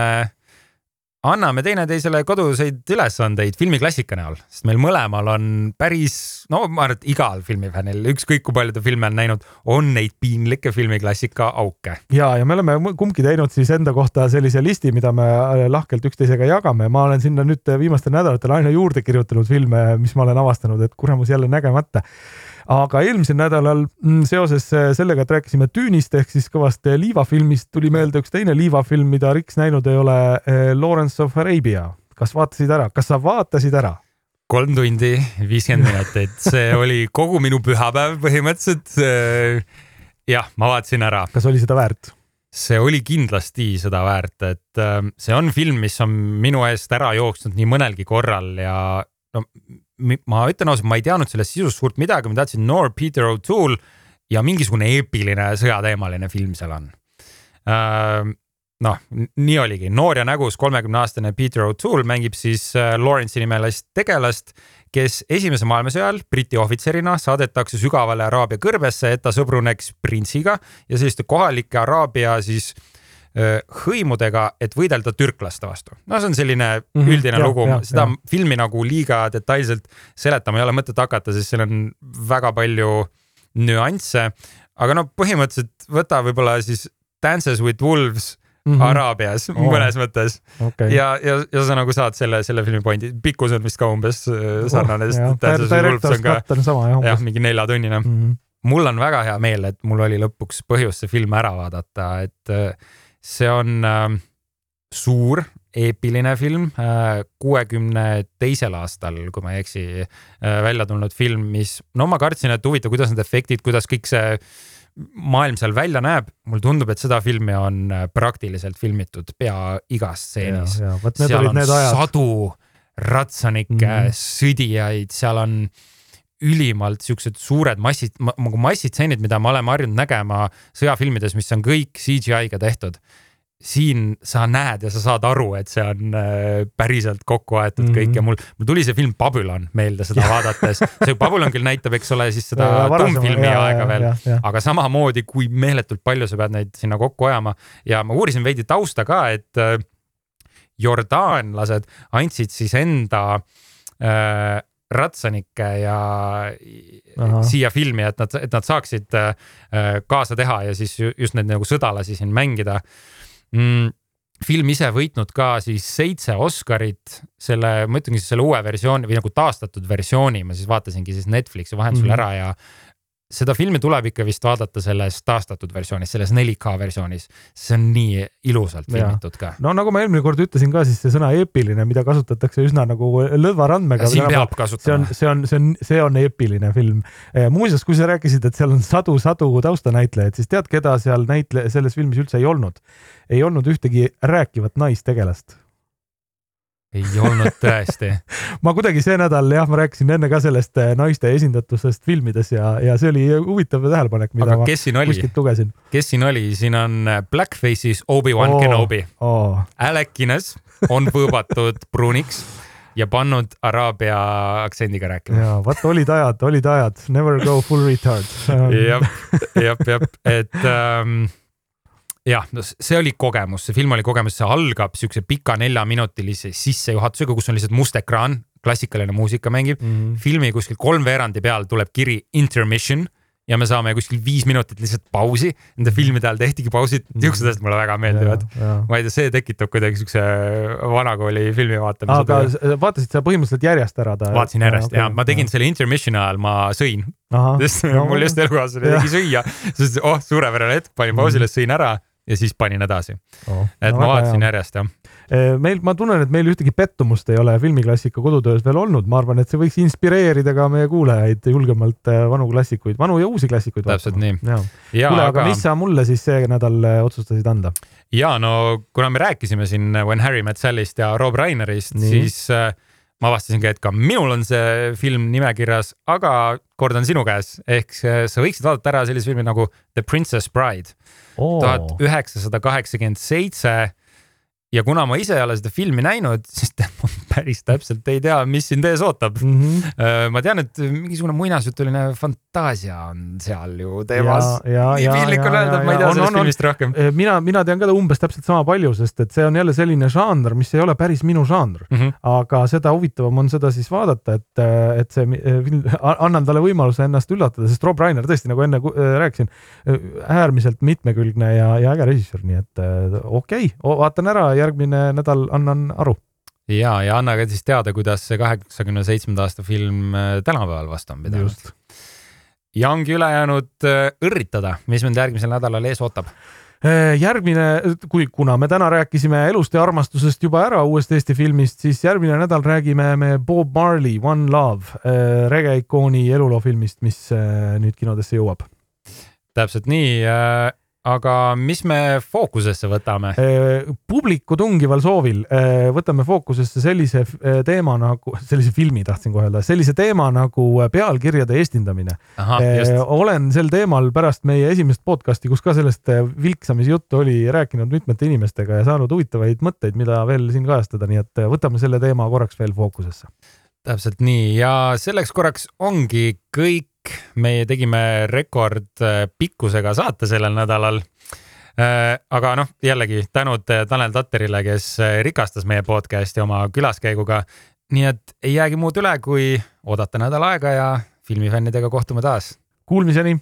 anname teineteisele koduseid ülesandeid filmiklassika näol, sest meil mõlemal on päris, no ma arvan, et igal filmifännil, ükskõik kui palju ta filme on näinud, on neid piinlikke filmiklassika auke. ja, ja me oleme kumbki teinud siis enda kohta sellise listi, mida me äh, lahkelt üksteisega jagame. ma olen sinna nüüd viimastel nädalatel aina juurde kirjutanud filme, mis ma olen avastanud, et kuramus jälle nägemata aga eelmisel nädalal mm, seoses äh, sellega, et rääkisime Düünist ehk siis kõvast äh, liivafilmist, tuli meelde üks teine liivafilm, mida Riks näinud ei ole, äh, Lawrence of Arabia. kas vaatasid ära, kas sa vaatasid ära? kolm tundi, viiskümmend minutit, see oli kogu minu pühapäev põhimõtteliselt. jah, ma vaatasin ära. kas oli seda väärt? see oli kindlasti seda väärt, et see on film, mis on minu eest ära jooksnud nii mõnelgi korral ja no ma ütlen ausalt, ma ei teadnud sellest sisust suurt midagi, ma teadsin Noor Peter O'Toole ja mingisugune eepiline sõjateemaline film seal on. noh, nii oligi, noor ja nägus kolmekümne aastane Peter O'Toole mängib siis äh, Lawrence'i nimelist tegelast, kes Esimese maailmasõja ajal Briti ohvitserina saadetakse sügavale Araabia kõrbesse, et ta sõbruneks printsiga ja selliste kohalike Araabia siis äh, hõimudega, et võidelda türklaste vastu. no see on selline mm -hmm, üldine ja, lugu, seda ja. filmi nagu liiga detailselt seletama ei ole mõtet hakata, sest seal on väga palju nüansse. aga no põhimõtteliselt võta võib-olla siis Dances with Wolves mm -hmm. Araabias oh. mõnes mõttes okay. ja, ja, ja sa nagu saad selle, selle filmi pointi, pikkus on vist ka umbes äh, sarnane oh,, sest jah, mingi neljatunnine mm. -hmm. mul on väga hea meel, et mul oli lõpuks põhjus see film ära vaadata, et äh, see on äh, suur eepiline film, äh, kuuekümne teisel aastal, kui ma ei eksi, välja tulnud film, mis, no ma kartsin, et huvitav, kuidas need efektid, kuidas kõik see maailm seal välja näeb, mulle tundub, et seda filmi on äh, praktiliselt filmitud pea igas stseenis. seal on sadu ratsanikke mm, -hmm. sõdijaid, seal on ülimalt siuksed suured massid, nagu massitseenid, mida me oleme harjunud nägema sõjafilmides, mis on kõik CGI-ga tehtud siin sa näed ja sa saad aru, et see on äh, päriselt kokku aetud mm -hmm. kõik ja mul, mul tuli see film Babylon meelde seda vaadates. see Babylon küll näitab, eks ole, siis seda tummfilmi aega veel, aga samamoodi, kui meeletult palju sa pead neid sinna kokku ajama ja ma uurisin veidi tausta ka, et äh, jordaanlased andsid siis enda äh, ratsanikke ja Aha. siia filmi, et nad, et nad saaksid äh, kaasa teha ja siis just neid nagu sõdalasi siin mängida mm, film ise võitnud ka siis seitse Oscarit selle, ma ütlengi siis selle uue versiooni või nagu taastatud versiooni, ma siis vaatasingi siis Netflixi vahendusel mm -hmm. ära ja seda filmi tuleb ikka vist vaadata selles taastatud versioonis, selles 4K versioonis. see on nii ilusalt filmitud ka. no nagu ma eelmine kord ütlesin ka, siis see sõna eepiline, mida kasutatakse üsna nagu lõdva randmega. siin peab kasutama. see on, see on, see on, see on eepiline film. muuseas, kui sa rääkisid, et seal on sadu-sadu taustanäitlejaid, siis tead, keda seal näitle-, selles filmis üldse ei olnud? ei olnud ühtegi rääkivat naistegelast ei olnud tõesti. Ma kuidagi see nädal jah, ma rääkisin enne ka sellest eh, naiste esindatusest filmides ja, ja see oli huvitav tähelepanek, mida Aga ma kuskilt lugesin. kes siin oli, siin on eh, Blackface'is Obi-Wan oh, Kenobi. oh.. Alec Guinness on võõbatud pruuniks ja pannud araabia aktsendiga rääkima. ja vot olid ajad, olid ajad, never go full retard. jah, jah, jah, et ähm, jah, no see oli kogemus, see film oli kogemus, see algab siukse pika neljaminutilise sissejuhatusega, kus on lihtsalt must ekraan, klassikaline muusika mängib mm. -hmm. filmi kuskil kolmveerandi peal tuleb kiri intermission ja me saame kuskil viis minutit lihtsalt pausi. Nende mhm. filmide ajal tehtigi pausid, siuksed asjad mulle väga meeldivad. ma ei tea, see tekitab kuidagi siukse vanakooli filmi vaatamise. aga vaatasid sa põhimõtteliselt järjest ära ta? vaatasin järjest ja, okay, ja ma tegin ja. selle intermission'i ajal, ma sõin. sest no, mul just elukaaslane tegi süüa, sest oh, suurepärane hetk, panin pausile, sõin ära ja siis panin edasi oh,. et no, ma vaatasin hea. järjest jah. meil, ma tunnen, et meil ühtegi pettumust ei ole filmiklassika kodutöös veel olnud, ma arvan, et see võiks inspireerida ka meie kuulajaid julgemalt äh, vanu klassikuid, vanu ja uusi klassikuid. täpselt nii. kuule, aga mis sa mulle siis see nädal äh, otsustasid anda? ja no kuna me rääkisime siin When Harry Met Sally'st ja Rob Reinerist, siis äh, ma avastasingi, et ka minul on see film nimekirjas, aga kord on sinu käes, ehk sa võiksid vaadata ära sellise filmi nagu The Princess Bride. Tuhat üheksasada kaheksakümmend seitse. Ja kuna ma ise ei ole seda filmi näinud, siis päris täpselt ei tea, mis sind ees ootab mm. -hmm. ma tean, et mingisugune muinasjutuline fantaasia on seal ju teemas. nii piinlik on öelda, et ma ei tea on, sellest on, filmist rohkem. Äh, mina, mina tean ka umbes täpselt sama palju, sest et see on jälle selline žanr, mis ei ole päris minu žanr mm. -hmm. aga seda huvitavam on seda siis vaadata, et, äh, et see, annan talle võimaluse ennast üllatada, sest Rob Reiner tõesti nagu enne rääkisin, äärmiselt mitmekülgne ja, ja äge režissöör, nii et okei okay,, vaatan ära järgmine nädal annan aru. Ja, ja anna ka siis teada, kuidas see kaheksakümne seitsmenda aasta film äh, tänapäeval vastu on pidanud. ja ongi ülejäänud äh, õrritada, mis mind järgmisel nädalal ees ootab äh, järgmine, kui, kuna me täna rääkisime elust ja armastusest juba ära uuest Eesti filmist, siis järgmine nädal räägime me Bob Marley One Love regeikooni eluloofilmist, mis nüüd kinodesse jõuab. täpselt nii aga mis me fookusesse võtame? publiku tungival soovil võtame fookusesse sellise teema nagu, sellise filmi tahtsin kohe öelda, sellise teema nagu pealkirjade eestindamine. olen sel teemal pärast meie esimest podcast'i, kus ka sellest vilksamise juttu oli, rääkinud mitmete inimestega ja saanud huvitavaid mõtteid, mida veel siin kajastada, nii et võtame selle teema korraks veel fookusesse täpselt nii ja selleks korraks ongi kõik. Meie tegime rekordpikkusega saate sellel nädalal. Äh, aga noh, jällegi tänud Tanel Tatterile, kes rikastas meie podcast'i oma külaskäiguga. nii et ei jäägi muud üle, kui oodata nädal aega ja filmifännidega kohtume taas. Kuulmiseni